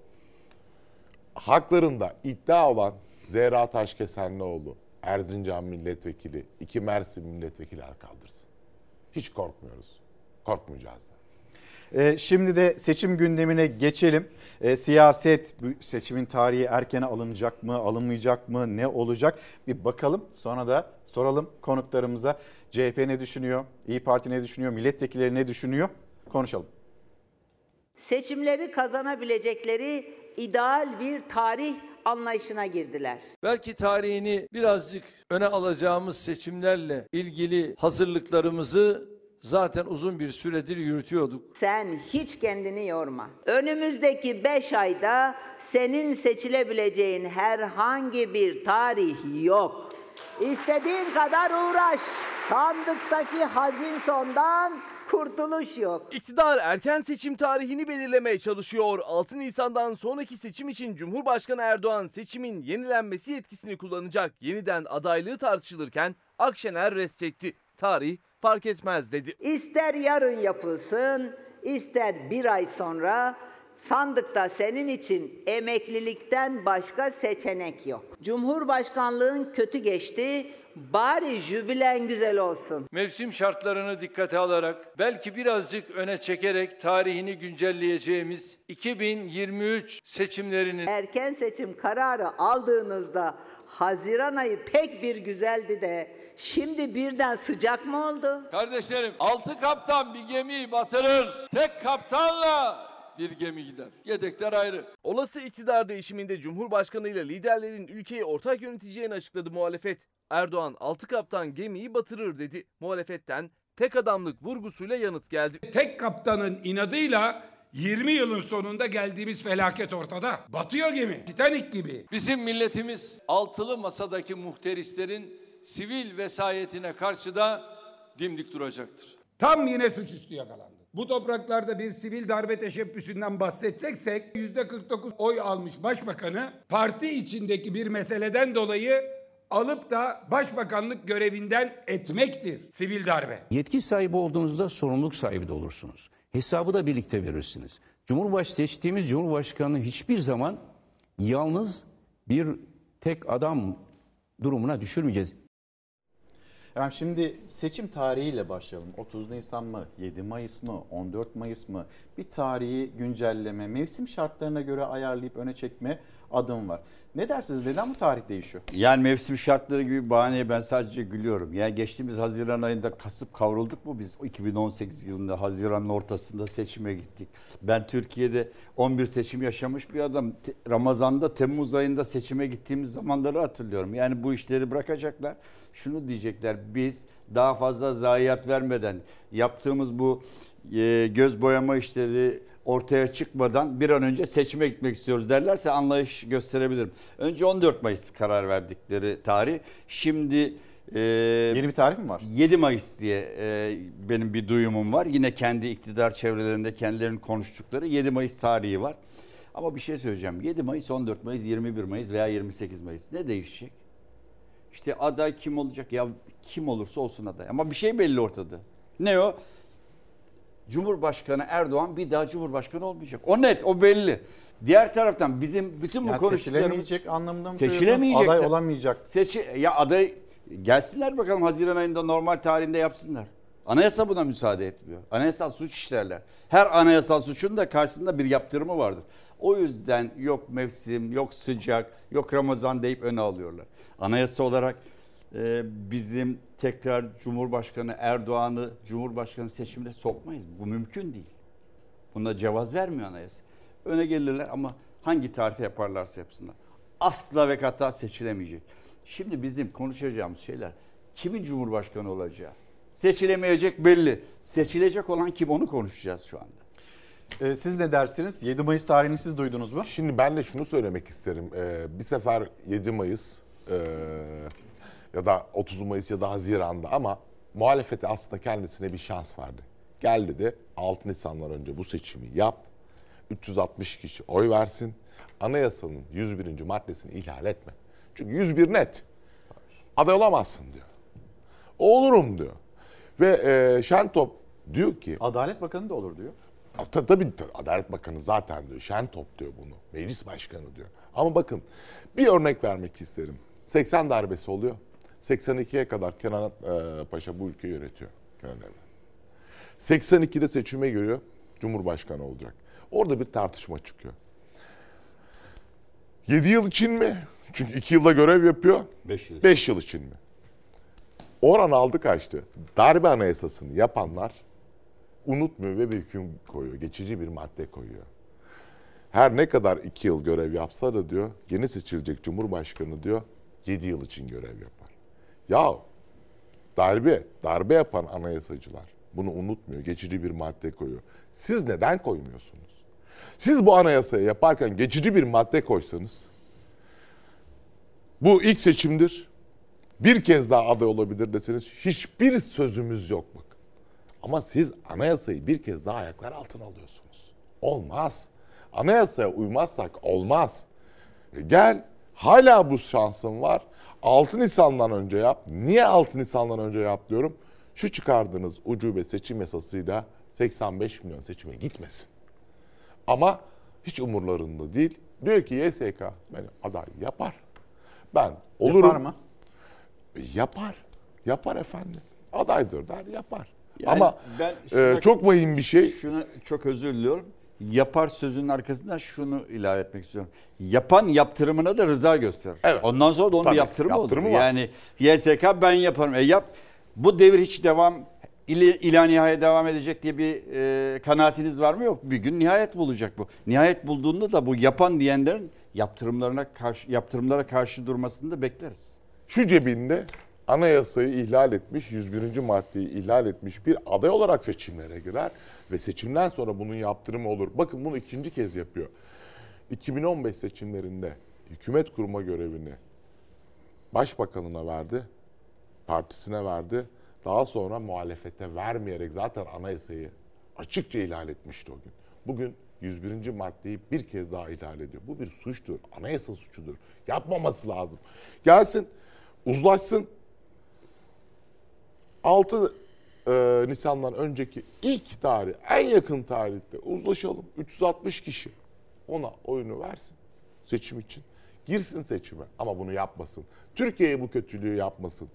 haklarında iddia olan Zehra Taşkesenlioğlu, Erzincan milletvekili, iki Mersin milletvekili el kaldırsın. Hiç korkmuyoruz. Korkmayacağız da. Ee, şimdi de seçim gündemine geçelim. Ee, siyaset bu seçimin tarihi erkene alınacak mı, alınmayacak mı, ne olacak? Bir bakalım. Sonra da soralım konuklarımıza. CHP ne düşünüyor? İyi Parti ne düşünüyor? Milletvekilleri ne düşünüyor? Konuşalım. seçimleri kazanabilecekleri ideal bir tarih anlayışına girdiler. Belki tarihini birazcık öne alacağımız seçimlerle ilgili hazırlıklarımızı zaten uzun bir süredir yürütüyorduk. Sen hiç kendini yorma. Önümüzdeki 5 ayda senin seçilebileceğin herhangi bir tarih yok. İstediğin kadar uğraş. Sandıktaki hazin sondan kurtuluş yok. İktidar erken seçim tarihini belirlemeye çalışıyor. 6 Nisan'dan sonraki seçim için Cumhurbaşkanı Erdoğan seçimin yenilenmesi yetkisini kullanacak. Yeniden adaylığı tartışılırken Akşener res çekti. Tarih fark etmez dedi. İster yarın yapılsın, ister bir ay sonra sandıkta senin için emeklilikten başka seçenek yok. Cumhurbaşkanlığın kötü geçti, bari jübilen güzel olsun. Mevsim şartlarını dikkate alarak belki birazcık öne çekerek tarihini güncelleyeceğimiz 2023 seçimlerinin Erken seçim kararı aldığınızda Haziran ayı pek bir güzeldi de şimdi birden sıcak mı oldu? Kardeşlerim altı kaptan bir gemiyi batırır. Tek kaptanla bir gemi gider. Yedekler ayrı. Olası iktidar değişiminde Cumhurbaşkanı ile liderlerin ülkeyi ortak yöneteceğini açıkladı muhalefet. Erdoğan altı kaptan gemiyi batırır dedi. Muhalefetten tek adamlık vurgusuyla yanıt geldi. Tek kaptanın inadıyla 20 yılın sonunda geldiğimiz felaket ortada. Batıyor gemi. Titanic gibi. Bizim milletimiz altılı masadaki muhterislerin sivil vesayetine karşı da dimdik duracaktır. Tam yine suçüstü yakalandı. Bu topraklarda bir sivil darbe teşebbüsünden bahsedeceksek %49 oy almış başbakanı parti içindeki bir meseleden dolayı alıp da başbakanlık görevinden etmektir sivil darbe. Yetki sahibi olduğunuzda sorumluluk sahibi de olursunuz. Hesabı da birlikte verirsiniz. Cumhurbaş seçtiğimiz Cumhurbaşkanı hiçbir zaman yalnız bir tek adam durumuna düşürmeyeceğiz. Efendim şimdi seçim tarihiyle başlayalım. 30 Nisan mı, 7 Mayıs mı, 14 Mayıs mı? Bir tarihi güncelleme, mevsim şartlarına göre ayarlayıp öne çekme adım var. Ne dersiniz? Neden bu tarih değişiyor? Yani mevsim şartları gibi bir bahaneye ben sadece gülüyorum. Yani geçtiğimiz Haziran ayında kasıp kavrulduk mu biz? 2018 yılında Haziran'ın ortasında seçime gittik. Ben Türkiye'de 11 seçim yaşamış bir adam. Ramazan'da Temmuz ayında seçime gittiğimiz zamanları hatırlıyorum. Yani bu işleri bırakacaklar. Şunu diyecekler biz daha fazla zayiat vermeden yaptığımız bu e, göz boyama işleri ortaya çıkmadan bir an önce seçime gitmek istiyoruz derlerse anlayış gösterebilirim. Önce 14 Mayıs karar verdikleri tarih. Şimdi e, yeni bir tarih mi var? 7 Mayıs diye e, benim bir duyumum var. Yine kendi iktidar çevrelerinde kendilerinin konuştukları 7 Mayıs tarihi var. Ama bir şey söyleyeceğim. 7 Mayıs, 14 Mayıs, 21 Mayıs veya 28 Mayıs ne değişecek? İşte aday kim olacak? Ya kim olursa olsun aday. Ama bir şey belli ortada. Ne o? Cumhurbaşkanı Erdoğan bir daha Cumhurbaşkanı olmayacak. O net, o belli. Diğer taraftan bizim bütün bu Yani konuştuklarımız seçilemeyecek anlamında mı seçilemeyecek. Aday olamayacak. Seçi ya aday gelsinler bakalım Haziran ayında normal tarihinde yapsınlar. Anayasa buna müsaade etmiyor. Anayasal suç işlerler. Her anayasal suçun da karşısında bir yaptırımı vardır. O yüzden yok mevsim, yok sıcak, yok Ramazan deyip öne alıyorlar. Anayasa olarak e, bizim tekrar Cumhurbaşkanı Erdoğan'ı Cumhurbaşkanı seçimine sokmayız. Bu mümkün değil. Buna cevaz vermiyor anayasa. Öne gelirler ama hangi tarihte yaparlarsa yapsınlar. Asla ve kata seçilemeyecek. Şimdi bizim konuşacağımız şeyler kimin cumhurbaşkanı olacağı. Seçilemeyecek belli. Seçilecek olan kim onu konuşacağız şu anda. Ee, siz ne dersiniz? 7 Mayıs tarihini siz duydunuz mu? Şimdi ben de şunu söylemek isterim. Ee, bir sefer 7 Mayıs e, ya da 30 Mayıs ya da Haziran'da ama muhalefete aslında kendisine bir şans verdi. Gel dedi 6 Nisan'dan önce bu seçimi yap. 360 kişi oy versin. Anayasanın 101. maddesini ihlal etme. Çünkü 101 net. Aday olamazsın diyor. Olurum diyor. Ve e, Şentop diyor ki... Adalet Bakanı da olur diyor. Ta, tabii ta- Adalet Bakanı zaten diyor. Şentop diyor bunu. Meclis Başkanı diyor. Ama bakın bir örnek vermek isterim. 80 darbesi oluyor. 82'ye kadar Kenan e, Paşa bu ülkeyi yönetiyor. Kenan Evren. 82'de seçime giriyor. Cumhurbaşkanı olacak. Orada bir tartışma çıkıyor. 7 yıl için mi? Çünkü 2 yılda görev yapıyor. 5 yıl. 5 yıl için mi? Oran aldı kaçtı. Darbe anayasasını yapanlar unutmuyor ve bir hüküm koyuyor. Geçici bir madde koyuyor. Her ne kadar 2 yıl görev yapsa da diyor yeni seçilecek Cumhurbaşkanı diyor 7 yıl için görev yapar. Ya darbe, darbe yapan anayasacılar bunu unutmuyor. Geçici bir madde koyuyor. Siz neden koymuyorsunuz? Siz bu anayasayı yaparken geçici bir madde koysanız bu ilk seçimdir. Bir kez daha aday olabilir deseniz hiçbir sözümüz yok bakın. Ama siz anayasayı bir kez daha ayaklar altına alıyorsunuz. Olmaz. Anayasaya uymazsak olmaz. E gel hala bu şansın var. 6 Nisan'dan önce yap. Niye 6 Nisan'dan önce yap diyorum? Şu çıkardığınız ucube seçim yasasıyla 85 milyon seçime gitmesin. Ama hiç umurlarında değil. Diyor ki YSK beni aday yapar. Ben olurum. Yapar mı? E, Yapar. Yapar efendim. Adaydır der yapar. Yani Ama ben e, şuna- çok vahim bir şey. Şuna çok özür diliyorum. Yapar sözünün arkasından şunu ilave etmek istiyorum. Yapan yaptırımına da rıza gösterir. Evet. Ondan sonra da onun Tabii, bir yaptırımı, yaptırımı olur. var. Yani YSK ben yaparım. E yap. Bu devir hiç devam ili, ila nihaya devam edecek diye bir e, kanaatiniz var mı? Yok. Bir gün nihayet bulacak bu. Nihayet bulduğunda da bu yapan diyenlerin yaptırımlarına karşı yaptırımlara karşı durmasını da bekleriz. Şu cebinde anayasayı ihlal etmiş, 101. maddeyi ihlal etmiş bir aday olarak seçimlere girer ve seçimden sonra bunun yaptırımı olur. Bakın bunu ikinci kez yapıyor. 2015 seçimlerinde hükümet kurma görevini başbakanına verdi, partisine verdi. Daha sonra muhalefete vermeyerek zaten anayasayı açıkça ihlal etmişti o gün. Bugün 101. maddeyi bir kez daha ihlal ediyor. Bu bir suçtur, anayasa suçudur. Yapmaması lazım. Gelsin, uzlaşsın. 6 e, Nisan'dan önceki ilk tarih, en yakın tarihte uzlaşalım. 360 kişi ona oyunu versin seçim için. Girsin seçime ama bunu yapmasın. Türkiye'ye bu kötülüğü yapmasın.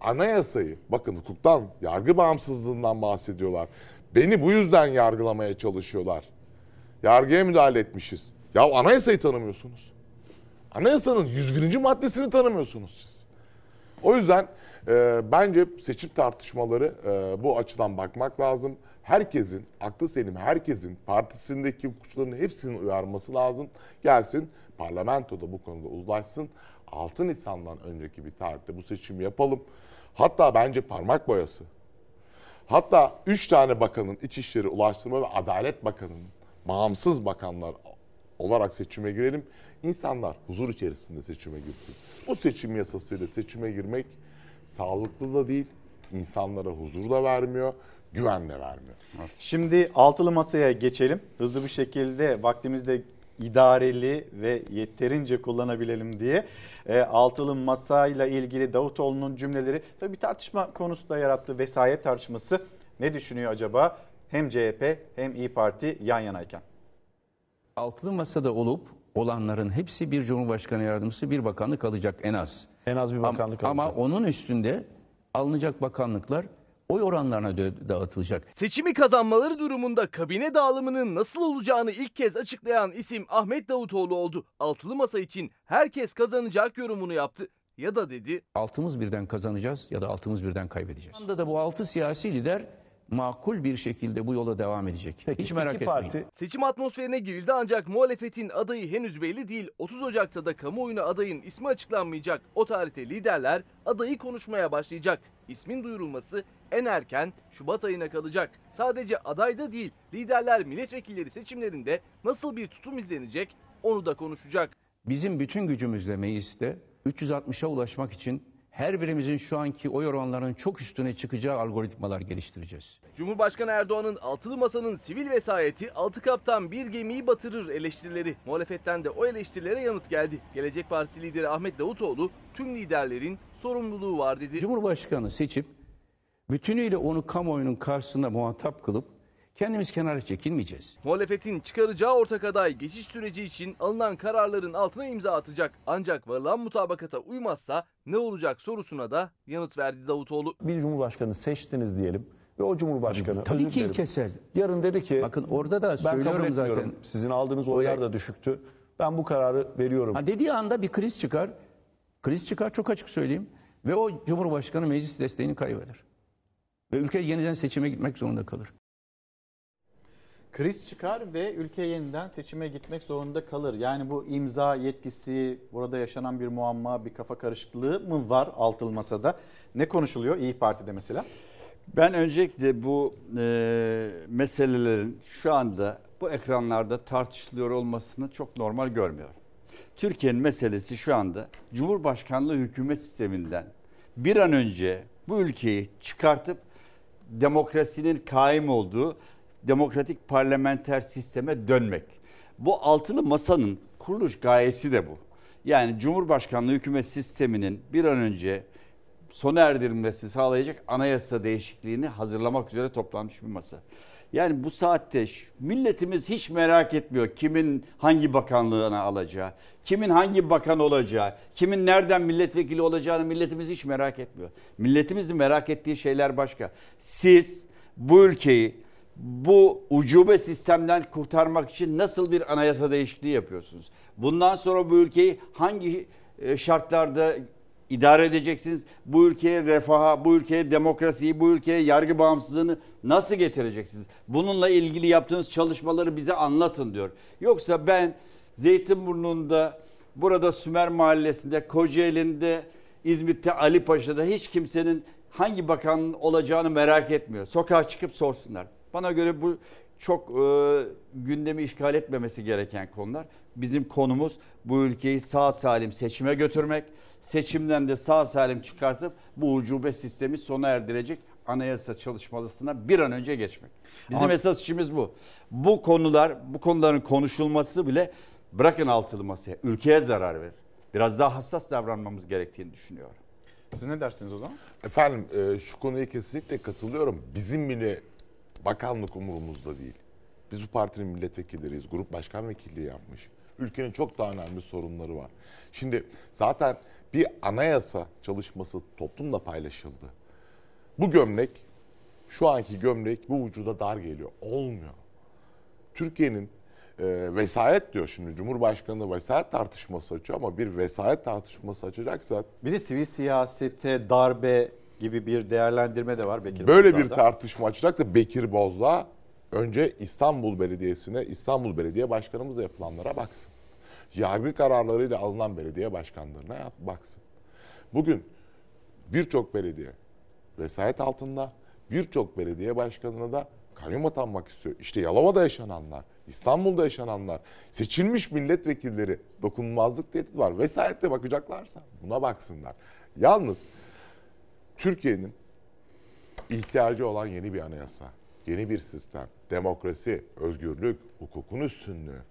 Anayasayı, bakın hukuktan, yargı bağımsızlığından bahsediyorlar. Beni bu yüzden yargılamaya çalışıyorlar. Yargıya müdahale etmişiz. Ya anayasayı tanımıyorsunuz. Anayasanın 101. maddesini tanımıyorsunuz siz. O yüzden e, bence seçim tartışmaları e, bu açıdan bakmak lazım. Herkesin, aklı selim herkesin partisindeki hukukçuların hepsinin uyarması lazım. Gelsin parlamentoda bu konuda uzlaşsın. 6 Nisan'dan önceki bir tarihte bu seçimi yapalım. Hatta bence parmak boyası. Hatta 3 tane bakanın İçişleri, Ulaştırma ve Adalet Bakanı'nın bağımsız bakanlar olarak seçime girelim. İnsanlar huzur içerisinde seçime girsin. Bu seçim yasasıyla seçime girmek sağlıklı da değil, insanlara huzur da vermiyor, güven de vermiyor. Şimdi altılı masaya geçelim. Hızlı bir şekilde vaktimizde idareli ve yeterince kullanabilelim diye. E, altılı masayla ilgili Davutoğlu'nun cümleleri tabii bir tartışma konusu da yarattı. Vesayet tartışması. Ne düşünüyor acaba? Hem CHP hem İyi Parti yan yanayken. Altılı masada olup olanların hepsi bir cumhurbaşkanı yardımcısı bir bakanlık alacak en az. En az bir bakanlık ama, alacak. Ama onun üstünde alınacak bakanlıklar oy oranlarına dağıtılacak. Seçimi kazanmaları durumunda kabine dağılımının nasıl olacağını ilk kez açıklayan isim Ahmet Davutoğlu oldu. Altılı masa için herkes kazanacak yorumunu yaptı. Ya da dedi Altımız birden kazanacağız ya da altımız birden kaybedeceğiz. Şu anda da bu altı siyasi lider makul bir şekilde bu yola devam edecek. Hiç merak etmeyin. Seçim atmosferine girildi ancak muhalefetin adayı henüz belli değil. 30 Ocak'ta da kamuoyuna adayın ismi açıklanmayacak. O tarihte liderler adayı konuşmaya başlayacak. İsmin duyurulması en erken Şubat ayına kalacak. Sadece adayda değil, liderler milletvekilleri seçimlerinde nasıl bir tutum izlenecek onu da konuşacak. Bizim bütün gücümüzle mecliste 360'a ulaşmak için her birimizin şu anki oy oranlarının çok üstüne çıkacağı algoritmalar geliştireceğiz. Cumhurbaşkanı Erdoğan'ın altılı masanın sivil vesayeti altı kaptan bir gemiyi batırır eleştirileri. Muhalefetten de o eleştirilere yanıt geldi. Gelecek Partisi lideri Ahmet Davutoğlu tüm liderlerin sorumluluğu var dedi. Cumhurbaşkanı seçip bütünüyle onu kamuoyunun karşısında muhatap kılıp kendimiz kenara çekilmeyeceğiz. Muhalefetin çıkaracağı ortak aday geçiş süreci için alınan kararların altına imza atacak. Ancak varılan mutabakata uymazsa ne olacak sorusuna da yanıt verdi Davutoğlu. Bir cumhurbaşkanı seçtiniz diyelim ve o cumhurbaşkanı Tabii özür ki ilkesel. Yarın dedi ki Bakın orada da ben kabul söylüyorum etmiyorum. zaten. Sizin aldığınız oylar da düşüktü. Ben bu kararı veriyorum. Ha dediği anda bir kriz çıkar. Kriz çıkar çok açık söyleyeyim. Ve o Cumhurbaşkanı meclis desteğini kaybeder. Ve ülke yeniden seçime gitmek zorunda kalır. Kriz çıkar ve ülke yeniden seçime gitmek zorunda kalır. Yani bu imza yetkisi, burada yaşanan bir muamma, bir kafa karışıklığı mı var altılı masada? Ne konuşuluyor İyi Parti'de mesela? Ben öncelikle bu e, meselelerin şu anda bu ekranlarda tartışılıyor olmasını çok normal görmüyorum. Türkiye'nin meselesi şu anda Cumhurbaşkanlığı hükümet sisteminden bir an önce bu ülkeyi çıkartıp demokrasinin kaim olduğu demokratik parlamenter sisteme dönmek. Bu altılı masanın kuruluş gayesi de bu. Yani Cumhurbaşkanlığı hükümet sisteminin bir an önce sona erdirilmesini sağlayacak anayasa değişikliğini hazırlamak üzere toplanmış bir masa. Yani bu saatte milletimiz hiç merak etmiyor kimin hangi bakanlığına alacağı, kimin hangi bakan olacağı, kimin nereden milletvekili olacağını milletimiz hiç merak etmiyor. Milletimizin merak ettiği şeyler başka. Siz bu ülkeyi bu ucube sistemden kurtarmak için nasıl bir anayasa değişikliği yapıyorsunuz? Bundan sonra bu ülkeyi hangi e, şartlarda idare edeceksiniz? Bu ülkeye refaha, bu ülkeye demokrasiyi, bu ülkeye yargı bağımsızlığını nasıl getireceksiniz? Bununla ilgili yaptığınız çalışmaları bize anlatın diyor. Yoksa ben Zeytinburnu'nda, burada Sümer Mahallesi'nde, Kocaeli'nde, İzmit'te, Ali Paşa'da hiç kimsenin hangi bakanın olacağını merak etmiyor. Sokağa çıkıp sorsunlar. Bana göre bu çok e, gündemi işgal etmemesi gereken konular. Bizim konumuz bu ülkeyi sağ salim seçime götürmek. Seçimden de sağ salim çıkartıp bu ucube sistemi sona erdirecek anayasa çalışmasına bir an önce geçmek. Bizim Ama- esas işimiz bu. Bu konular, bu konuların konuşulması bile bırakın altılı masaya, ülkeye zarar verir. Biraz daha hassas davranmamız gerektiğini düşünüyorum. Siz ne dersiniz o zaman? Efendim e, şu konuya kesinlikle katılıyorum. Bizim bile bakanlık umurumuzda değil. Biz bu partinin milletvekilleriyiz. Grup başkan vekilliği yapmış. Ülkenin çok daha önemli sorunları var. Şimdi zaten bir anayasa çalışması toplumla paylaşıldı. Bu gömlek, şu anki gömlek bu vücuda dar geliyor. Olmuyor. Türkiye'nin e, vesayet diyor şimdi Cumhurbaşkanı vesayet tartışması açıyor ama bir vesayet tartışması açacaksa Bir de sivil siyasete darbe gibi bir değerlendirme de var Bekir Böyle bir Bozdağ'da. tartışma açacaksa Bekir Bozdağ önce İstanbul Belediyesi'ne, İstanbul Belediye Başkanımızla yapılanlara baksın. Yargı kararlarıyla alınan belediye başkanlarına baksın. Bugün birçok belediye vesayet altında, birçok belediye başkanına da kayyum atanmak istiyor. İşte Yalova'da yaşananlar, İstanbul'da yaşananlar, seçilmiş milletvekilleri dokunulmazlık tehdidi var. Vesayette bakacaklarsa buna baksınlar. Yalnız Türkiye'nin ihtiyacı olan yeni bir anayasa, yeni bir sistem, demokrasi, özgürlük, hukukun üstünlüğü.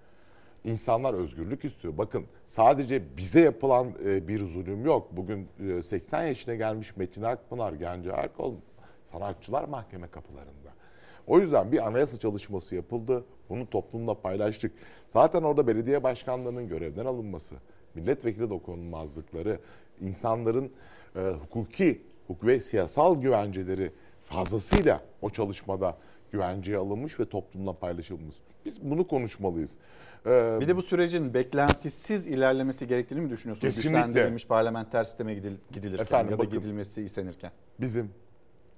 İnsanlar özgürlük istiyor. Bakın sadece bize yapılan e, bir zulüm yok. Bugün e, 80 yaşına gelmiş Metin Akpınar, Genco Erkol sanatçılar mahkeme kapılarında. O yüzden bir anayasa çalışması yapıldı. Bunu toplumla paylaştık. Zaten orada belediye başkanlarının görevden alınması, milletvekili dokunulmazlıkları, insanların e, hukuki hukuk ve siyasal güvenceleri fazlasıyla o çalışmada güvenceye alınmış ve toplumla paylaşılmış. Biz bunu konuşmalıyız. Ee, Bir de bu sürecin beklentisiz ilerlemesi gerektiğini mi düşünüyorsunuz? Kesinlikle. Güçlendirilmiş parlamenter sisteme gidil, gidilirken Efendim, ya da bakın. gidilmesi istenirken. bizim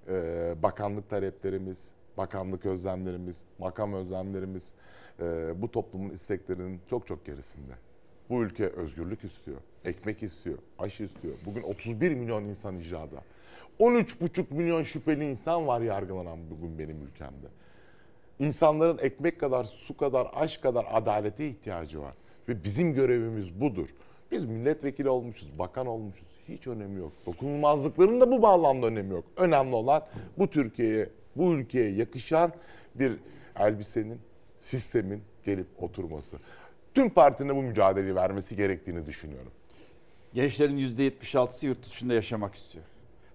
e, bakanlık taleplerimiz, bakanlık özlemlerimiz, makam özlemlerimiz e, bu toplumun isteklerinin çok çok gerisinde. Bu ülke özgürlük istiyor, ekmek istiyor, aşı istiyor. Bugün 31 milyon insan icrada. 13,5 milyon şüpheli insan var yargılanan bugün benim ülkemde. İnsanların ekmek kadar, su kadar, aşk kadar adalete ihtiyacı var. Ve bizim görevimiz budur. Biz milletvekili olmuşuz, bakan olmuşuz. Hiç önemi yok. Dokunulmazlıkların da bu bağlamda önemi yok. Önemli olan bu Türkiye'ye, bu ülkeye yakışan bir elbisenin, sistemin gelip oturması. Tüm partinin bu mücadeleyi vermesi gerektiğini düşünüyorum. Gençlerin %76'sı yurt dışında yaşamak istiyor.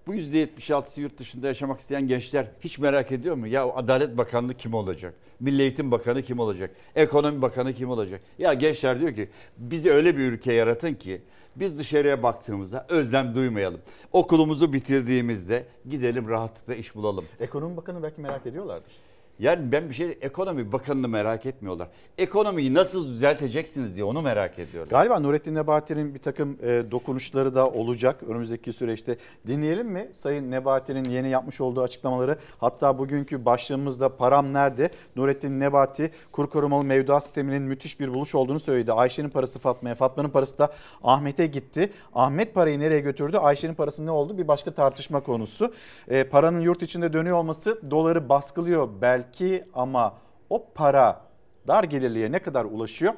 Bu %76'sı yurt dışında yaşamak isteyen gençler hiç merak ediyor mu? Ya Adalet Bakanlığı kim olacak? Milli Eğitim Bakanı kim olacak? Ekonomi Bakanı kim olacak? Ya gençler diyor ki bizi öyle bir ülke yaratın ki biz dışarıya baktığımızda özlem duymayalım. Okulumuzu bitirdiğimizde gidelim rahatlıkla iş bulalım. Ekonomi Bakanı belki merak ediyorlardır. Yani ben bir şey ekonomi bakanını merak etmiyorlar. Ekonomiyi nasıl düzelteceksiniz diye onu merak ediyorlar. Galiba Nurettin Nebati'nin bir takım e, dokunuşları da olacak önümüzdeki süreçte. Dinleyelim mi Sayın Nebati'nin yeni yapmış olduğu açıklamaları? Hatta bugünkü başlığımızda param nerede? Nurettin Nebati kur korumalı mevduat sisteminin müthiş bir buluş olduğunu söyledi. Ayşe'nin parası Fatma'ya, Fatma'nın parası da Ahmet'e gitti. Ahmet parayı nereye götürdü? Ayşe'nin parası ne oldu? Bir başka tartışma konusu. E, paranın yurt içinde dönüyor olması doları baskılıyor belki ama o para dar gelirliye ne kadar ulaşıyor?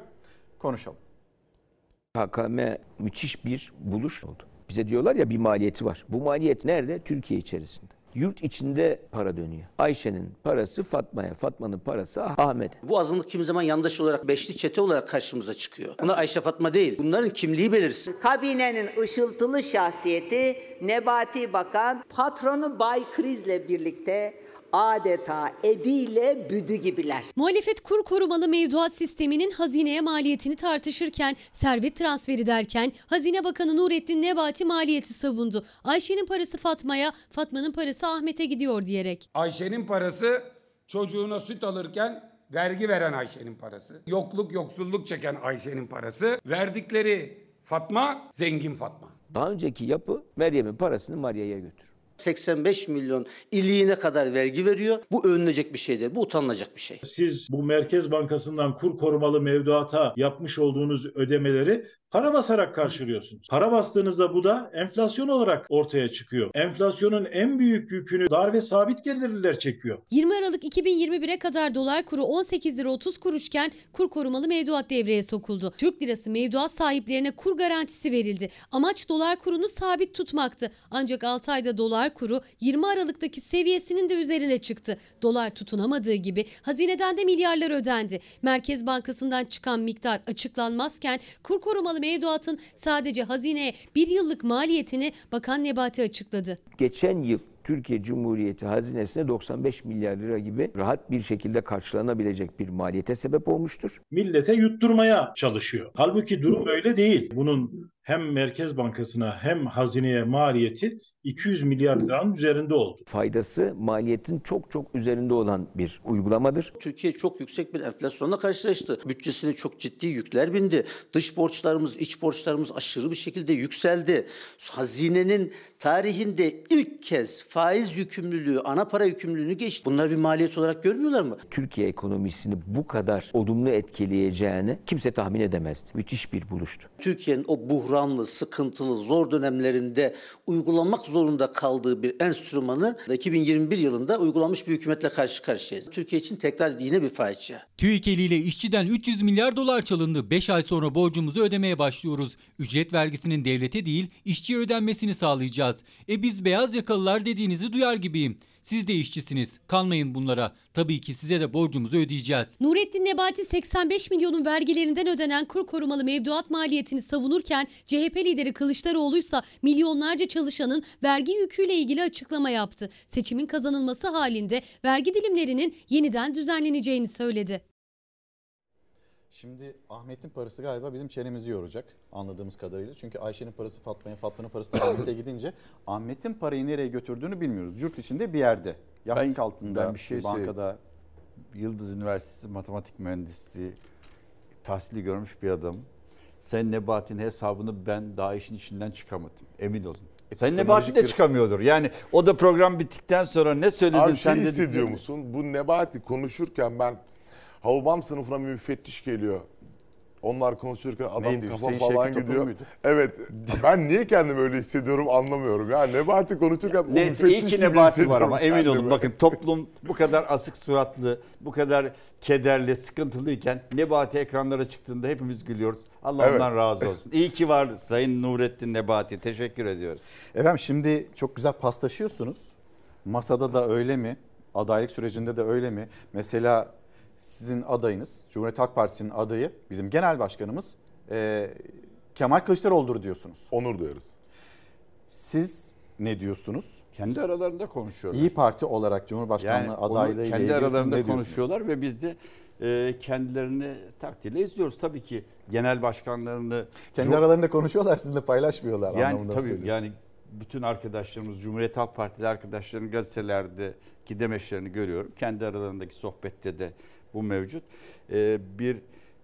Konuşalım. KKM müthiş bir buluş oldu. Bize diyorlar ya bir maliyeti var. Bu maliyet nerede? Türkiye içerisinde. Yurt içinde para dönüyor. Ayşe'nin parası Fatma'ya, Fatma'nın parası Ahmet'e. Bu azınlık kim zaman yandaş olarak, beşli çete olarak karşımıza çıkıyor. Bunlar Ayşe Fatma değil. Bunların kimliği belirsin. Kabinenin ışıltılı şahsiyeti Nebati Bakan patronu Bay Kriz'le birlikte adeta ediyle büdü gibiler. Muhalefet kur korumalı mevduat sisteminin hazineye maliyetini tartışırken, servet transferi derken Hazine Bakanı Nurettin Nebati maliyeti savundu. Ayşe'nin parası Fatma'ya, Fatma'nın parası Ahmet'e gidiyor diyerek. Ayşe'nin parası çocuğuna süt alırken vergi veren Ayşe'nin parası. Yokluk yoksulluk çeken Ayşe'nin parası. Verdikleri Fatma zengin Fatma. Daha önceki yapı Meryem'in parasını Maria'ya götür. 85 milyon iliğine kadar vergi veriyor. Bu övünülecek bir şey değil. Bu utanılacak bir şey. Siz bu Merkez Bankası'ndan kur korumalı mevduata yapmış olduğunuz ödemeleri para basarak karşılıyorsunuz. Para bastığınızda bu da enflasyon olarak ortaya çıkıyor. Enflasyonun en büyük yükünü dar ve sabit gelirliler çekiyor. 20 Aralık 2021'e kadar dolar kuru 18 lira 30 kuruşken kur korumalı mevduat devreye sokuldu. Türk lirası mevduat sahiplerine kur garantisi verildi. Amaç dolar kurunu sabit tutmaktı. Ancak 6 ayda dolar kuru 20 Aralık'taki seviyesinin de üzerine çıktı. Dolar tutunamadığı gibi hazineden de milyarlar ödendi. Merkez Bankası'ndan çıkan miktar açıklanmazken kur korumalı mevduatın sadece hazineye bir yıllık maliyetini Bakan Nebati açıkladı. Geçen yıl Türkiye Cumhuriyeti hazinesine 95 milyar lira gibi rahat bir şekilde karşılanabilecek bir maliyete sebep olmuştur. Millete yutturmaya çalışıyor. Halbuki durum öyle değil. Bunun hem Merkez Bankası'na hem hazineye maliyeti 200 milyar liranın üzerinde oldu. Faydası maliyetin çok çok üzerinde olan bir uygulamadır. Türkiye çok yüksek bir enflasyonla karşılaştı. Bütçesine çok ciddi yükler bindi. Dış borçlarımız, iç borçlarımız aşırı bir şekilde yükseldi. Hazinenin tarihinde ilk kez faiz yükümlülüğü, ana para yükümlülüğünü geçti. Bunlar bir maliyet olarak görmüyorlar mı? Türkiye ekonomisini bu kadar olumlu etkileyeceğini kimse tahmin edemezdi. Müthiş bir buluştu. Türkiye'nin o buhranlı, sıkıntılı, zor dönemlerinde uygulamak zorunda kaldığı bir enstrümanı 2021 yılında uygulanmış bir hükümetle karşı karşıyayız. Türkiye için tekrar yine bir facia. TÜİK eliyle işçiden 300 milyar dolar çalındı. 5 ay sonra borcumuzu ödemeye başlıyoruz. Ücret vergisinin devlete değil işçiye ödenmesini sağlayacağız. E biz beyaz yakalılar dediğinizi duyar gibiyim. Siz de işçisiniz. Kanmayın bunlara. Tabii ki size de borcumuzu ödeyeceğiz. Nurettin Nebati 85 milyonun vergilerinden ödenen kur korumalı mevduat maliyetini savunurken CHP lideri Kılıçdaroğlu ise milyonlarca çalışanın vergi yüküyle ilgili açıklama yaptı. Seçimin kazanılması halinde vergi dilimlerinin yeniden düzenleneceğini söyledi. Şimdi Ahmet'in parası galiba bizim çenemizi yoracak anladığımız kadarıyla. Çünkü Ayşe'nin parası Fatma'ya, Fatma'nın parası da Ahmet'e gidince Ahmet'in parayı nereye götürdüğünü bilmiyoruz. Yurt içinde bir yerde. Yastık Ben- altında, ben bir şey bankada. Yıldız Üniversitesi matematik mühendisliği tahsili görmüş bir adam. Sayın Nebati'nin hesabını ben daha işin içinden çıkamadım. Emin olun. Sayın Nebati de bir- çıkamıyordur. Yani o da program bittikten sonra ne söyledin Abi sen şey hissediyor musun? Bu Nebati konuşurken ben Havubam sınıfına bir müfettiş geliyor. Onlar konuşurken adam Neydi, kafa Hüseyin falan Şevki gidiyor. muydu? Evet. ben niye kendimi öyle hissediyorum anlamıyorum. Ya Nebati konuşurken müfettiş iyi ki Nebati var ama emin kendimi. olun bakın toplum bu kadar asık suratlı, bu kadar kederli, sıkıntılıyken Nebati ekranlara çıktığında hepimiz gülüyoruz. Allah Evet. ondan razı olsun. İyi ki var Sayın Nurettin Nebati. Teşekkür ediyoruz. Efendim şimdi çok güzel paslaşıyorsunuz. Masada da öyle mi? Adaylık sürecinde de öyle mi? Mesela sizin adayınız, Cumhuriyet Halk Partisi'nin adayı, bizim genel başkanımız e, Kemal Kılıçdaroğlu'dur diyorsunuz. Onur duyarız. Siz ne diyorsunuz? Kendi aralarında konuşuyorlar. İyi Parti olarak Cumhurbaşkanlığı Yani adaylığı kendi aralarında konuşuyorlar ve biz de e, kendilerini takdirle izliyoruz. Tabii ki genel başkanlarını Kendi Cum- aralarında konuşuyorlar, sizinle paylaşmıyorlar yani anlamında tabii yani bütün arkadaşlarımız Cumhuriyet Halk Partili arkadaşların gazetelerdeki demeçlerini görüyorum. Kendi aralarındaki sohbette de bu mevcut. E, bir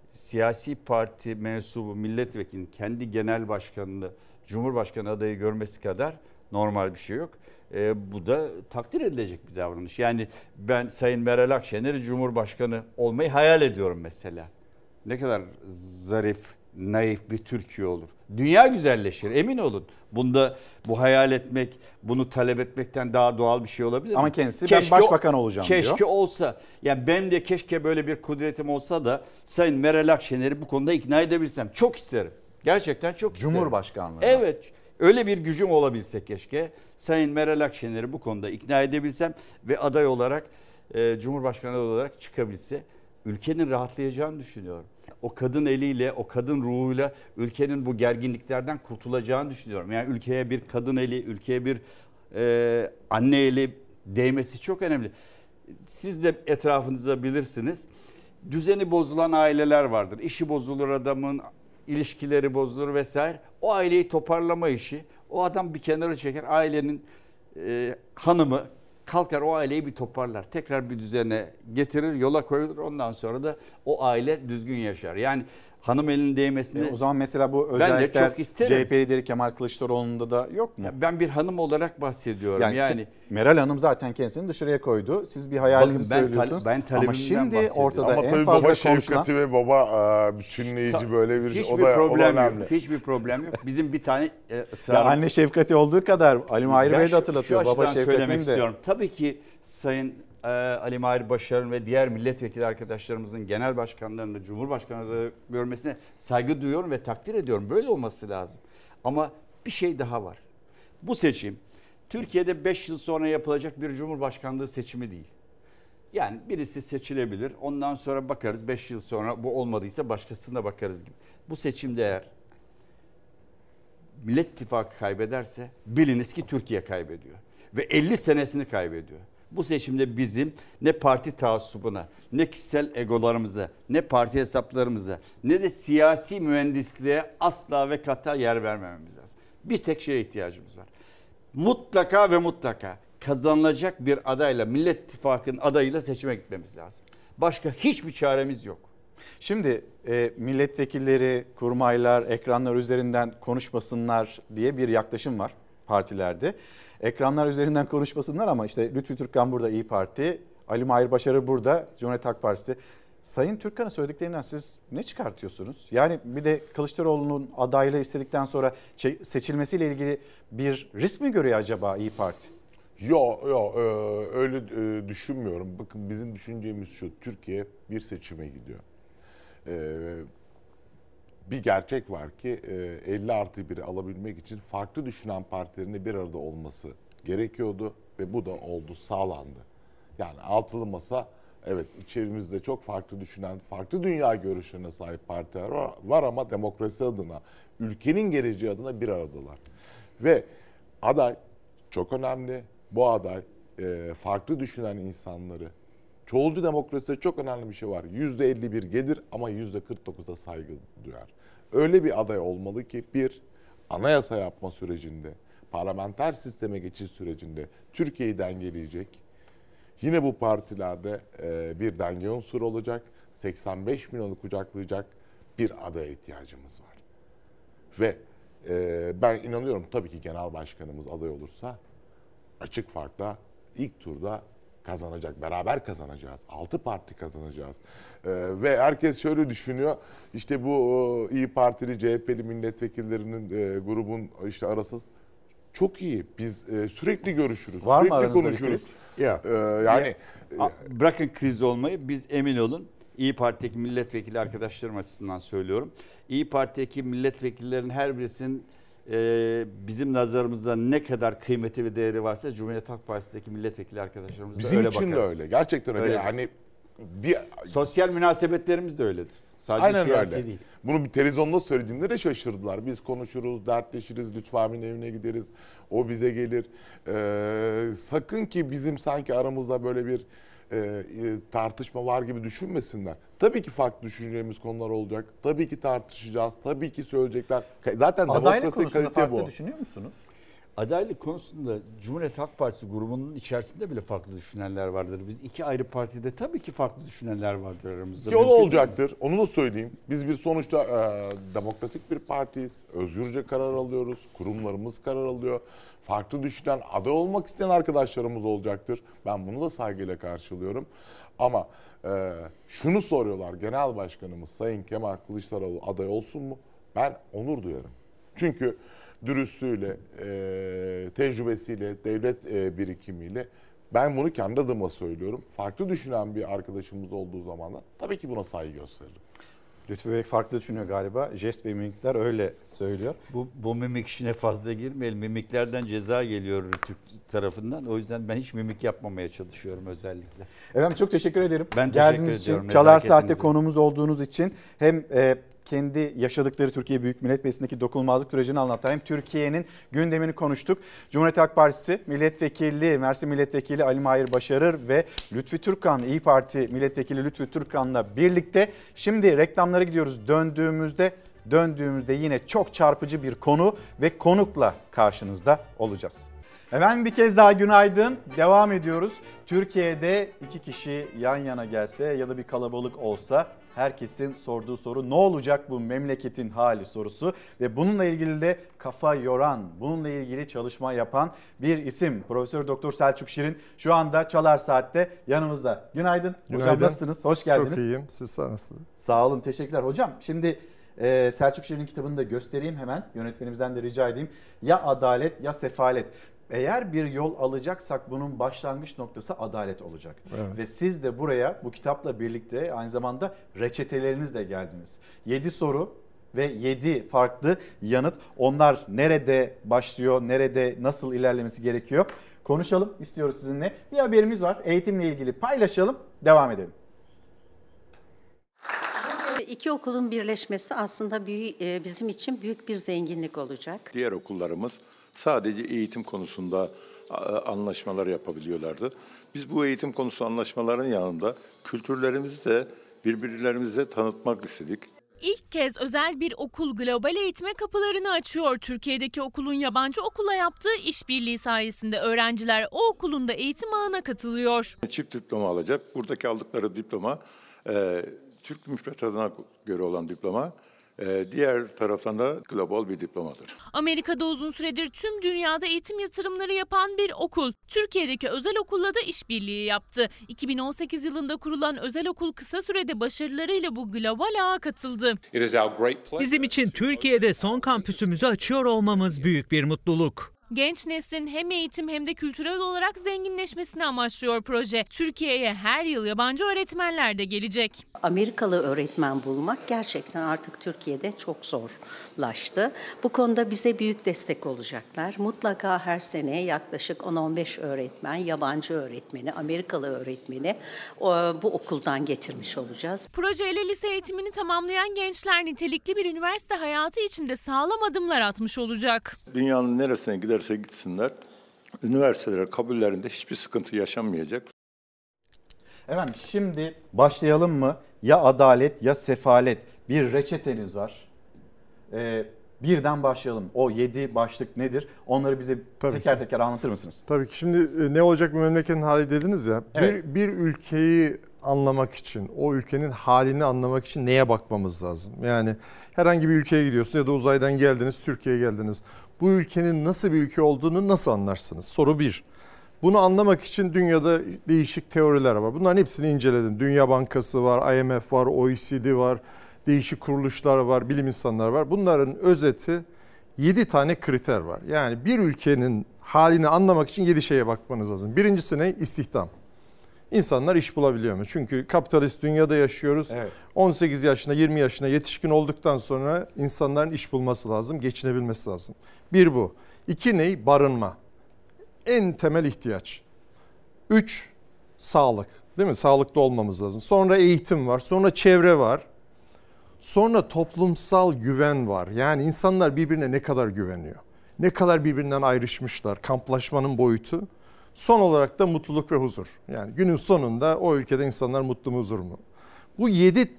siyasi parti mensubu milletvekilinin kendi genel başkanını Cumhurbaşkanı adayı görmesi kadar normal bir şey yok. E, bu da takdir edilecek bir davranış. Yani ben Sayın Meral Akşener'i Cumhurbaşkanı olmayı hayal ediyorum mesela. Ne kadar zarif, naif bir Türkiye olur. Dünya güzelleşir emin olun. Bunda bu hayal etmek, bunu talep etmekten daha doğal bir şey olabilir Ama mi? kendisi, "Ben başbakan olacağım" diyor. Keşke olsa. Yani ben de keşke böyle bir kudretim olsa da Sayın Meral Akşener'i bu konuda ikna edebilsem. Çok isterim. Gerçekten çok isterim. Cumhurbaşkanlığı. Evet. Öyle bir gücüm olabilse keşke. Sayın Meral Akşener'i bu konuda ikna edebilsem ve aday olarak e, Cumhurbaşkanı olarak çıkabilse ülkenin rahatlayacağını düşünüyorum. O kadın eliyle, o kadın ruhuyla ülkenin bu gerginliklerden kurtulacağını düşünüyorum. Yani ülkeye bir kadın eli, ülkeye bir e, anne eli değmesi çok önemli. Siz de etrafınızda bilirsiniz. Düzeni bozulan aileler vardır. İşi bozulur adamın, ilişkileri bozulur vesaire. O aileyi toparlama işi, o adam bir kenara çeker. Ailenin e, hanımı kalkar o aileyi bir toparlar. Tekrar bir düzene getirir, yola koyulur. Ondan sonra da o aile düzgün yaşar. Yani hanım elinin değmesini... E, o zaman mesela bu ben de özellikler çok isterim. CHP lideri Kemal Kılıçdaroğlu'nda da yok mu? Ben bir hanım olarak bahsediyorum. Yani, Yani, Meral Hanım zaten kendisini dışarıya koydu. Siz bir hayalinizi Bakın ben söylüyorsunuz. ben Ama şimdi ortada Ama en tabii fazla baba konuşulan... şefkati ve baba e, bütünleyici Ta- böyle bir o da, o da problem önemli. yok. Hiçbir problem yok. Bizim bir tane e, Ya ısrarım- anne şefkati olduğu kadar Ali Mahir Bey de hatırlatıyor. Şu Baba söylemek şefkatini de. istiyorum. Tabii ki Sayın e, Ali Mahir Başar'ın ve diğer milletvekili arkadaşlarımızın genel başkanlarını, cumhurbaşkanları görmesine saygı duyuyorum ve takdir ediyorum. Böyle olması lazım. Ama bir şey daha var. Bu seçim Türkiye'de 5 yıl sonra yapılacak bir cumhurbaşkanlığı seçimi değil. Yani birisi seçilebilir. Ondan sonra bakarız 5 yıl sonra bu olmadıysa başkasına bakarız gibi. Bu seçimde eğer Millet İttifakı kaybederse biliniz ki Türkiye kaybediyor. Ve 50 senesini kaybediyor. Bu seçimde bizim ne parti taassubuna, ne kişisel egolarımıza, ne parti hesaplarımıza, ne de siyasi mühendisliğe asla ve kata yer vermememiz lazım. Bir tek şeye ihtiyacımız var. Mutlaka ve mutlaka kazanılacak bir adayla, Millet İttifakı'nın adayıyla seçime gitmemiz lazım. Başka hiçbir çaremiz yok. Şimdi e, milletvekilleri, kurmaylar, ekranlar üzerinden konuşmasınlar diye bir yaklaşım var partilerde. Ekranlar üzerinden konuşmasınlar ama işte Lütfü Türkkan burada İyi Parti, Ali Mahir Başarı burada Cumhuriyet Halk Partisi. Sayın Türkkan'ın söylediklerinden siz ne çıkartıyorsunuz? Yani bir de Kılıçdaroğlu'nun adaylığı istedikten sonra seçilmesiyle ilgili bir risk mi görüyor acaba İyi Parti? Yok yok e, öyle e, düşünmüyorum. Bakın bizim düşüncemiz şu. Türkiye bir seçime gidiyor. E, bir gerçek var ki e, 50 artı 1'i alabilmek için farklı düşünen partilerin bir arada olması gerekiyordu ve bu da oldu, sağlandı. Yani altılı masa evet içerimizde çok farklı düşünen, farklı dünya görüşlerine sahip partiler var, var ama demokrasi adına, ülkenin geleceği adına bir aradalar. Ve aday çok önemli. Bu aday e, farklı düşünen insanları Çoğulcu demokraside çok önemli bir şey var. %51 gelir ama %49'da saygı duyar. Öyle bir aday olmalı ki bir anayasa yapma sürecinde, parlamenter sisteme geçiş sürecinde Türkiye'yi dengeleyecek. Yine bu partilerde e, bir denge unsuru olacak. 85 milyonu kucaklayacak bir adaya ihtiyacımız var. Ve e, ben inanıyorum tabii ki genel başkanımız aday olursa açık farkla ilk turda kazanacak. Beraber kazanacağız. Altı parti kazanacağız. Ee, ve herkes şöyle düşünüyor. İşte bu e, İyi Partili, CHP'li milletvekillerinin e, grubun işte arası çok iyi. Biz e, sürekli görüşürüz. Var mı sürekli konuşuruz. kriz? Ya, e, yani A- bırakın kriz olmayı biz emin olun İyi Parti'deki milletvekili arkadaşlarım açısından söylüyorum. İyi Parti'deki milletvekillerinin her birisinin e, bizim nazarımızda ne kadar kıymeti ve değeri varsa Cumhuriyet Halk Partisi'ndeki milletvekili arkadaşlarımız da Bizim öyle için de bakarız. öyle. Gerçekten öyle. Öyledir. Yani bir sosyal münasebetlerimiz de öyledir. Sadece Aynen siyasi öyle. değil. Bunu bir televizyonda söylediğimde de şaşırdılar. Biz konuşuruz, dertleşiriz, Lütfü abinin evine gideriz. O bize gelir. Ee, sakın ki bizim sanki aramızda böyle bir e, e, tartışma var gibi düşünmesinler. Tabii ki farklı düşüneceğimiz konular olacak. Tabii ki tartışacağız. Tabii ki söyleyecekler. Zaten Adaylık demokrasi konusunda farklı bu. düşünüyor musunuz? Adaylık konusunda Cumhuriyet Halk Partisi grubunun içerisinde bile farklı düşünenler vardır. Biz iki ayrı partide tabii ki farklı düşünenler vardır aramızda. Ki o olacaktır. Onu da söyleyeyim. Biz bir sonuçta e, demokratik bir partiyiz. Özgürce karar alıyoruz. Kurumlarımız karar alıyor. Farklı düşünen, aday olmak isteyen arkadaşlarımız olacaktır. Ben bunu da saygıyla karşılıyorum. Ama e, şunu soruyorlar. Genel Başkanımız Sayın Kemal Kılıçdaroğlu aday olsun mu? Ben onur duyarım. Çünkü dürüstlüğüyle, e, tecrübesiyle, devlet e, birikimiyle ben bunu kendi adıma söylüyorum. Farklı düşünen bir arkadaşımız olduğu zaman da tabii ki buna saygı gösteririm. Lütfü Bey farklı düşünüyor galiba. Jest ve mimikler öyle söylüyor. Bu, bu mimik işine fazla girmeyelim. Mimiklerden ceza geliyor Türk tarafından. O yüzden ben hiç mimik yapmamaya çalışıyorum özellikle. Efendim çok teşekkür ederim. Ben teşekkür Geldiğiniz ediyorum, için, Çalar Saat'te konumuz olduğunuz için hem e, kendi yaşadıkları Türkiye Büyük Millet Meclisi'ndeki dokunulmazlık sürecini anlattılar. Hem Türkiye'nin gündemini konuştuk. Cumhuriyet Halk Partisi Milletvekili, Mersin Milletvekili Ali Mahir Başarır ve Lütfi Türkan, İyi Parti Milletvekili Lütfi Türkan'la birlikte şimdi reklamlara gidiyoruz. Döndüğümüzde döndüğümüzde yine çok çarpıcı bir konu ve konukla karşınızda olacağız. Efendim bir kez daha günaydın. Devam ediyoruz. Türkiye'de iki kişi yan yana gelse ya da bir kalabalık olsa herkesin sorduğu soru ne olacak bu memleketin hali sorusu ve bununla ilgili de kafa yoran, bununla ilgili çalışma yapan bir isim Profesör Doktor Selçuk Şirin şu anda Çalar Saat'te yanımızda. Günaydın. Hocam Günaydın. nasılsınız? Hoş geldiniz. Çok iyiyim. Siz nasılsınız? Sağ olun, teşekkürler. Hocam şimdi e, Selçuk Şirin'in kitabını da göstereyim hemen. Yönetmenimizden de rica edeyim. Ya adalet ya sefalet. Eğer bir yol alacaksak bunun başlangıç noktası adalet olacak. Evet. Ve siz de buraya bu kitapla birlikte aynı zamanda reçetelerinizle geldiniz. 7 soru ve 7 farklı yanıt. Onlar nerede başlıyor, nerede nasıl ilerlemesi gerekiyor? Konuşalım istiyoruz sizinle. Bir haberimiz var. Eğitimle ilgili paylaşalım, devam edelim. İki okulun birleşmesi aslında büyük, e, bizim için büyük bir zenginlik olacak. Diğer okullarımız sadece eğitim konusunda anlaşmalar yapabiliyorlardı. Biz bu eğitim konusu anlaşmaların yanında kültürlerimizi de birbirlerimize tanıtmak istedik. İlk kez özel bir okul global eğitime kapılarını açıyor. Türkiye'deki okulun yabancı okula yaptığı işbirliği sayesinde öğrenciler o okulun da eğitim ağına katılıyor. Çift diploma alacak. Buradaki aldıkları diploma e, Türk müfredatına göre olan diploma. E, diğer taraftan da global bir diplomadır. Amerika'da uzun süredir tüm dünyada eğitim yatırımları yapan bir okul. Türkiye'deki özel okulla da işbirliği yaptı. 2018 yılında kurulan özel okul kısa sürede başarılarıyla bu global ağa katıldı. Bizim için Türkiye'de son kampüsümüzü açıyor olmamız büyük bir mutluluk. Genç neslin hem eğitim hem de kültürel olarak zenginleşmesini amaçlıyor proje. Türkiye'ye her yıl yabancı öğretmenler de gelecek. Amerikalı öğretmen bulmak gerçekten artık Türkiye'de çok zorlaştı. Bu konuda bize büyük destek olacaklar. Mutlaka her sene yaklaşık 10-15 öğretmen, yabancı öğretmeni, Amerikalı öğretmeni bu okuldan getirmiş olacağız. Projeyle lise eğitimini tamamlayan gençler nitelikli bir üniversite hayatı içinde sağlam adımlar atmış olacak. Dünyanın neresine giderse gitsinler, üniversiteler kabullerinde hiçbir sıkıntı yaşanmayacak. Efendim şimdi başlayalım mı? Ya adalet ya sefalet. Bir reçeteniz var. Ee, birden başlayalım. O yedi başlık nedir? Onları bize Tabii teker ki. teker anlatır mısınız? Tabii ki şimdi e, ne olacak bu memleketin hali dediniz ya. Evet. Bir, bir ülkeyi anlamak için, o ülkenin halini anlamak için neye bakmamız lazım? Yani herhangi bir ülkeye gidiyorsun ya da uzaydan geldiniz, Türkiye'ye geldiniz. Bu ülkenin nasıl bir ülke olduğunu nasıl anlarsınız? Soru bir. Bunu anlamak için dünyada değişik teoriler var. Bunların hepsini inceledim. Dünya Bankası var, IMF var, OECD var, değişik kuruluşlar var, bilim insanları var. Bunların özeti 7 tane kriter var. Yani bir ülkenin halini anlamak için 7 şeye bakmanız lazım. Birincisi ne? İstihdam. İnsanlar iş bulabiliyor mu? Çünkü kapitalist dünyada yaşıyoruz. Evet. 18 yaşına 20 yaşına yetişkin olduktan sonra insanların iş bulması lazım, geçinebilmesi lazım. Bir bu. İki ne? Barınma. En temel ihtiyaç. Üç, sağlık. Değil mi? Sağlıklı olmamız lazım. Sonra eğitim var. Sonra çevre var. Sonra toplumsal güven var. Yani insanlar birbirine ne kadar güveniyor? Ne kadar birbirinden ayrışmışlar? Kamplaşmanın boyutu. Son olarak da mutluluk ve huzur. Yani günün sonunda o ülkede insanlar mutlu mu huzur mu? Bu yedi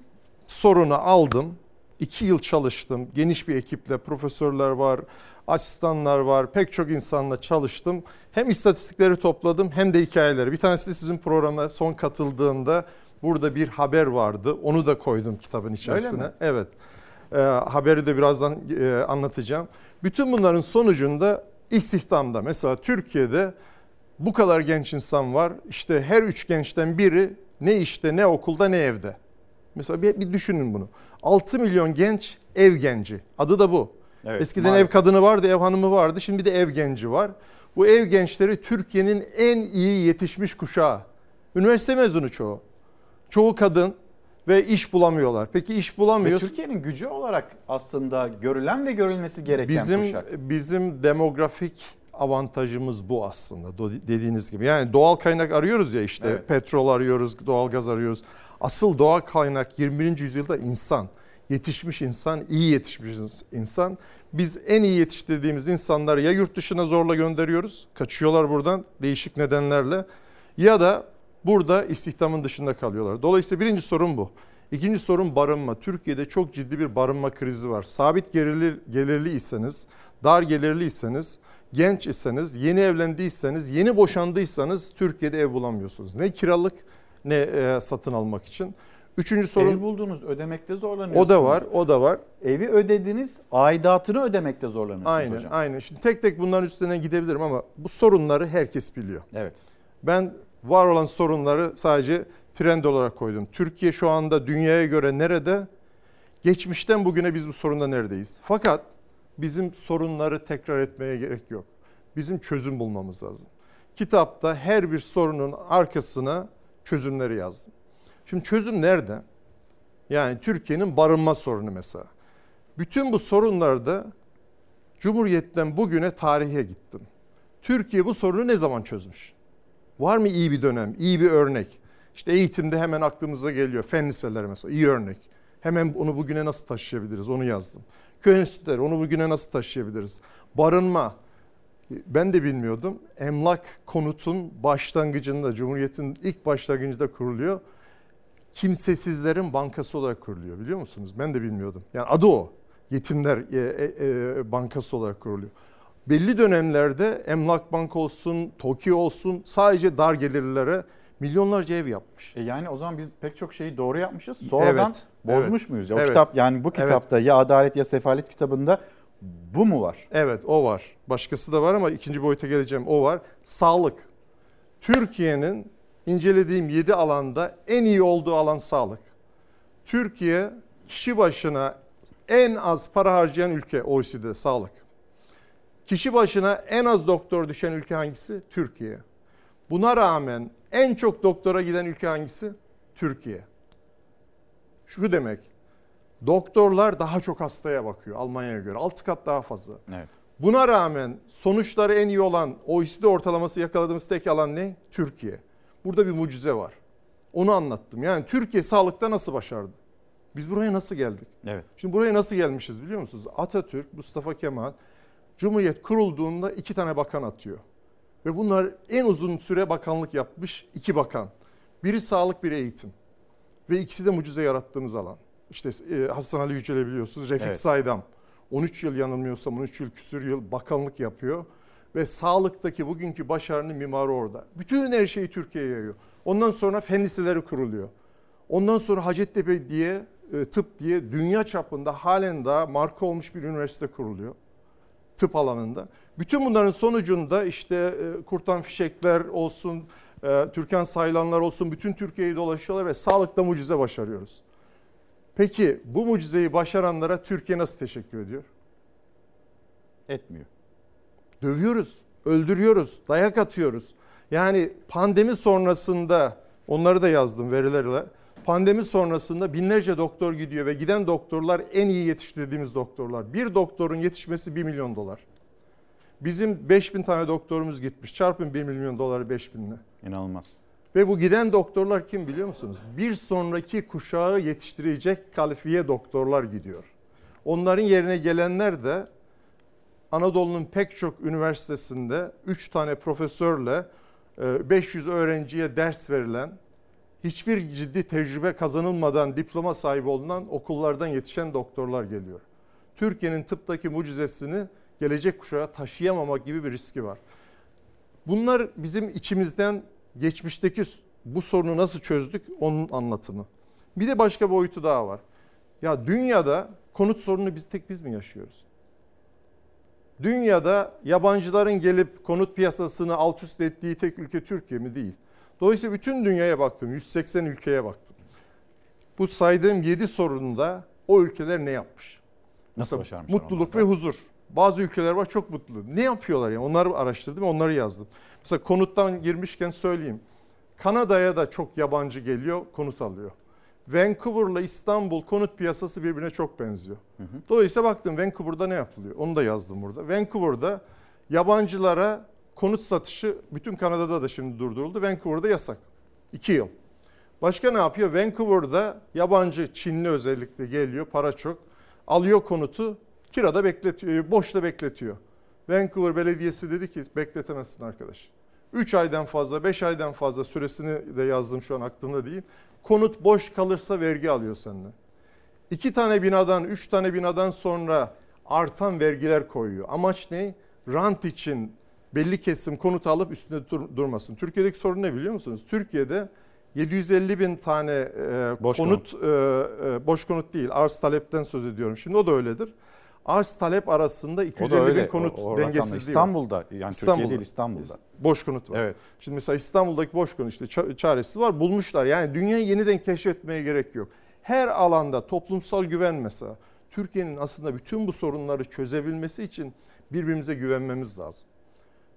sorunu aldım. İki yıl çalıştım. Geniş bir ekiple profesörler var, asistanlar var. Pek çok insanla çalıştım. Hem istatistikleri topladım hem de hikayeleri. Bir tanesi de sizin programa son katıldığımda burada bir haber vardı. Onu da koydum kitabın içerisine. mi? Evet. Ee, haberi de birazdan e, anlatacağım. Bütün bunların sonucunda istihdamda mesela Türkiye'de bu kadar genç insan var. İşte her üç gençten biri ne işte ne okulda ne evde. Mesela bir, bir düşünün bunu. 6 milyon genç ev genci. Adı da bu. Evet, Eskiden maalesef. ev kadını vardı, ev hanımı vardı. Şimdi bir de ev genci var. Bu ev gençleri Türkiye'nin en iyi yetişmiş kuşağı. Üniversite mezunu çoğu. Çoğu kadın ve iş bulamıyorlar. Peki iş Ve bulamıyoruz. Türkiye'nin gücü olarak aslında görülen ve görülmesi gereken Bizim kuşak. bizim demografik avantajımız bu aslında dediğiniz gibi. Yani doğal kaynak arıyoruz ya işte Evet. petrol arıyoruz, doğal gaz arıyoruz. Asıl doğal kaynak 21. yüzyılda insan. Yetişmiş insan, iyi yetişmiş insan. Biz en iyi yetiştirdiğimiz insanları ya yurt dışına zorla gönderiyoruz, kaçıyorlar buradan değişik nedenlerle ya da burada istihdamın dışında kalıyorlar. Dolayısıyla birinci sorun bu. İkinci sorun barınma. Türkiye'de çok ciddi bir barınma krizi var. Sabit gelirli, gelirliyseniz, dar gelirliyseniz, genç iseniz, yeni evlendiyseniz, yeni boşandıysanız Türkiye'de ev bulamıyorsunuz. Ne kiralık ne e, satın almak için. Üçüncü sorun Ev buldunuz ödemekte zorlanıyorsunuz. o da var, o da var. Evi ödediniz, aidatını ödemekte zorlanıyorsunuz Aynen, hocam. aynen. Şimdi tek tek bunların üstüne gidebilirim ama bu sorunları herkes biliyor. Evet. Ben var olan sorunları sadece trend olarak koydum. Türkiye şu anda dünyaya göre nerede? Geçmişten bugüne biz bu sorunda neredeyiz? Fakat bizim sorunları tekrar etmeye gerek yok. Bizim çözüm bulmamız lazım. Kitapta her bir sorunun arkasına çözümleri yazdım. Şimdi çözüm nerede? Yani Türkiye'nin barınma sorunu mesela. Bütün bu sorunlarda Cumhuriyet'ten bugüne tarihe gittim. Türkiye bu sorunu ne zaman çözmüş? Var mı iyi bir dönem, iyi bir örnek? İşte eğitimde hemen aklımıza geliyor. Fen liseleri mesela iyi örnek. Hemen onu bugüne nasıl taşıyabiliriz onu yazdım. Köy enstitüleri onu bugüne nasıl taşıyabiliriz? Barınma. Ben de bilmiyordum. Emlak konutun başlangıcında, Cumhuriyet'in ilk başlangıcında kuruluyor. Kimsesizlerin bankası olarak kuruluyor biliyor musunuz? Ben de bilmiyordum. Yani adı o. Yetimler e, e, e, bankası olarak kuruluyor. Belli dönemlerde Emlak Bank olsun, TOKİ olsun sadece dar gelirlilere milyonlarca ev yapmış. E yani o zaman biz pek çok şeyi doğru yapmışız. Sonradan Evet, bozmuş evet, muyuz? Ya? O evet. kitap yani bu Evet. kitapta ya adalet ya sefalet kitabında bu mu var? Evet o var. Başkası da var ama ikinci boyuta geleceğim. O var. Sağlık. Türkiye'nin incelediğim 7 alanda en iyi olduğu alan sağlık. Türkiye kişi başına en az para harcayan ülke OECD'de sağlık. Kişi başına en az doktor düşen ülke hangisi? Türkiye. Buna rağmen en çok doktora giden ülke hangisi? Türkiye. Şu demek. Doktorlar daha çok hastaya bakıyor Almanya'ya göre. 6 kat daha fazla. Evet. Buna rağmen sonuçları en iyi olan OECD ortalaması yakaladığımız tek alan ne? Türkiye. Burada bir mucize var. Onu anlattım. Yani Türkiye sağlıkta nasıl başardı? Biz buraya nasıl geldik? Evet. Şimdi buraya nasıl gelmişiz biliyor musunuz? Atatürk, Mustafa Kemal Cumhuriyet kurulduğunda iki tane bakan atıyor. Ve bunlar en uzun süre bakanlık yapmış iki bakan. Biri sağlık, biri eğitim. Ve ikisi de mucize yarattığımız alan. İşte e, Hasan Ali Yücel'i biliyorsunuz. Refik Evet. Saydam 13 yıl yanılmıyorsam 13 yıl küsür yıl bakanlık yapıyor. Ve sağlıktaki bugünkü başarının mimarı orada. Bütün her şeyi Türkiye'ye yayıyor. Ondan sonra fen liseleri kuruluyor. Ondan sonra Hacettepe diye, e, tıp diye dünya çapında halen daha marka olmuş bir üniversite kuruluyor. Tıp alanında. Bütün bunların sonucunda işte e, kurtan fişekler olsun, e, Türkan sayılanlar olsun bütün Türkiye'yi dolaşıyorlar ve sağlıkta mucize başarıyoruz. Peki bu mucizeyi başaranlara Türkiye nasıl teşekkür ediyor? Etmiyor. Dövüyoruz, öldürüyoruz, dayak atıyoruz. Yani pandemi sonrasında onları da yazdım verilerle. Pandemi sonrasında binlerce doktor gidiyor ve giden doktorlar en iyi yetiştirdiğimiz doktorlar. Bir doktorun yetişmesi 1 milyon dolar. Bizim 5000 tane doktorumuz gitmiş. Çarpın 1 milyon doları 5000'le. İnanılmaz. Ve bu giden doktorlar kim biliyor musunuz? Bir sonraki kuşağı yetiştirecek kalifiye doktorlar gidiyor. Onların yerine gelenler de Anadolu'nun pek çok üniversitesinde 3 tane profesörle e, 500 öğrenciye ders verilen, hiçbir ciddi tecrübe kazanılmadan diploma sahibi olunan okullardan yetişen doktorlar geliyor. Türkiye'nin tıptaki mucizesini gelecek kuşağa taşıyamamak gibi bir riski var. Bunlar bizim içimizden geçmişteki bu sorunu nasıl çözdük onun anlatımı. Bir de başka boyutu daha var. Ya dünyada konut sorununu biz tek biz mi yaşıyoruz? Dünyada yabancıların gelip konut piyasasını alt üst ettiği tek ülke Türkiye mi? Değil. Dolayısıyla bütün dünyaya baktım. 180 ülkeye baktım. Bu saydığım 7 sorunda o ülkeler ne yapmış? Nasıl Mesela başarmışlar Mutluluk ve huzur. Bazı ülkeler var çok mutlu. Ne yapıyorlar yani? Onları araştırdım, onları yazdım. Mesela konuttan girmişken söyleyeyim. Kanada'ya da çok yabancı geliyor, konut alıyor. Vancouver'la İstanbul konut piyasası birbirine çok benziyor. Dolayısıyla baktım Vancouver'da ne yapılıyor? Onu da yazdım burada. Vancouver'da yabancılara konut satışı bütün Kanada'da da şimdi durduruldu. Vancouver'da yasak. 2 yıl. Başka ne yapıyor? Vancouver'da yabancı, Çinli özellikle geliyor, para çok. Alıyor konutu, kirada bekletiyor, boşta bekletiyor. Vancouver Belediyesi dedi ki bekletemezsin arkadaş. 3 aydan fazla, 5 aydan fazla süresini de yazdım şu an aklımda değil. Konut boş kalırsa vergi alıyor senden. İki tane binadan, üç tane binadan sonra artan vergiler koyuyor. Amaç ne? Rant için belli kesim konut alıp üstünde dur- durmasın. Türkiye'deki sorun ne biliyor musunuz? Türkiye'de 750 bin tane e, Boş konut, e, e, boş konut değil, arz talepten söz ediyorum. Şimdi o da öyledir. Arz talep arasında O 250 da öyle. bin konut O- o dengesizliği var. İstanbul'da yani Türkiye değil İstanbul'da. Boş konut var. Evet. Şimdi mesela İstanbul'daki boş konut işte ça- çaresi var bulmuşlar. Yani dünyayı yeniden keşfetmeye gerek yok. Her alanda toplumsal güven mesela. Türkiye'nin aslında bütün bu sorunları çözebilmesi için birbirimize güvenmemiz lazım.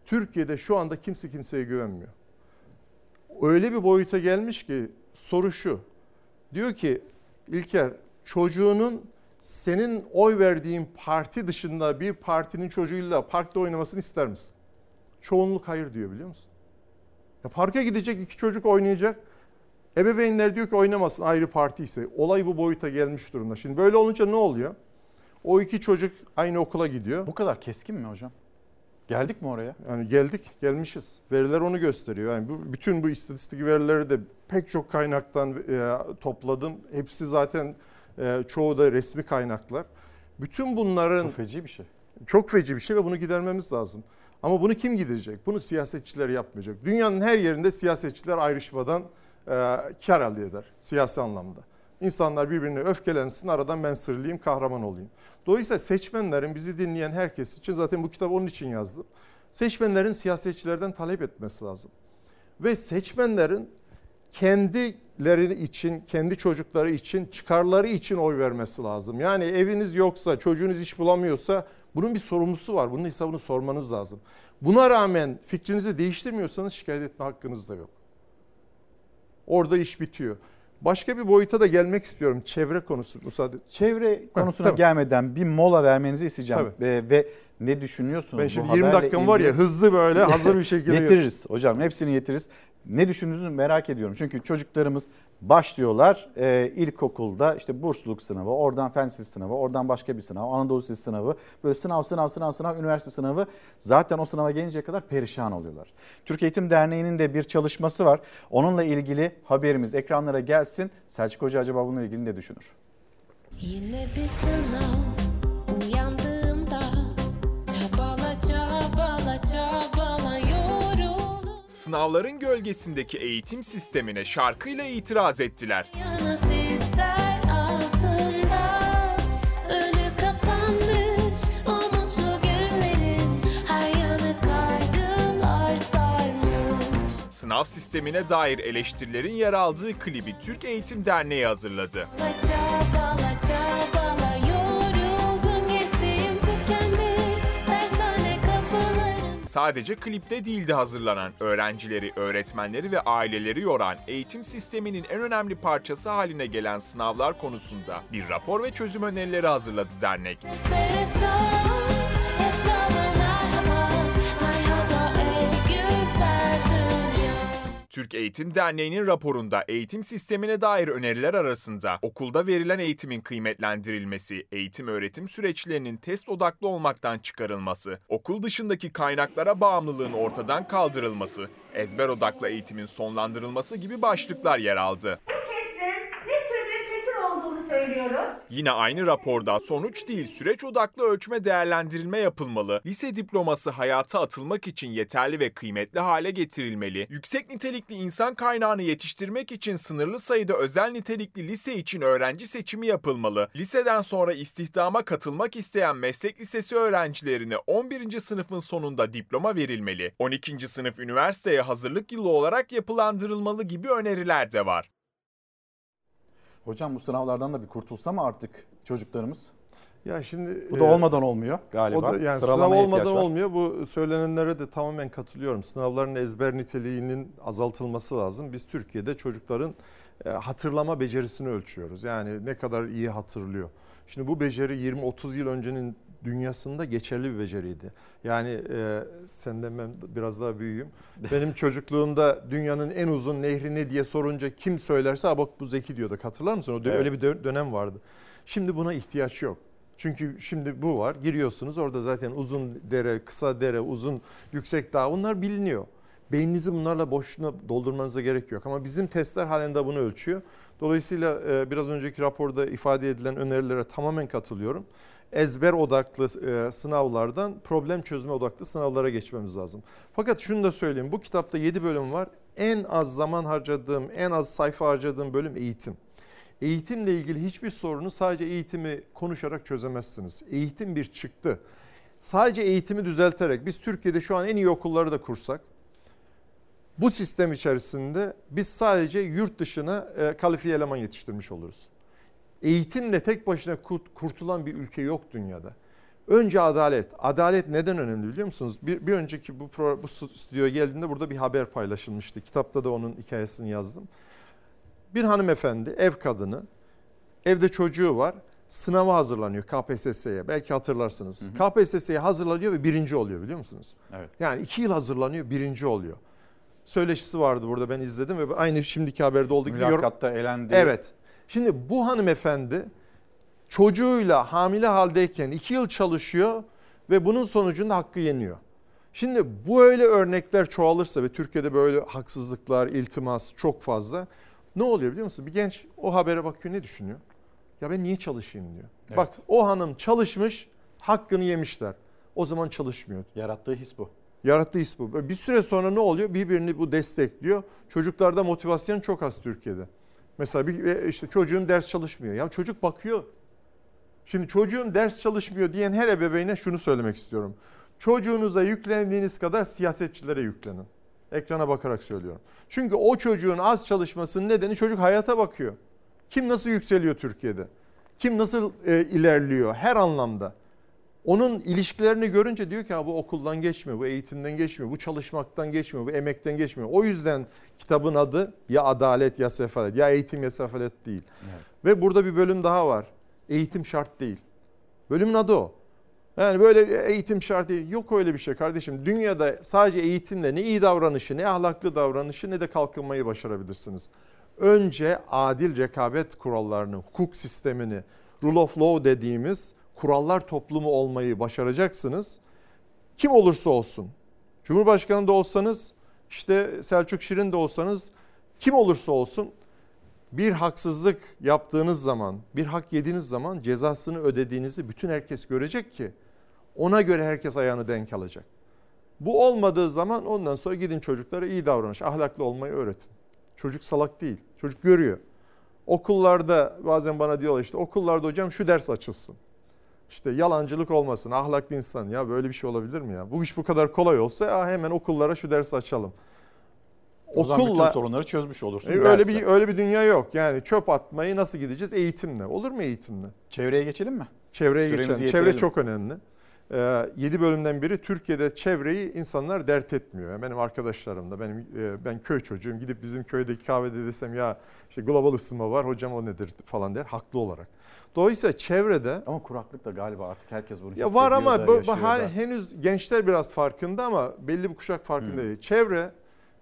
Türkiye'de şu anda kimse kimseye güvenmiyor. Öyle bir boyuta gelmiş ki soru şu. Diyor ki İlker çocuğunun senin oy verdiğin parti dışında bir partinin çocuğuyla parkta oynamasını ister misin? Çoğunluk hayır diyor biliyor musun? Ya parka gidecek iki çocuk oynayacak. Ebeveynler diyor ki oynamasın ayrı parti ise. Olay bu boyuta gelmiş durumda. Şimdi böyle olunca ne oluyor? O iki çocuk aynı okula gidiyor. Bu kadar keskin mi hocam? Geldik mi oraya? Yani geldik, gelmişiz. Veriler onu gösteriyor. Yani bu, bütün bu istatistik verileri de pek çok kaynaktan e, topladım. Hepsi zaten e, çoğu da resmi kaynaklar. Bütün bunların... Bu feci bir şey. Çok feci bir şey ve bunu gidermemiz lazım. Ama bunu kim gidecek? Bunu siyasetçiler yapmayacak. Dünyanın her yerinde siyasetçiler ayrışmadan e, kar elde eder siyasi anlamda. İnsanlar birbirine öfkelensin, aradan ben sırlayayım, kahraman olayım. Dolayısıyla seçmenlerin, bizi dinleyen herkes için zaten bu kitabı onun için yazdım. Seçmenlerin siyasetçilerden talep etmesi lazım. Ve seçmenlerin kendileri için, kendi çocukları için, çıkarları için oy vermesi lazım. Yani eviniz yoksa, çocuğunuz iş bulamıyorsa bunun bir sorumlusu var. Bunun hesabını sormanız lazım. Buna rağmen fikrinizi değiştirmiyorsanız şikayet etme hakkınız da yok. Orada iş bitiyor. Başka bir boyuta da gelmek istiyorum. Çevre konusu müsaade. Çevre konusuna tabii. gelmeden bir mola vermenizi isteyeceğim. Tabii. Ve, ve ne düşünüyorsunuz Ben bu şimdi 20 haberle dakikam var ya, ilgili? hızlı böyle hazır bir [laughs] şekilde- Getiririz hocam hepsini getiririz. Ne düşündüğünüzü merak ediyorum. Çünkü çocuklarımız başlıyorlar e, ilkokulda işte bursluluk sınavı, oradan fen sınavı, oradan başka bir sınav, Anadolu Lisesi sınavı. Böyle sınav, sınav, sınav, sınav, üniversite sınavı. Zaten o sınava gelinceye kadar perişan oluyorlar. Türk Eğitim Derneği'nin de bir çalışması var. Onunla ilgili haberimiz ekranlara gelsin. Selçuk Hoca acaba bununla ilgili ne düşünür? Yine bir sınav Sınavların gölgesindeki eğitim sistemine şarkıyla itiraz ettiler. altında kapanmış. Sınav sistemine dair eleştirilerin yer aldığı klibi Türk Eğitim Derneği hazırladı. Çabala çabala çabala Sadece klipte değildi hazırlanan, öğrencileri, öğretmenleri ve aileleri yoran eğitim sisteminin en önemli parçası haline gelen sınavlar konusunda bir rapor ve çözüm önerileri hazırladı dernek. Sere sor Türk Eğitim Derneği'nin raporunda eğitim sistemine dair öneriler arasında okulda verilen eğitimin kıymetlendirilmesi, eğitim öğretim süreçlerinin test odaklı olmaktan çıkarılması, okul dışındaki kaynaklara bağımlılığın ortadan kaldırılması, ezber odaklı eğitimin sonlandırılması gibi başlıklar yer aldı. kesin ne tür bir kesin olduğunu söylüyoruz. Yine aynı raporda sonuç değil süreç odaklı ölçme değerlendirilme yapılmalı, lise diploması hayata atılmak için yeterli ve kıymetli hale getirilmeli, yüksek nitelikli insan kaynağını yetiştirmek için sınırlı sayıda özel nitelikli lise için öğrenci seçimi yapılmalı, liseden sonra istihdama katılmak isteyen meslek lisesi öğrencilerine 11. sınıfın sonunda diploma verilmeli, 12. sınıf üniversiteye hazırlık yılı olarak yapılandırılmalı gibi öneriler de var. Hocam bu sınavlardan da bir kurtulsa mı artık çocuklarımız? Ya şimdi Bu da e, olmadan olmuyor galiba. O da, yani sınav Sıralamaya olmadan var. olmuyor. Bu söylenenlere de tamamen katılıyorum. Sınavların ezber niteliğinin azaltılması lazım. Biz Türkiye'de çocukların e, hatırlama becerisini ölçüyoruz. Yani ne kadar iyi hatırlıyor. Şimdi bu beceri 20-30 yıl öncenin dünyasında geçerli bir beceriydi. Yani e, senden ben biraz daha büyüğüm. Benim çocukluğumda dünyanın en uzun nehri ne diye sorunca kim söylerse "Aa bak bu Zeki diyorduk. Hatırlar mısın? O Evet. öyle bir dö- dönem vardı. Şimdi buna ihtiyaç yok. Çünkü şimdi bu var. Giriyorsunuz orada zaten uzun dere, kısa dere, uzun yüksek dağ bunlar biliniyor. Beyninizi bunlarla boşuna doldurmanıza gerek yok. Ama bizim testler halinde bunu ölçüyor. Dolayısıyla e, biraz önceki raporda ifade edilen önerilere tamamen katılıyorum. Ezber odaklı e, sınavlardan problem çözme odaklı sınavlara geçmemiz lazım. Fakat şunu da söyleyeyim. Bu kitapta 7 bölüm var. En az zaman harcadığım, en az sayfa harcadığım bölüm eğitim. Eğitimle ilgili hiçbir sorunu sadece eğitimi konuşarak çözemezsiniz. Eğitim bir çıktı. Sadece eğitimi düzelterek biz Türkiye'de şu an en iyi okulları da kursak bu sistem içerisinde biz sadece yurt dışına e, kalifiye eleman yetiştirmiş oluruz. Eğitimle tek başına kurt- kurtulan bir ülke yok dünyada. Önce adalet. Adalet neden önemli biliyor musunuz? Bir, bir önceki bu, pro, bu stüdyoya geldiğinde burada bir haber paylaşılmıştı. Kitapta da onun hikayesini yazdım. Bir hanımefendi, ev kadını, evde çocuğu var. Sınava hazırlanıyor KPSS'ye. Belki hatırlarsınız. KPSS'ye hazırlanıyor ve birinci oluyor biliyor musunuz? Evet. Yani iki yıl hazırlanıyor, birinci oluyor. Söyleşisi vardı burada ben izledim ve aynı şimdiki haberde olduğu gibi. Mülakatta elendi. Evet. Şimdi bu hanımefendi çocuğuyla hamile haldeyken iki yıl çalışıyor ve bunun sonucunda hakkı yeniyor. Şimdi bu öyle örnekler çoğalırsa ve Türkiye'de böyle haksızlıklar, iltimas çok fazla ne oluyor biliyor musun? Bir genç o habere bakıyor ne düşünüyor? Ya ben niye çalışayım diyor. Evet. Bak o hanım çalışmış, hakkını yemişler. O zaman çalışmıyor. Yarattığı his bu. Yarattığı his bu. Bir süre sonra ne oluyor? Birbirini bu destekliyor. Çocuklarda motivasyon çok az Türkiye'de. Mesela bir e, işte çocuğun ders çalışmıyor. Ya çocuk bakıyor. Şimdi çocuğun ders çalışmıyor diyen her ebeveyne şunu söylemek istiyorum. Çocuğunuza yüklendiğiniz kadar siyasetçilere yüklenin. Ekrana bakarak söylüyorum. Çünkü o çocuğun az çalışmasının nedeni çocuk hayata bakıyor. Kim nasıl yükseliyor Türkiye'de? Kim nasıl e, ilerliyor her anlamda? Onun ilişkilerini görünce diyor ki ha bu okuldan geçmiyor, bu eğitimden geçmiyor, bu çalışmaktan geçmiyor, bu emekten geçmiyor. O yüzden kitabın adı ya adalet ya sefalet, ya eğitim ya sefalet değil. Ve burada bir bölüm daha var. Eğitim şart değil. Bölümün adı o. Yani böyle eğitim şart değil. Yok öyle bir şey kardeşim. Dünyada sadece eğitimle ne iyi davranışı, ne ahlaklı davranışı ne de kalkınmayı başarabilirsiniz. Önce adil rekabet kurallarını, hukuk sistemini, rule of law dediğimiz kurallar toplumu olmayı başaracaksınız. Kim olursa olsun. Cumhurbaşkanı da olsanız, işte Selçuk Şirin de olsanız, kim olursa olsun bir haksızlık yaptığınız zaman, bir hak yediğiniz zaman cezasını ödediğinizi bütün herkes görecek ki ona göre herkes ayağını denk alacak. Bu olmadığı zaman ondan sonra gidin çocuklara iyi davranış, ahlaklı olmayı öğretin. Çocuk salak değil. Çocuk görüyor. Okullarda bazen bana diyorlar işte okullarda hocam şu ders açılsın. İşte yalancılık olmasın, ahlaklı insan. Ya böyle bir şey olabilir mi ya? Bu iş bu kadar kolay olsa ya hemen okullara şu dersi açalım. O zaman bütün sorunları çözmüş olursun. E, öyle bir öyle bir dünya yok. Yani çöp atmayı nasıl gideceğiz? Eğitimle. Olur mu eğitimle? Çevreye geçelim mi? Çevreye Süremizi geçelim. yetirelim. Çevre çok önemli. Ee, 7 bölümden biri Türkiye'de çevreyi insanlar dert etmiyor. Yani benim arkadaşlarım da benim e, ben köy çocuğum gidip bizim köydeki kahvede desem ya işte global ısınma var hocam o nedir falan der haklı olarak. Dolayısıyla çevrede ama kuraklık da galiba artık herkes bunu ya var ama bu, da. henüz gençler biraz farkında ama belli bir kuşak farkında değil. Çevre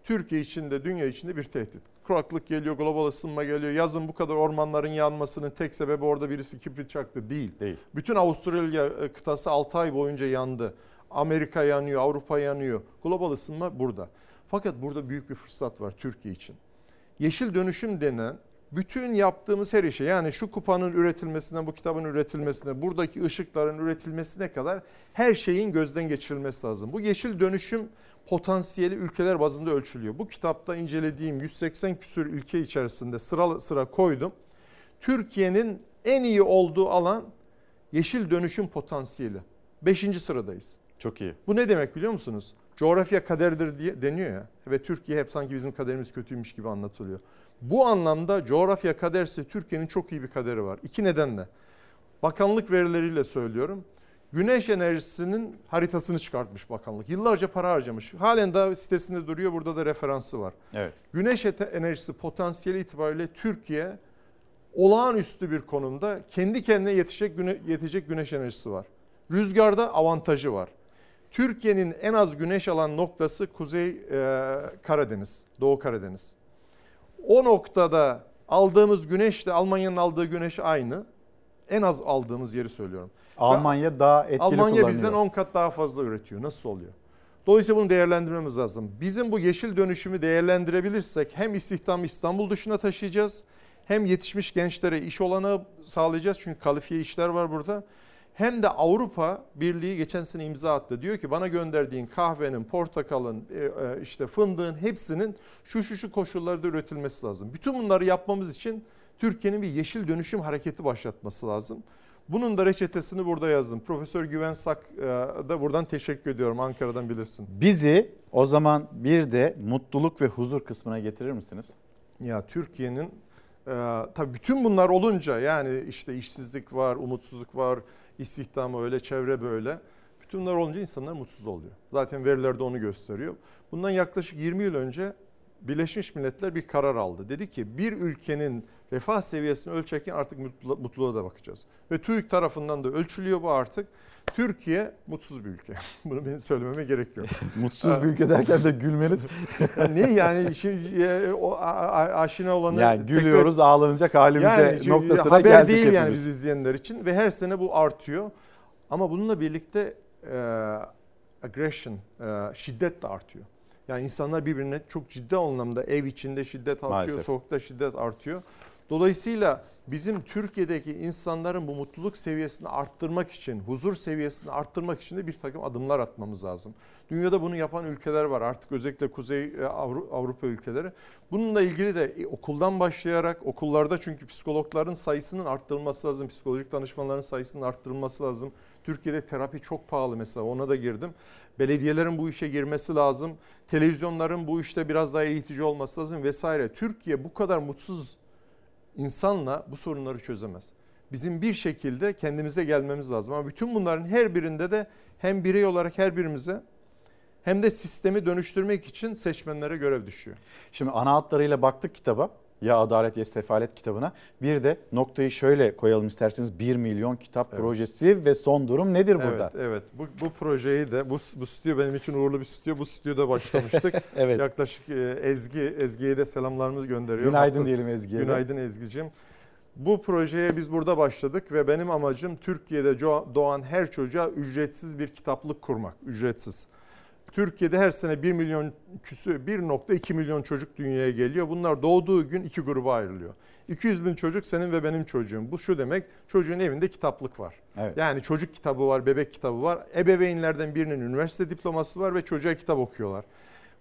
Türkiye içinde, dünya içinde bir tehdit. Kuraklık geliyor, global ısınma geliyor. Yazın bu kadar ormanların yanmasının tek sebebi orada birisi kibrit çaktı değil. Değil. Bütün Avustralya e, kıtası 6 ay boyunca yandı. Amerika yanıyor, Avrupa yanıyor. Global ısınma burada. Fakat burada büyük bir fırsat var Türkiye için. Yeşil dönüşüm denen bütün yaptığımız her işe yani şu kupanın üretilmesine, bu kitabın üretilmesine, buradaki ışıkların üretilmesine kadar her şeyin gözden geçirilmesi lazım. Bu yeşil dönüşüm potansiyeli ülkeler bazında ölçülüyor. Bu kitapta incelediğim 180 küsür ülke içerisinde sıra sıra koydum. Türkiye'nin en iyi olduğu alan yeşil dönüşüm potansiyeli. Beşinci sıradayız. Çok iyi. Bu ne demek biliyor musunuz? Coğrafya kaderdir diye deniyor ya ve Türkiye hep sanki bizim kaderimiz kötüymüş gibi anlatılıyor. Bu anlamda coğrafya kaderse Türkiye'nin çok iyi bir kaderi var. İki nedenle. Bakanlık verileriyle söylüyorum. Güneş enerjisinin haritasını çıkartmış bakanlık. Yıllarca para harcamış. Halen daha sitesinde duruyor. Burada da referansı var. Evet. Güneş enerjisi potansiyeli itibariyle Türkiye olağanüstü bir konumda kendi kendine yetecek, güne, yetecek güneş enerjisi var. Rüzgarda avantajı var. Türkiye'nin en az güneş alan noktası Kuzey e, Karadeniz, Doğu Karadeniz. O noktada aldığımız güneşle Almanya'nın aldığı güneş aynı. En az aldığımız yeri söylüyorum. Almanya daha etkili Almanya kullanıyor. bizden 10 kat daha fazla üretiyor. Nasıl oluyor? Dolayısıyla bunu değerlendirmemiz lazım. Bizim bu yeşil dönüşümü değerlendirebilirsek hem istihdamı İstanbul dışına taşıyacağız, hem yetişmiş gençlere iş olanağı sağlayacağız çünkü kalifiye işler var burada. Hem de Avrupa Birliği geçen sene imza attı. Diyor ki bana gönderdiğin kahvenin, portakalın, e, e, işte fındığın hepsinin şu şu şu koşullarda üretilmesi lazım. Bütün bunları yapmamız için Türkiye'nin bir yeşil dönüşüm hareketi başlatması lazım. Bunun da reçetesini burada yazdım. Profesör Güven Sak e, da buradan teşekkür ediyorum. Ankara'dan bilirsin. Bizi o zaman bir de mutluluk ve huzur kısmına getirir misiniz? Ya Türkiye'nin e, tabii bütün bunlar olunca yani işte işsizlik var, umutsuzluk var, istihdamı öyle, çevre böyle. Bütün bunlar olunca insanlar mutsuz oluyor. Zaten veriler de onu gösteriyor. Bundan yaklaşık 20 yıl önce Birleşmiş Milletler bir karar aldı. Dedi ki bir ülkenin refah seviyesini ölçerken artık mutlu- mutluluğa da bakacağız. Ve TÜİK tarafından da ölçülüyor bu artık. Türkiye mutsuz bir ülke. [laughs] Bunu benim söylememe gerek yok. [laughs] Mutsuz bir ülke derken de gülmeniz. [laughs] ne yani şimdi e, o aşina olanı Yani tekrar- gülüyoruz ağlanacak halimize yani noktasına haber geldik değil yani hepimiz. biz izleyenler için ve her sene bu artıyor. Ama bununla birlikte e, aggression, e, şiddet de artıyor. Yani insanlar birbirine çok ciddi anlamda ev içinde şiddet artıyor, Maalesef. sokakta şiddet artıyor. Dolayısıyla bizim Türkiye'deki insanların bu mutluluk seviyesini arttırmak için, huzur seviyesini arttırmak için de bir takım adımlar atmamız lazım. Dünyada bunu yapan ülkeler var artık özellikle Kuzey e, Avru- Avrupa ülkeleri. Bununla ilgili de e, okuldan başlayarak okullarda çünkü psikologların sayısının arttırılması lazım, psikolojik danışmanların sayısının arttırılması lazım. Türkiye'de terapi çok pahalı mesela ona da girdim. Belediyelerin bu işe girmesi lazım. Televizyonların bu işte biraz daha eğitici olması lazım vesaire. Türkiye bu kadar mutsuz insanla bu sorunları çözemez. Bizim bir şekilde kendimize gelmemiz lazım. Ama bütün bunların her birinde de hem birey olarak her birimize hem de sistemi dönüştürmek için seçmenlere görev düşüyor. Şimdi ana hatlarıyla baktık kitaba. Ya Adalet Ya Sefalet kitabına. Bir de noktayı şöyle koyalım isterseniz 1 milyon kitap projesi ve son durum nedir burada? Evet, evet. Bu, bu projeyi de bu, bu stüdyo benim için uğurlu bir stüdyo. Bu stüdyoda başlamıştık. [laughs] Evet. Yaklaşık e, Ezgi, Ezgi'ye de selamlarımızı gönderiyorum. Günaydın diyelim Ezgi'ye. Günaydın Ezgi'cim. Bu projeye biz burada başladık ve benim amacım Türkiye'de doğan her çocuğa ücretsiz bir kitaplık kurmak. Ücretsiz. Türkiye'de her sene 1 milyon küsü 1.2 milyon çocuk dünyaya geliyor. Bunlar doğduğu gün iki gruba ayrılıyor. 200 bin çocuk senin ve benim çocuğum. Bu şu demek çocuğun evinde kitaplık var. Evet. Yani çocuk kitabı var, bebek kitabı var. Ebeveynlerden birinin üniversite diploması var ve çocuğa kitap okuyorlar.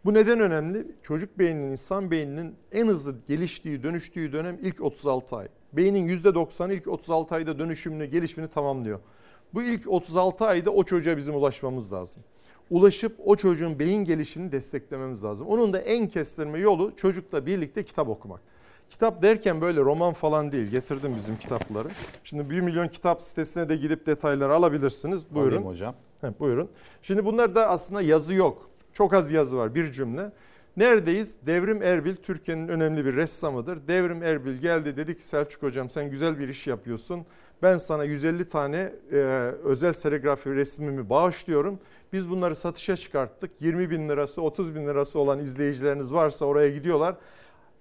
Bu neden önemli? Çocuk beyninin, insan beyninin en hızlı geliştiği, dönüştüğü dönem ilk 36 ay. Beynin %90'ı ilk 36 ayda dönüşümünü, gelişimini tamamlıyor. Bu ilk 36 ayda o çocuğa bizim ulaşmamız lazım. Ulaşıp o çocuğun beyin gelişimini desteklememiz lazım. Onun da en kestirme yolu çocukla birlikte kitap okumak. Kitap derken böyle roman falan değil. Getirdim bizim kitapları. Şimdi 1 milyon kitap sitesine de gidip detayları alabilirsiniz. Buyurun. Alayım hocam. He, buyurun. Şimdi bunlarda aslında yazı yok. Çok az yazı var bir cümle. Neredeyiz? Devrim Erbil Türkiye'nin önemli bir ressamıdır. Devrim Erbil geldi dedi ki Selçuk hocam sen güzel bir iş yapıyorsun. Ben sana 150 tane e, özel serigrafi resmimi bağışlıyorum. Biz bunları satışa çıkarttık. 20 bin lirası 30 bin lirası olan izleyicileriniz varsa oraya gidiyorlar.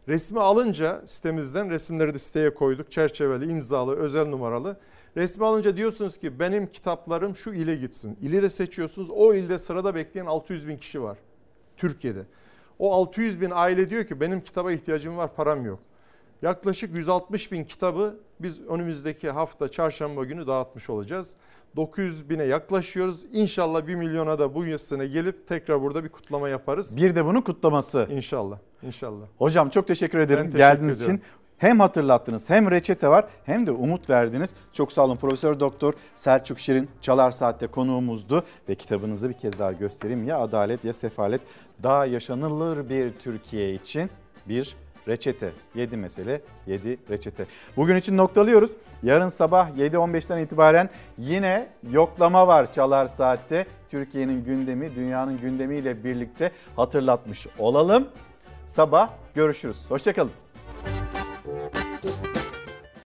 Resmi alınca sitemizden resimleri de siteye koyduk. Çerçeveli, imzalı, özel numaralı. Resmi alınca diyorsunuz ki benim kitaplarım şu ile gitsin. İli de seçiyorsunuz. O ilde sırada bekleyen 600 bin kişi var Türkiye'de. O 600 bin aile diyor ki benim kitaba ihtiyacım var param yok. Yaklaşık 160 bin kitabı biz önümüzdeki hafta çarşamba günü dağıtmış olacağız. 900 bine yaklaşıyoruz. İnşallah 1 milyona da bu sene gelip tekrar burada bir kutlama yaparız. Bir de bunun kutlaması. İnşallah. İnşallah. Hocam çok teşekkür ederim teşekkür geldiğiniz ediyorum. için. Hem hatırlattınız hem reçete var hem de umut verdiniz. Çok sağ olun Profesör Doktor Selçuk Şirin Çalar Saat'te konuğumuzdu ve kitabınızı bir kez daha göstereyim. Ya adalet ya sefalet daha yaşanılır bir Türkiye için bir reçete. 7 mesele 7 reçete. Bugün için noktalıyoruz. Yarın sabah 7.15'ten itibaren yine yoklama var Çalar Saat'te. Türkiye'nin gündemi, dünyanın gündemiyle birlikte hatırlatmış olalım. Sabah görüşürüz. Hoşçakalın.